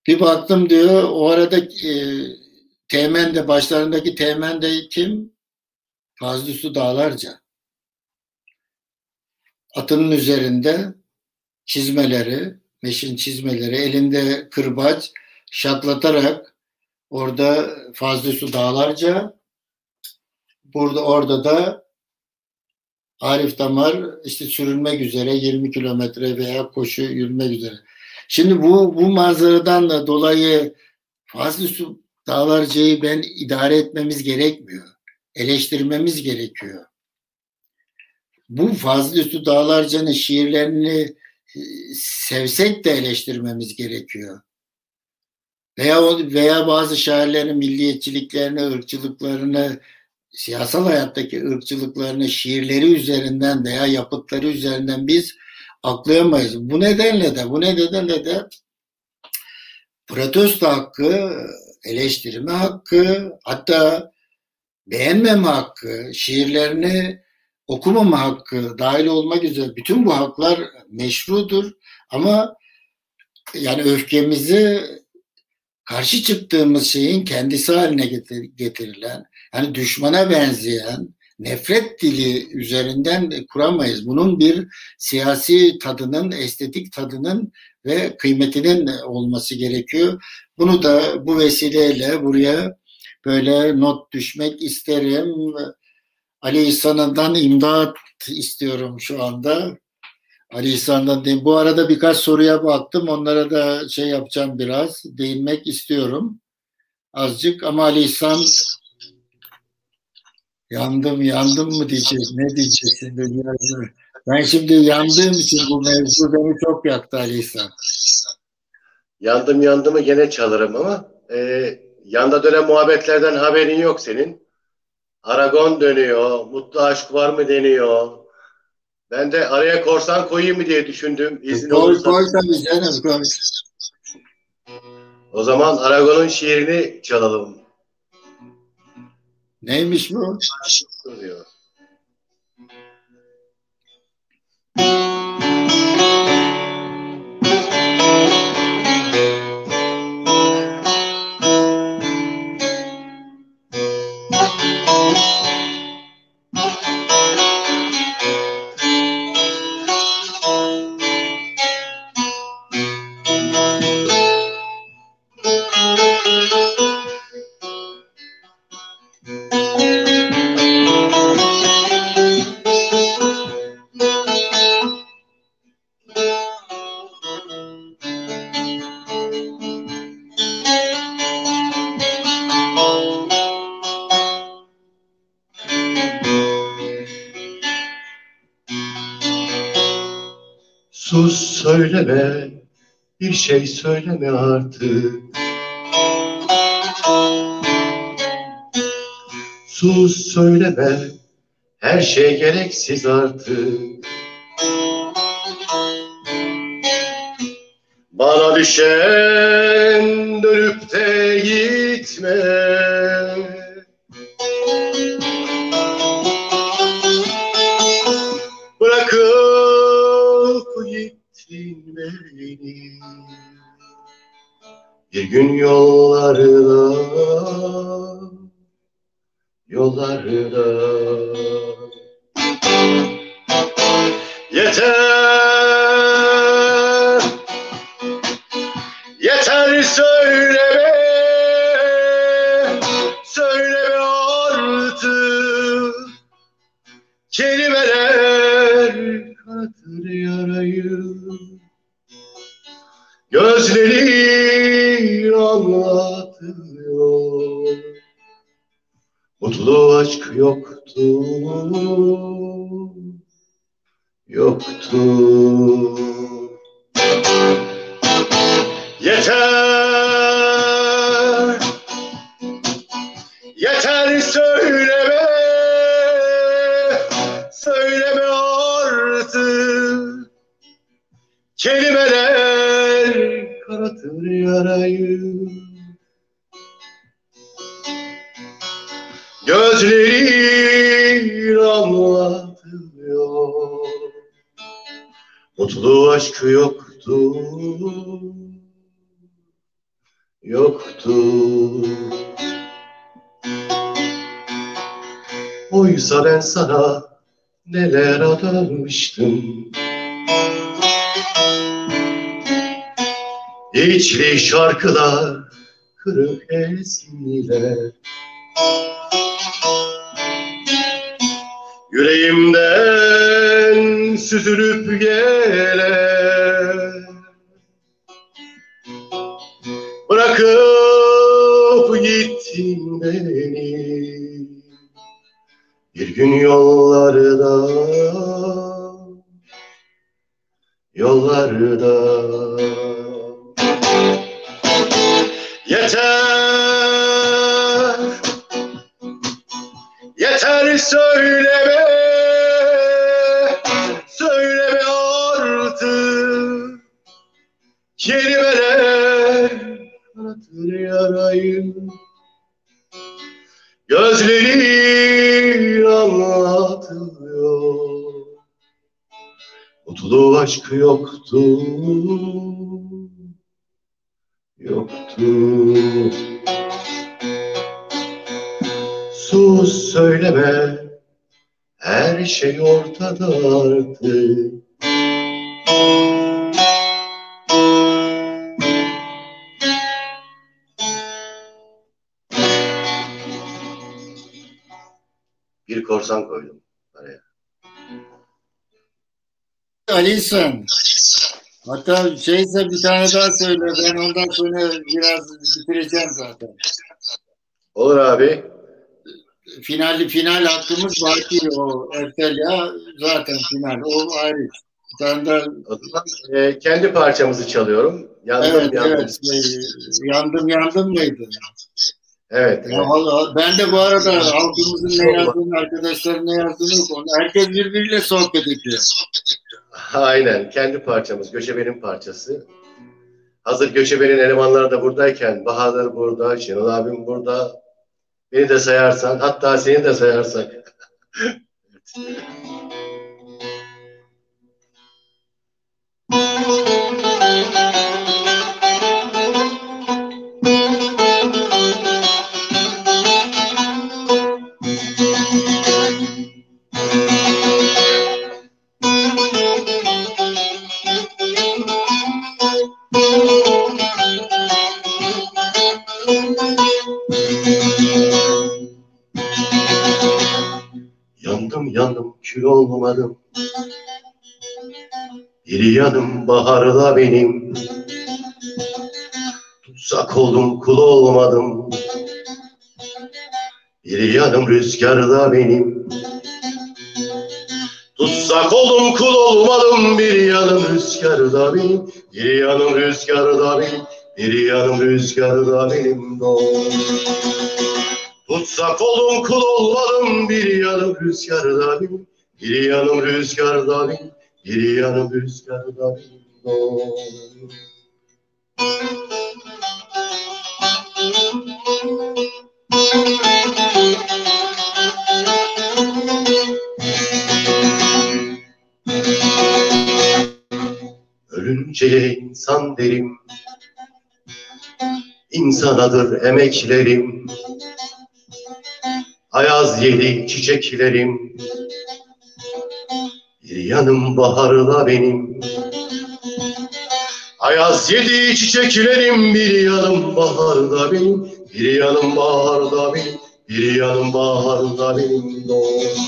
Bir baktım diyor o arada e, teğmen de başlarındaki teğmen de kim? Fazlı Su Dağlarca. atının üzerinde çizmeleri, meşin çizmeleri, elinde kırbaç şaklatarak orada Fazlı Su Dağlarca burada orada da Arif Damar işte sürülmek üzere 20 kilometre veya koşu yürümek üzere. Şimdi bu bu manzaradan da dolayı Fazlı Su Dağlarca'yı ben idare etmemiz gerekmiyor. Eleştirmemiz gerekiyor. Bu Fazlı Üstü Dağlarca'nın şiirlerini e, sevsek de eleştirmemiz gerekiyor. Veya veya bazı şairlerin milliyetçiliklerini, ırkçılıklarını, siyasal hayattaki ırkçılıklarını şiirleri üzerinden veya yapıtları üzerinden biz aklayamayız. Bu nedenle de bu nedenle de protesto hakkı, eleştirme hakkı, hatta beğenmeme hakkı, şiirlerini okumama hakkı dahil olmak üzere bütün bu haklar meşrudur ama yani öfkemizi karşı çıktığımız şeyin kendisi haline getirilen yani düşmana benzeyen nefret dili üzerinden kuramayız. Bunun bir siyasi tadının, estetik tadının ve kıymetinin olması gerekiyor. Bunu da bu vesileyle buraya böyle not düşmek isterim. Ali İhsan'dan imdat istiyorum şu anda. Ali İhsan'dan değil. Bu arada birkaç soruya baktım. Onlara da şey yapacağım biraz. Değinmek istiyorum. Azıcık ama Ali İhsan yandım yandım mı diyecek. Ne diyecek şimdi? Ben şimdi yandığım için bu mevzu beni çok yaktı Ali İhsan. Yandım yandımı gene çalarım ama e, yanda dönen muhabbetlerden haberin yok senin. Aragon dönüyor, mutlu aşk var mı deniyor. Ben de araya korsan koyayım mı diye düşündüm. İzin koy, olursa. Koy tabii canım koy. O zaman Aragon'un şiirini çalalım. Neymiş bu? Diyor. Bir şey söyleme artık. Sus söyleme, her şey gereksiz artık. Bana düşen dönüp de gitme. Bir gün yollarda, yollarda. Yeter, yeter söyleme, söyleme artık. Kelimeler kanatır yarayı. Gözleri anlatıyor. Mutlu aşk yoktu, yoktu. Yeter, yeter söyleme, söyleme artık. Kelimeler kanatır yarayı. Gözlerin anlatıyor. Mutlu aşkı yoktu. Yoktu. Oysa ben sana neler adarmıştım. İçli şarkılar, kırık eskiler. Yüreğimden süzülüp gelen Bırakıp gittin beni. Bir gün yollarda Yollarda Yeter. Yeter söyleme. Söyleme artık. Kelimeler kanatır yarayı. Gözlerin anlatıyor Mutlu aşk yoktu Yoktu Sus söyleme Her şey ortada artık Bir korsan koydum araya. Ali sen. Hatta şeyse bir tane daha söyle. Ben ondan sonra biraz bitireceğim zaten. Olur abi. Finali final hakkımız var ki o Eftelya zaten final. O ayrı. Tane de e, kendi parçamızı çalıyorum. Yandım evet yandım. evet şey, yandım yandım mıydı? Evet. Ya vallahi ben de bu arada halkımızın ne yazdığını, arkadaşların ne yazdığını konu. Herkes birbiriyle sohbet ediyor. Aynen. Kendi parçamız. Göçebe'nin parçası. Hazır Göçebe'nin elemanları da buradayken Bahadır burada, Şenol abim burada. Beni de sayarsan, hatta seni de sayarsak. Yandım olmadım. Bir yanım baharda benim. Tutsak oldum kul olmadım. Bir yanım rüzgarda benim. Tutsak oldum kul olmadım. Bir yanım rüzgarda benim. Bir yanım rüzgarda benim. Bir yanım rüzgarda benim. Doğru. Tutsak olun kul olmadım bir yanım rüzgarda benim, bir yanım rüzgarda benim, bir yanım rüzgarda benim. Doğru. Ölünce insan derim, insanadır emeklerim. Ayaz yedi çiçeklerim Bir yanım baharda benim. Ayaz yedi çiçeklerim Bir yanım baharda benim Bir yanım baharda benim Bir yanım baharda benim. Dost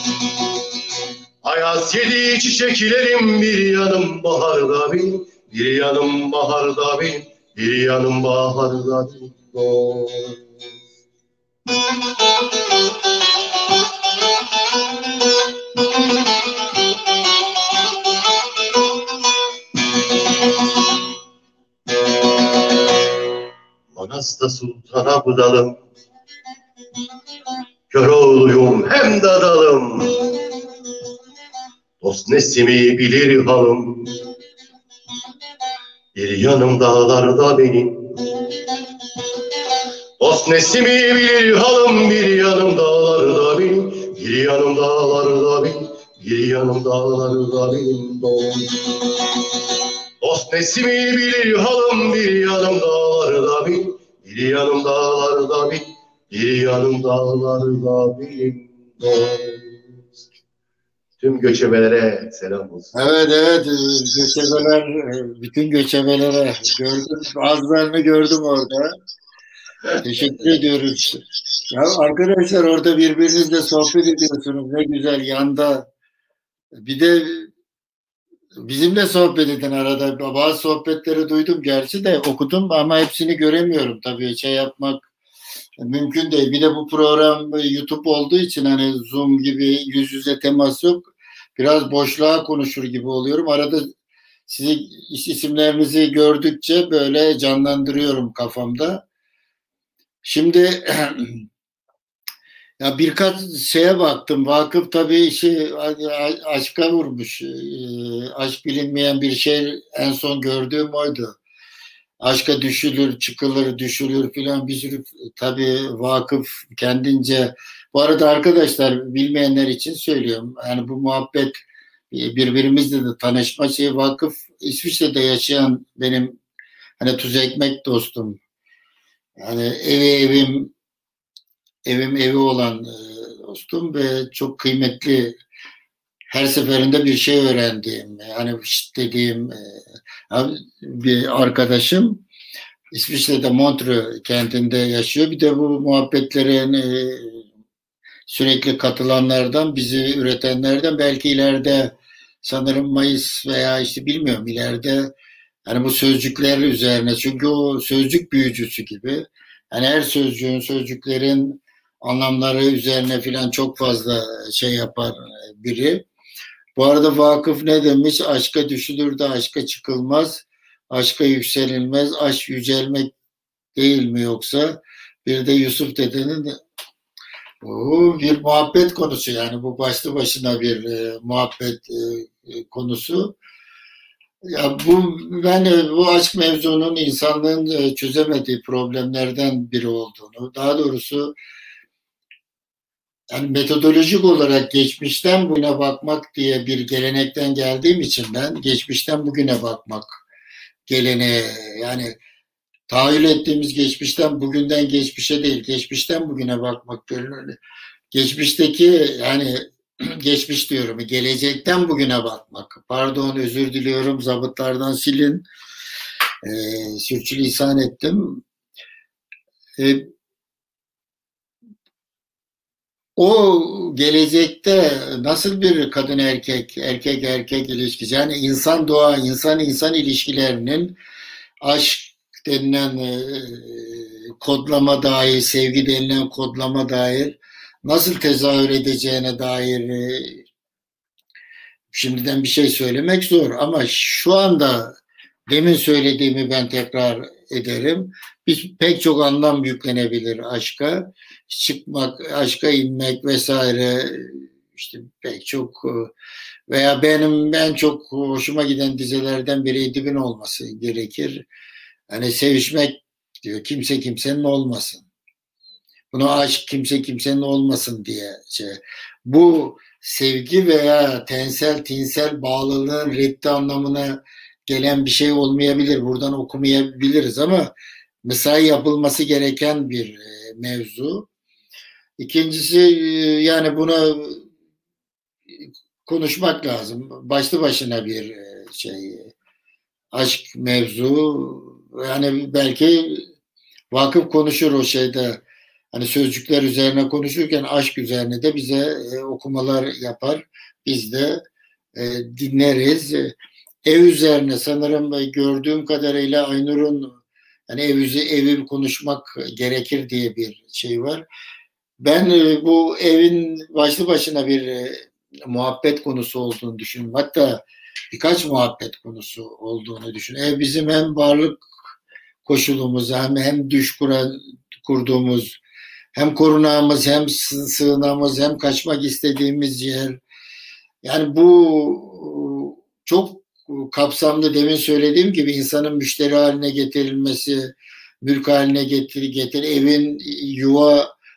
Ayaz yedi çiçeklerim Bir yanım baharda benim Bir yanım baharda benim Bir yanım baharda benim. dost Manasta sultana budalım. Kör oğluyum hem dadalım Dost nesimi bilir halım. Bir yanım dağlarda benim Dost nesimi bilir halım Bir yanım dağlarda benim Bir yanım dağlarda benim Bir yanım dağlarda benim dost Dost nesimi bilir halım bir yanım dağlarda benim, bir yanım dağlarda benim, bir yanım dağlarda benim dost. tüm göçebelere selam olsun. Evet evet göçebeler bütün göçebelere gördüm bazılarını gördüm orada. Teşekkür ediyoruz. Ya arkadaşlar orada birbirinizle sohbet ediyorsunuz. Ne güzel yanda. Bir de bizimle sohbet edin arada. Bazı sohbetleri duydum gerçi de okudum ama hepsini göremiyorum tabii. Şey yapmak mümkün değil. Bir de bu program YouTube olduğu için hani Zoom gibi yüz yüze temas yok. Biraz boşluğa konuşur gibi oluyorum. Arada sizi isimlerinizi gördükçe böyle canlandırıyorum kafamda. Şimdi ya birkaç şeye baktım. Vakıf tabii işi aşka vurmuş. Aşk bilinmeyen bir şey en son gördüğüm oydu. Aşka düşülür, çıkılır, düşülür filan bir sürü tabii vakıf kendince. Bu arada arkadaşlar bilmeyenler için söylüyorum. Yani bu muhabbet birbirimizle de tanışma şeyi vakıf İsviçre'de yaşayan benim hani tuz ekmek dostum yani evi evim evim evi olan e, dostum ve çok kıymetli her seferinde bir şey öğrendiğim yani dediğim e, bir arkadaşım İsviçre'de Montreux kentinde yaşıyor. Bir de bu muhabbetlerin e, sürekli katılanlardan, bizi üretenlerden belki ileride sanırım Mayıs veya işte bilmiyorum ileride yani bu sözcükler üzerine çünkü o sözcük büyücüsü gibi. Yani her sözcüğün, sözcüklerin anlamları üzerine filan çok fazla şey yapar biri. Bu arada vakıf ne demiş? Aşka düşülür de aşka çıkılmaz. Aşka yükselilmez. Aşk yücelmek değil mi yoksa? Bir de Yusuf dedenin bu bir muhabbet konusu yani bu başlı başına bir e, muhabbet e, konusu. Ya bu ben bu aşk mevzunun insanlığın e, çözemediği problemlerden biri olduğunu, daha doğrusu yani metodolojik olarak geçmişten bugüne bakmak diye bir gelenekten geldiğim için ben geçmişten bugüne bakmak geleneği yani tahayyül ettiğimiz geçmişten bugünden geçmişe değil, geçmişten bugüne bakmak görünür. Geçmişteki yani geçmiş diyorum. Gelecekten bugüne bakmak. Pardon özür diliyorum zabıtlardan silin. E, sürçülisan ettim. E, o gelecekte nasıl bir kadın erkek, erkek erkek ilişkisi yani insan doğa, insan insan ilişkilerinin aşk denilen e, kodlama dair, sevgi denilen kodlama dair nasıl tezahür edeceğine dair e, şimdiden bir şey söylemek zor ama şu anda demin söylediğimi ben tekrar ederim. Bir, pek çok anlam yüklenebilir aşka. Çıkmak, aşka inmek vesaire işte pek çok e, veya benim ben çok hoşuma giden dizilerden biri Edip'in olması gerekir. Hani sevişmek diyor kimse kimsenin olmasın. Bunu aşk kimse kimsenin olmasın diye şey. Bu sevgi veya tensel tinsel bağlılığın reddi anlamına gelen bir şey olmayabilir. Buradan okumayabiliriz ama mesai yapılması gereken bir e, mevzu. İkincisi e, yani buna konuşmak lazım. Başlı başına bir e, şey aşk mevzu yani belki vakıf konuşur o şeyde hani sözcükler üzerine konuşurken aşk üzerine de bize e, okumalar yapar. Biz de dinleriz. Ev üzerine sanırım gördüğüm kadarıyla Aynur'un yani ev evi konuşmak gerekir diye bir şey var. Ben e, bu evin başlı başına bir e, muhabbet konusu olduğunu düşünüyorum. Hatta birkaç muhabbet konusu olduğunu düşünüyorum. Ev bizim hem varlık koşulumuz hem hem düş kuran, kurduğumuz hem korunağımız hem sığınağımız hem kaçmak istediğimiz yer. Yani bu çok kapsamlı demin söylediğim gibi insanın müşteri haline getirilmesi, mülk haline getir, getir evin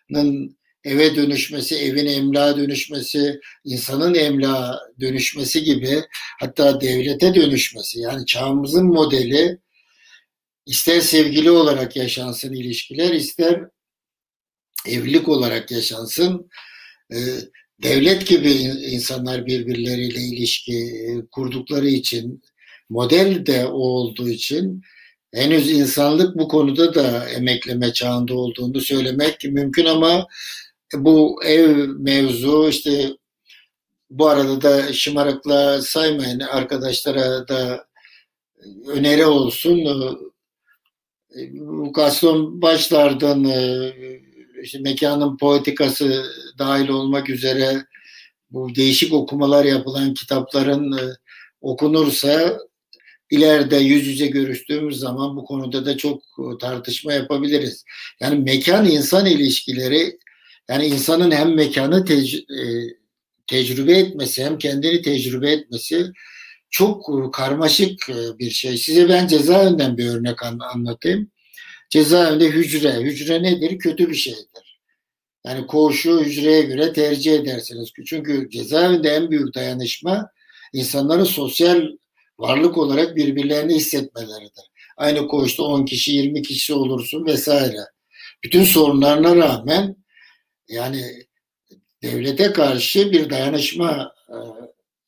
yuvanın eve dönüşmesi, evin emlağa dönüşmesi, insanın emlağa dönüşmesi gibi hatta devlete dönüşmesi. Yani çağımızın modeli ister sevgili olarak yaşansın ilişkiler, ister evlilik olarak yaşansın. E, devlet gibi insanlar birbirleriyle ilişki e, kurdukları için model de o olduğu için henüz insanlık bu konuda da emekleme çağında olduğunu söylemek mümkün ama bu ev mevzu işte bu arada da şımarıkla saymayın arkadaşlara da öneri olsun. Gaston başlardan işte mekanın poetikası dahil olmak üzere bu değişik okumalar yapılan kitapların okunursa ileride yüz yüze görüştüğümüz zaman bu konuda da çok tartışma yapabiliriz. Yani mekan insan ilişkileri yani insanın hem mekanı tec- e, tecrübe etmesi hem kendini tecrübe etmesi çok karmaşık bir şey. Size ben cezaevinden bir örnek anlatayım. Cezaevinde hücre. Hücre nedir? Kötü bir şeydir. Yani koğuşu hücreye göre tercih edersiniz. Çünkü cezaevinde en büyük dayanışma insanların sosyal varlık olarak birbirlerini hissetmeleridir. Aynı koğuşta 10 kişi 20 kişi olursun vesaire. Bütün sorunlarına rağmen yani devlete karşı bir dayanışma e,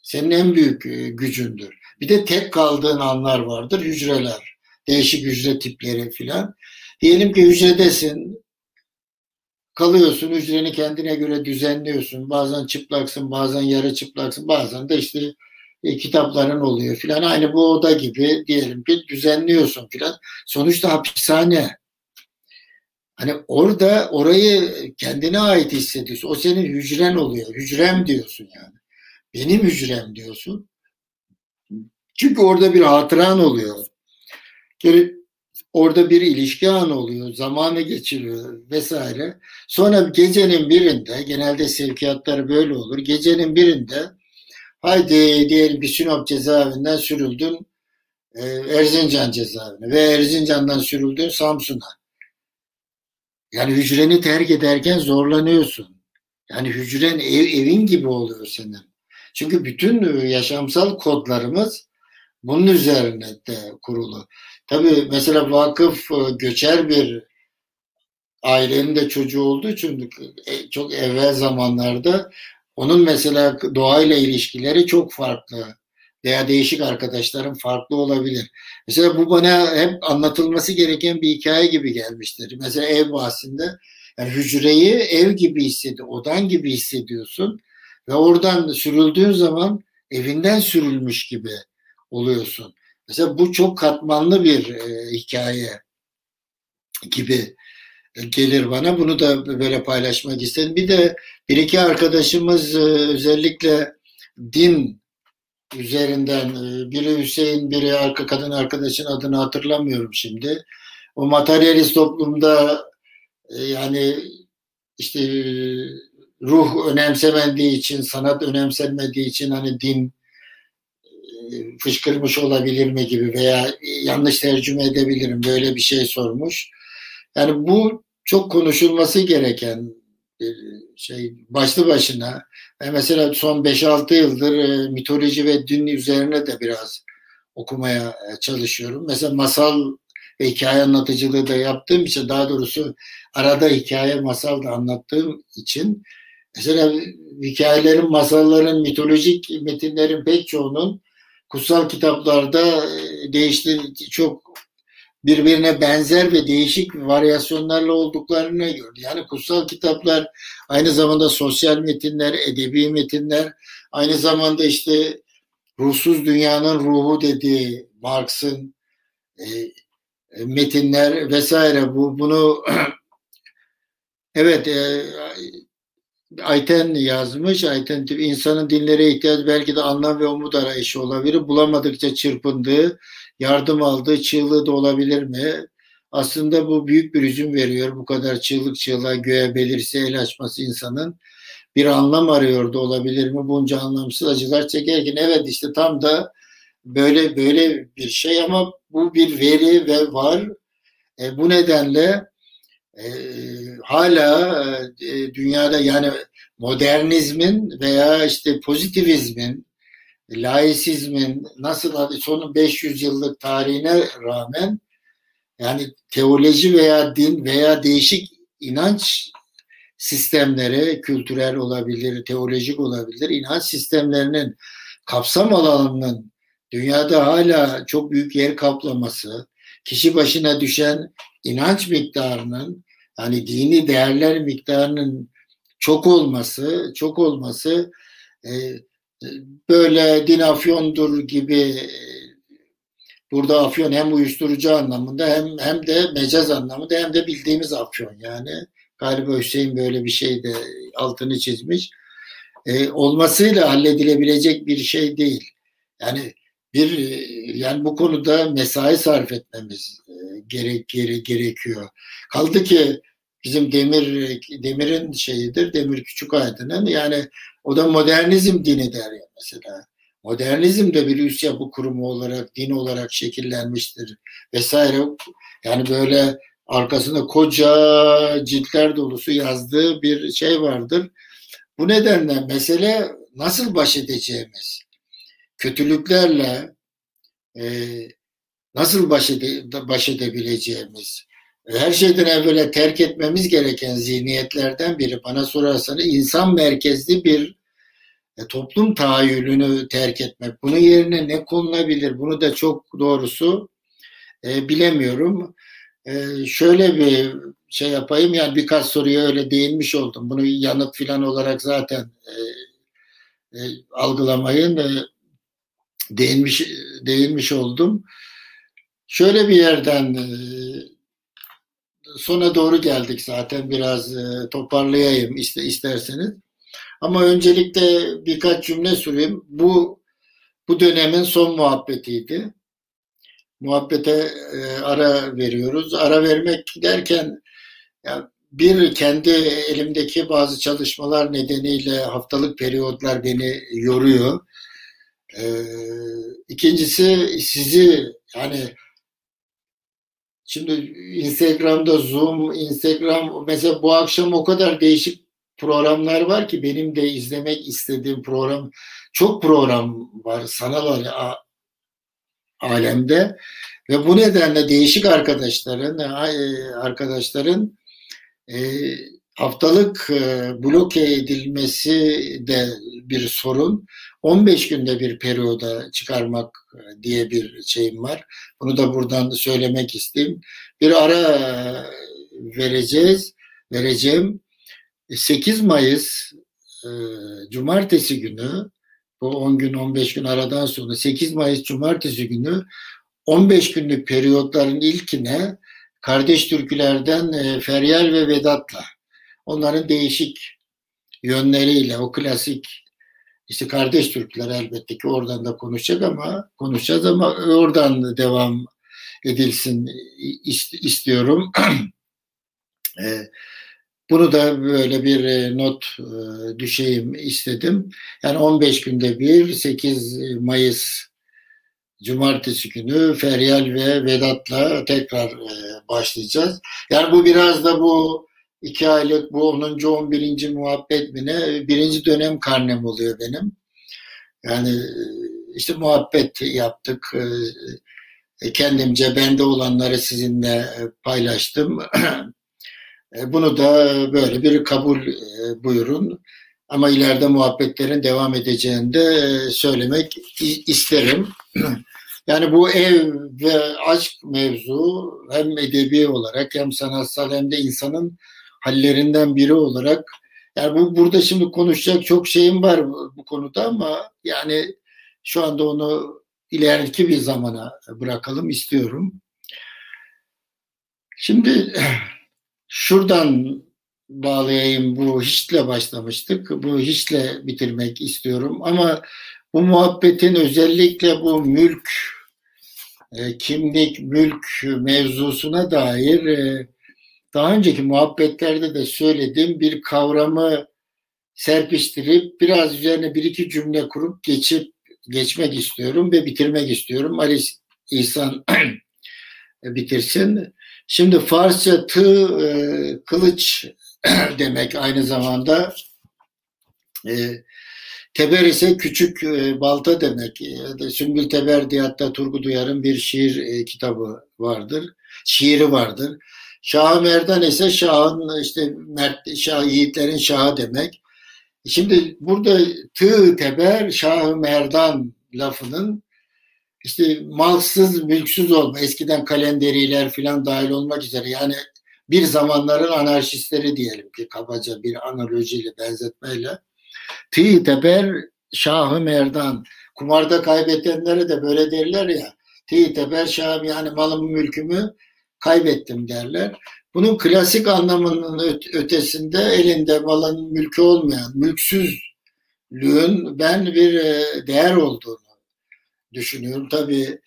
senin en büyük e, gücündür. Bir de tek kaldığın anlar vardır hücreler. Değişik hücre tipleri filan. Diyelim ki hücredesin, kalıyorsun, hücreni kendine göre düzenliyorsun. Bazen çıplaksın, bazen yarı çıplaksın, bazen de işte e, kitapların oluyor filan. Aynı bu oda gibi diyelim ki düzenliyorsun filan. Sonuçta hapishane. Hani orada orayı kendine ait hissediyorsun. O senin hücren oluyor. Hücrem diyorsun yani. Benim hücrem diyorsun. Çünkü orada bir hatıran oluyor. Orada bir ilişki anı oluyor. Zamanı geçiriyor vesaire. Sonra gecenin birinde genelde sevkiyatlar böyle olur. Gecenin birinde haydi diyelim bir Sinop cezaevinden sürüldün e, Erzincan cezaevine ve Erzincan'dan sürüldün Samsun'a. Yani hücreni terk ederken zorlanıyorsun. Yani hücren ev, evin gibi oluyor senin. Çünkü bütün yaşamsal kodlarımız bunun üzerine de kurulu. Tabii mesela vakıf e, göçer bir ailenin de çocuğu olduğu için e, çok evvel zamanlarda onun mesela doğayla ilişkileri çok farklı veya değişik arkadaşlarım farklı olabilir. Mesela bu bana hep anlatılması gereken bir hikaye gibi gelmiştir. Mesela ev bahsinde yani hücreyi ev gibi hissedi, odan gibi hissediyorsun ve oradan sürüldüğün zaman evinden sürülmüş gibi oluyorsun. Mesela bu çok katmanlı bir e, hikaye gibi gelir bana. Bunu da böyle paylaşmak istedim. Bir de bir iki arkadaşımız e, özellikle din üzerinden e, biri Hüseyin biri arka kadın arkadaşın adını hatırlamıyorum şimdi. O materyalist toplumda e, yani işte ruh önemsemediği için, sanat önemsenmediği için hani din fışkırmış olabilir mi gibi veya yanlış tercüme edebilirim böyle bir şey sormuş. Yani bu çok konuşulması gereken bir şey başlı başına. Ben mesela son 5-6 yıldır e, mitoloji ve din üzerine de biraz okumaya e, çalışıyorum. Mesela masal ve hikaye anlatıcılığı da yaptığım için daha doğrusu arada hikaye masal da anlattığım için mesela hikayelerin, masalların, mitolojik metinlerin pek çoğunun kutsal kitaplarda e, değişti çok birbirine benzer ve değişik varyasyonlarla olduklarını gördü. Yani kutsal kitaplar aynı zamanda sosyal metinler, edebi metinler, aynı zamanda işte ruhsuz dünyanın ruhu dediği Marx'ın e, e metinler vesaire bu bunu evet e, Ayten yazmış. Ayten insanın dinlere ihtiyaç belki de anlam ve umut arayışı olabilir. Bulamadıkça çırpındığı, yardım aldığı çığlığı da olabilir mi? Aslında bu büyük bir üzüm veriyor. Bu kadar çığlık çığlığa göğe belirse el açması insanın bir anlam arıyor da olabilir mi? Bunca anlamsız acılar çekerken evet işte tam da böyle böyle bir şey ama bu bir veri ve var. E, bu nedenle e, hala e, dünyada yani modernizmin veya işte pozitivizmin, laisizmin nasıl son 500 yıllık tarihine rağmen yani teoloji veya din veya değişik inanç sistemleri, kültürel olabilir, teolojik olabilir, inanç sistemlerinin kapsam alanının dünyada hala çok büyük yer kaplaması, kişi başına düşen inanç miktarının, yani dini değerler miktarının çok olması, çok olması e, böyle din afyondur gibi burada afyon hem uyuşturucu anlamında hem hem de mecaz anlamında hem de bildiğimiz afyon. Yani galiba Hüseyin böyle bir şey de altını çizmiş. E, olmasıyla halledilebilecek bir şey değil. Yani bir yani bu konuda mesai sarf etmemiz gerek, gerek gerekiyor. Kaldı ki bizim Demir Demir'in şeyidir Demir Küçük Aydın'ın yani o da modernizm dini der ya mesela. Modernizm de bir üst yapı kurumu olarak, din olarak şekillenmiştir vesaire. Yani böyle arkasında koca ciltler dolusu yazdığı bir şey vardır. Bu nedenle mesele nasıl baş edeceğimiz, kötülüklerle e, nasıl baş, ede, baş edebileceğimiz, her şeyden evvela terk etmemiz gereken zihniyetlerden biri bana sorarsanız insan merkezli bir e, toplum tahayyülünü terk etmek. Bunun yerine ne konulabilir? Bunu da çok doğrusu e, bilemiyorum. E, şöyle bir şey yapayım yani birkaç soruya öyle değinmiş oldum. Bunu yanıt filan olarak zaten e, e, algılamayın e, değinmiş değinmiş oldum. Şöyle bir yerden e, sona doğru geldik zaten biraz e, toparlayayım iste, isterseniz. Ama öncelikle birkaç cümle sorayım. Bu bu dönemin son muhabbetiydi. Muhabbete e, ara veriyoruz. Ara vermek derken ya bir kendi elimdeki bazı çalışmalar nedeniyle haftalık periyotlar beni yoruyor. Ee, ikincisi sizi yani şimdi Instagram'da Zoom, Instagram mesela bu akşam o kadar değişik programlar var ki benim de izlemek istediğim program çok program var sanal alemde ve bu nedenle değişik arkadaşların e, arkadaşların e, haftalık e, bloke edilmesi de bir sorun. 15 günde bir periyoda çıkarmak diye bir şeyim var. Bunu da buradan söylemek isteyeyim. Bir ara vereceğiz, vereceğim. 8 Mayıs e, Cumartesi günü bu 10 gün 15 gün aradan sonra 8 Mayıs Cumartesi günü 15 günlük periyotların ilkine kardeş türkülerden e, Feryal ve Vedat'la onların değişik yönleriyle o klasik işte kardeş türküler elbette ki oradan da konuşacak ama konuşacağız ama oradan devam edilsin istiyorum. e, bunu da böyle bir e, not e, düşeyim istedim. Yani 15 günde bir 8 Mayıs Cumartesi günü Feryal ve Vedat'la tekrar e, başlayacağız. Yani bu biraz da bu iki aylık bu 10. 11. muhabbet mi ne birinci dönem karnem oluyor benim. Yani işte muhabbet yaptık. Kendimce bende olanları sizinle paylaştım. E, bunu da böyle bir kabul e, buyurun. Ama ileride muhabbetlerin devam edeceğini de e, söylemek isterim. Yani bu ev ve aşk mevzu hem edebi olarak hem sanatsal hem de insanın hallerinden biri olarak yani bu burada şimdi konuşacak çok şeyim var bu, bu konuda ama yani şu anda onu ileriki bir zamana bırakalım istiyorum. Şimdi Şuradan bağlayayım bu hiçle başlamıştık. Bu hiçle bitirmek istiyorum ama bu muhabbetin özellikle bu mülk, e, kimlik, mülk mevzusuna dair e, daha önceki muhabbetlerde de söylediğim bir kavramı serpiştirip biraz üzerine bir iki cümle kurup geçip geçmek istiyorum ve bitirmek istiyorum. Ali İhsan bitirsin. Şimdi Farsça tığ e, kılıç demek aynı zamanda. E, teber ise küçük e, balta demek. E, Sümbül Teber diye hatta Turgut Uyar'ın bir şiir e, kitabı vardır. Şiiri vardır. Şah Merdan ise Şah'ın işte mert, Şah yiğitlerin Şahı demek. Şimdi burada tığ teber Şah Merdan lafının işte malsız, mülksüz olma. Eskiden kalenderiler falan dahil olmak üzere. Yani bir zamanların anarşistleri diyelim ki kabaca bir analojiyle, benzetmeyle. Tığ teber Şahı Merdan. Kumarda kaybedenlere de böyle derler ya. Tığ teber Şahım yani malımı mülkümü kaybettim derler. Bunun klasik anlamının ötesinde elinde malın mülkü olmayan, mülksüzlüğün ben bir e, değer olduğunu düşünüyorum tabii.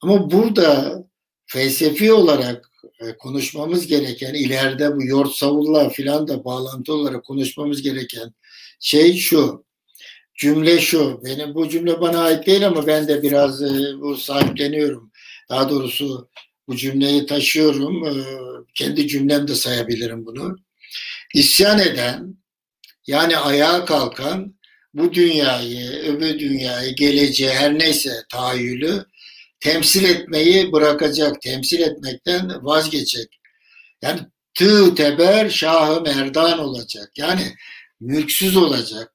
Ama burada felsefi olarak e, konuşmamız gereken, ileride bu Yort Savulla filan da bağlantı olarak konuşmamız gereken şey şu. Cümle şu. Benim bu cümle bana ait değil ama ben de biraz e, bu sahipleniyorum. Daha doğrusu bu cümleyi taşıyorum. E, kendi cümlemde sayabilirim bunu. İsyan eden yani ayağa kalkan bu dünyayı, öbür dünyayı, geleceği her neyse tahayyülü temsil etmeyi bırakacak, temsil etmekten vazgeçecek. Yani tığ teber şahı merdan olacak. Yani mülksüz olacak.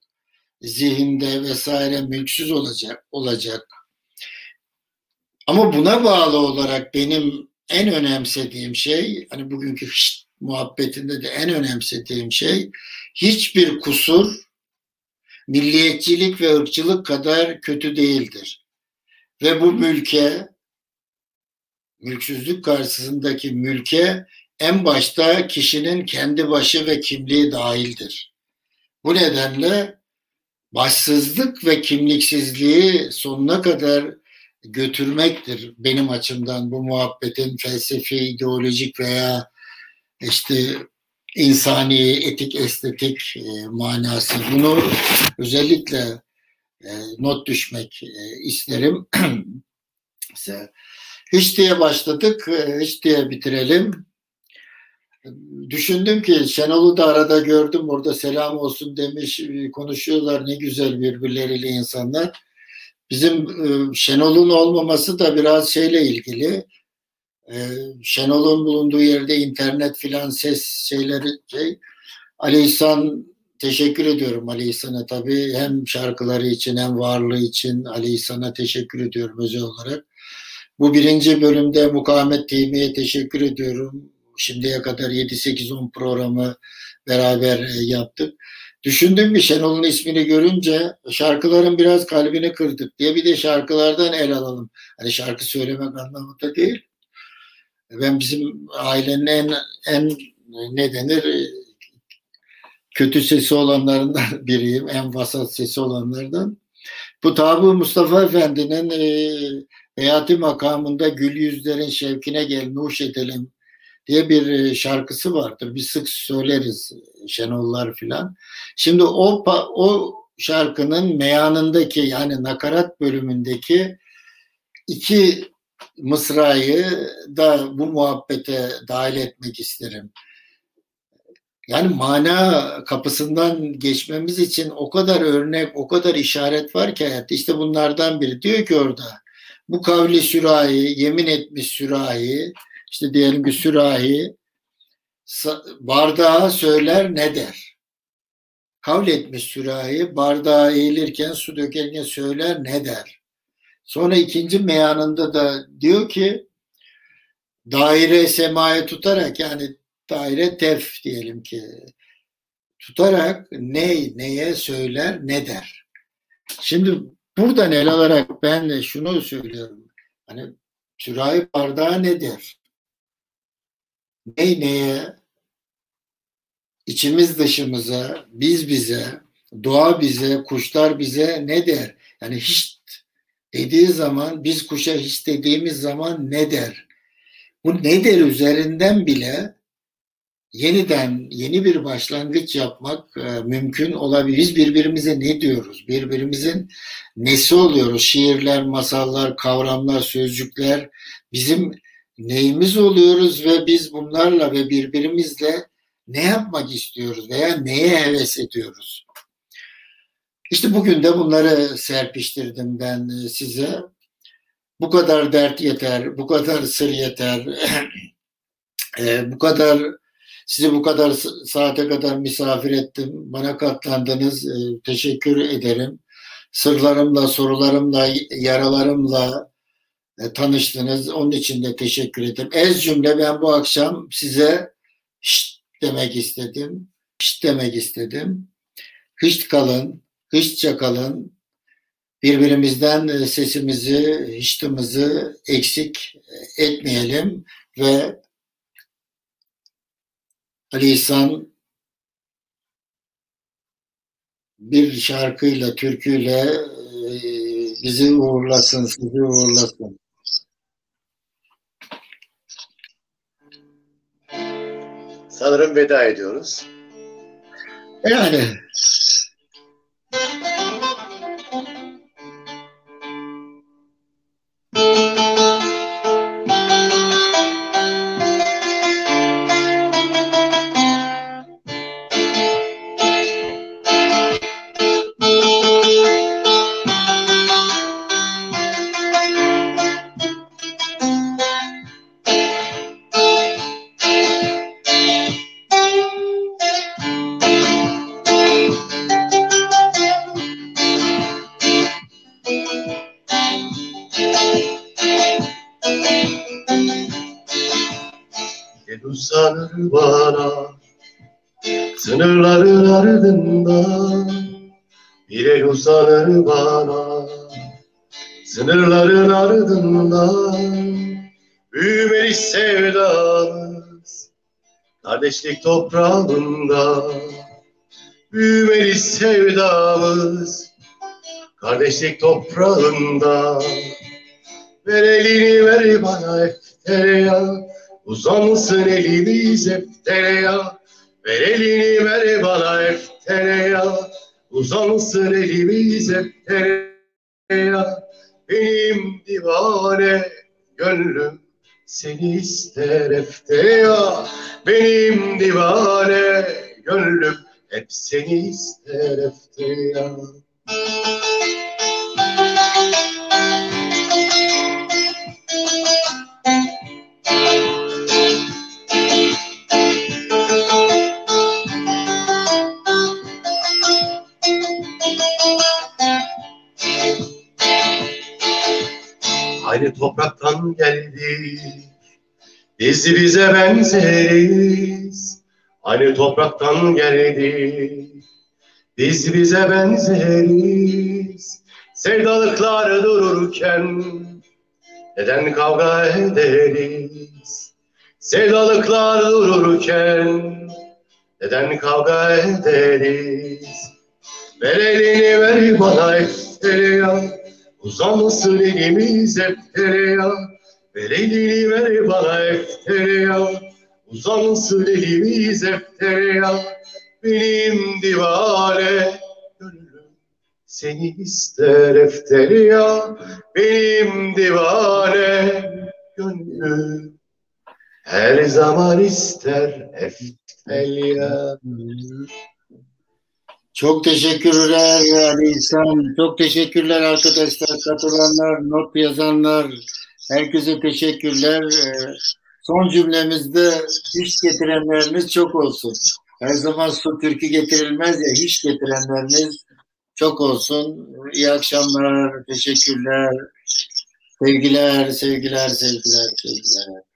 Zihinde vesaire mülksüz olacak olacak. Ama buna bağlı olarak benim en önemsediğim şey, hani bugünkü muhabbetinde de en önemsediğim şey hiçbir kusur milliyetçilik ve ırkçılık kadar kötü değildir. Ve bu mülke, mülksüzlük karşısındaki mülke en başta kişinin kendi başı ve kimliği dahildir. Bu nedenle başsızlık ve kimliksizliği sonuna kadar götürmektir benim açımdan bu muhabbetin felsefi, ideolojik veya işte insani, etik, estetik e, manası. Bunu özellikle e, not düşmek e, isterim. hiç diye başladık, e, hiç diye bitirelim. Düşündüm ki Şenol'u da arada gördüm orada selam olsun demiş konuşuyorlar ne güzel birbirleriyle insanlar. Bizim e, Şenol'un olmaması da biraz şeyle ilgili ee, Şenol'un bulunduğu yerde internet filan ses şeyleri şey. Ali İhsan teşekkür ediyorum Ali İhsan'a tabii. Hem şarkıları için hem varlığı için Ali İhsan'a teşekkür ediyorum özel olarak. Bu birinci bölümde Mukavemet TV'ye teşekkür ediyorum. Şimdiye kadar 7-8-10 programı beraber e, yaptık. Düşündüm bir Şenol'un ismini görünce şarkıların biraz kalbini kırdık diye bir de şarkılardan el alalım. Hani şarkı söylemek anlamında değil. Ben bizim ailenin en, en ne denir kötü sesi olanlarından biriyim. En vasat sesi olanlardan. Bu tabi Mustafa Efendi'nin e, hayati makamında gül yüzlerin şevkine gel nuş edelim diye bir e, şarkısı vardır. Bir sık söyleriz Şenollar filan. Şimdi o o şarkının meyanındaki yani nakarat bölümündeki iki Mısra'yı da bu muhabbete dahil etmek isterim. Yani mana kapısından geçmemiz için o kadar örnek, o kadar işaret var ki hayatta. İşte bunlardan biri. Diyor ki orada bu kavli sürahi, yemin etmiş sürahi, işte diyelim ki sürahi bardağa söyler ne der? Kavl etmiş sürahi bardağa eğilirken su dökerken söyler ne der? Sonra ikinci meyanında da diyor ki daire semaya tutarak yani daire tef diyelim ki tutarak ne neye söyler ne der. Şimdi buradan el alarak ben de şunu söylüyorum. Hani sürahi bardağı ne der? Ne neye içimiz dışımıza, biz bize, doğa bize, kuşlar bize ne der? Yani hiç dediği zaman biz kuşa hiç dediğimiz zaman ne der? Bu ne der üzerinden bile yeniden yeni bir başlangıç yapmak e, mümkün olabilir. Biz birbirimize ne diyoruz? Birbirimizin nesi oluyoruz? Şiirler, masallar, kavramlar, sözcükler bizim neyimiz oluyoruz ve biz bunlarla ve birbirimizle ne yapmak istiyoruz veya neye heves ediyoruz? İşte bugün de bunları serpiştirdim ben e, size. Bu kadar dert yeter, bu kadar sır yeter. Ee, bu kadar sizi bu kadar saate kadar misafir ettim. Bana katlandınız. Ee, teşekkür ederim. Sırlarımla, sorularımla, yaralarımla e, tanıştınız. Onun için de teşekkür ederim. Ez cümle ben bu akşam size şşt demek istedim. Şşt demek istedim. Hışt kalın, hıştça kalın. Birbirimizden e, sesimizi, hıştımızı eksik etmeyelim ve Ali İhsan bir şarkıyla, türküyle e, bizi uğurlasın, sizi uğurlasın. Sanırım veda ediyoruz. Yani Uzanır bana Sınırların ardından. Büyümeli sevdamız Kardeşlik toprağında. Büyümeli sevdamız Kardeşlik toprağında. Ver elini ver bana eftereya Uzansın elimiz eftereya Ver elini ver bana eftereya Uzansın elimiz eftereya Benim divane gönlüm seni ister eftereya Benim divane gönlüm hep seni ister eftereya Aynı topraktan geldik. Biz bize benzeriz. Aynı topraktan geldik. Biz bize benzeriz. Sevdalıklar dururken neden kavga ederiz? Sevdalıklar dururken neden kavga ederiz? Ver elini ver bana eftereya Uzansın elimiz eftereya Ver elini ver bana eftereya Uzansın elimiz eftereya Benim divane gönlüm seni ister eftereya Benim divane gönlüm her zaman ister eftereya Çok teşekkürler Ali İhsan. Çok teşekkürler arkadaşlar, katılanlar, not yazanlar. Herkese teşekkürler. Ee, Son cümlemizde hiç getirenleriniz çok olsun. Her zaman su türkü getirilmez ya, hiç getirenleriniz çok olsun. İyi akşamlar, teşekkürler. Sevgiler, sevgiler, sevgiler, sevgiler.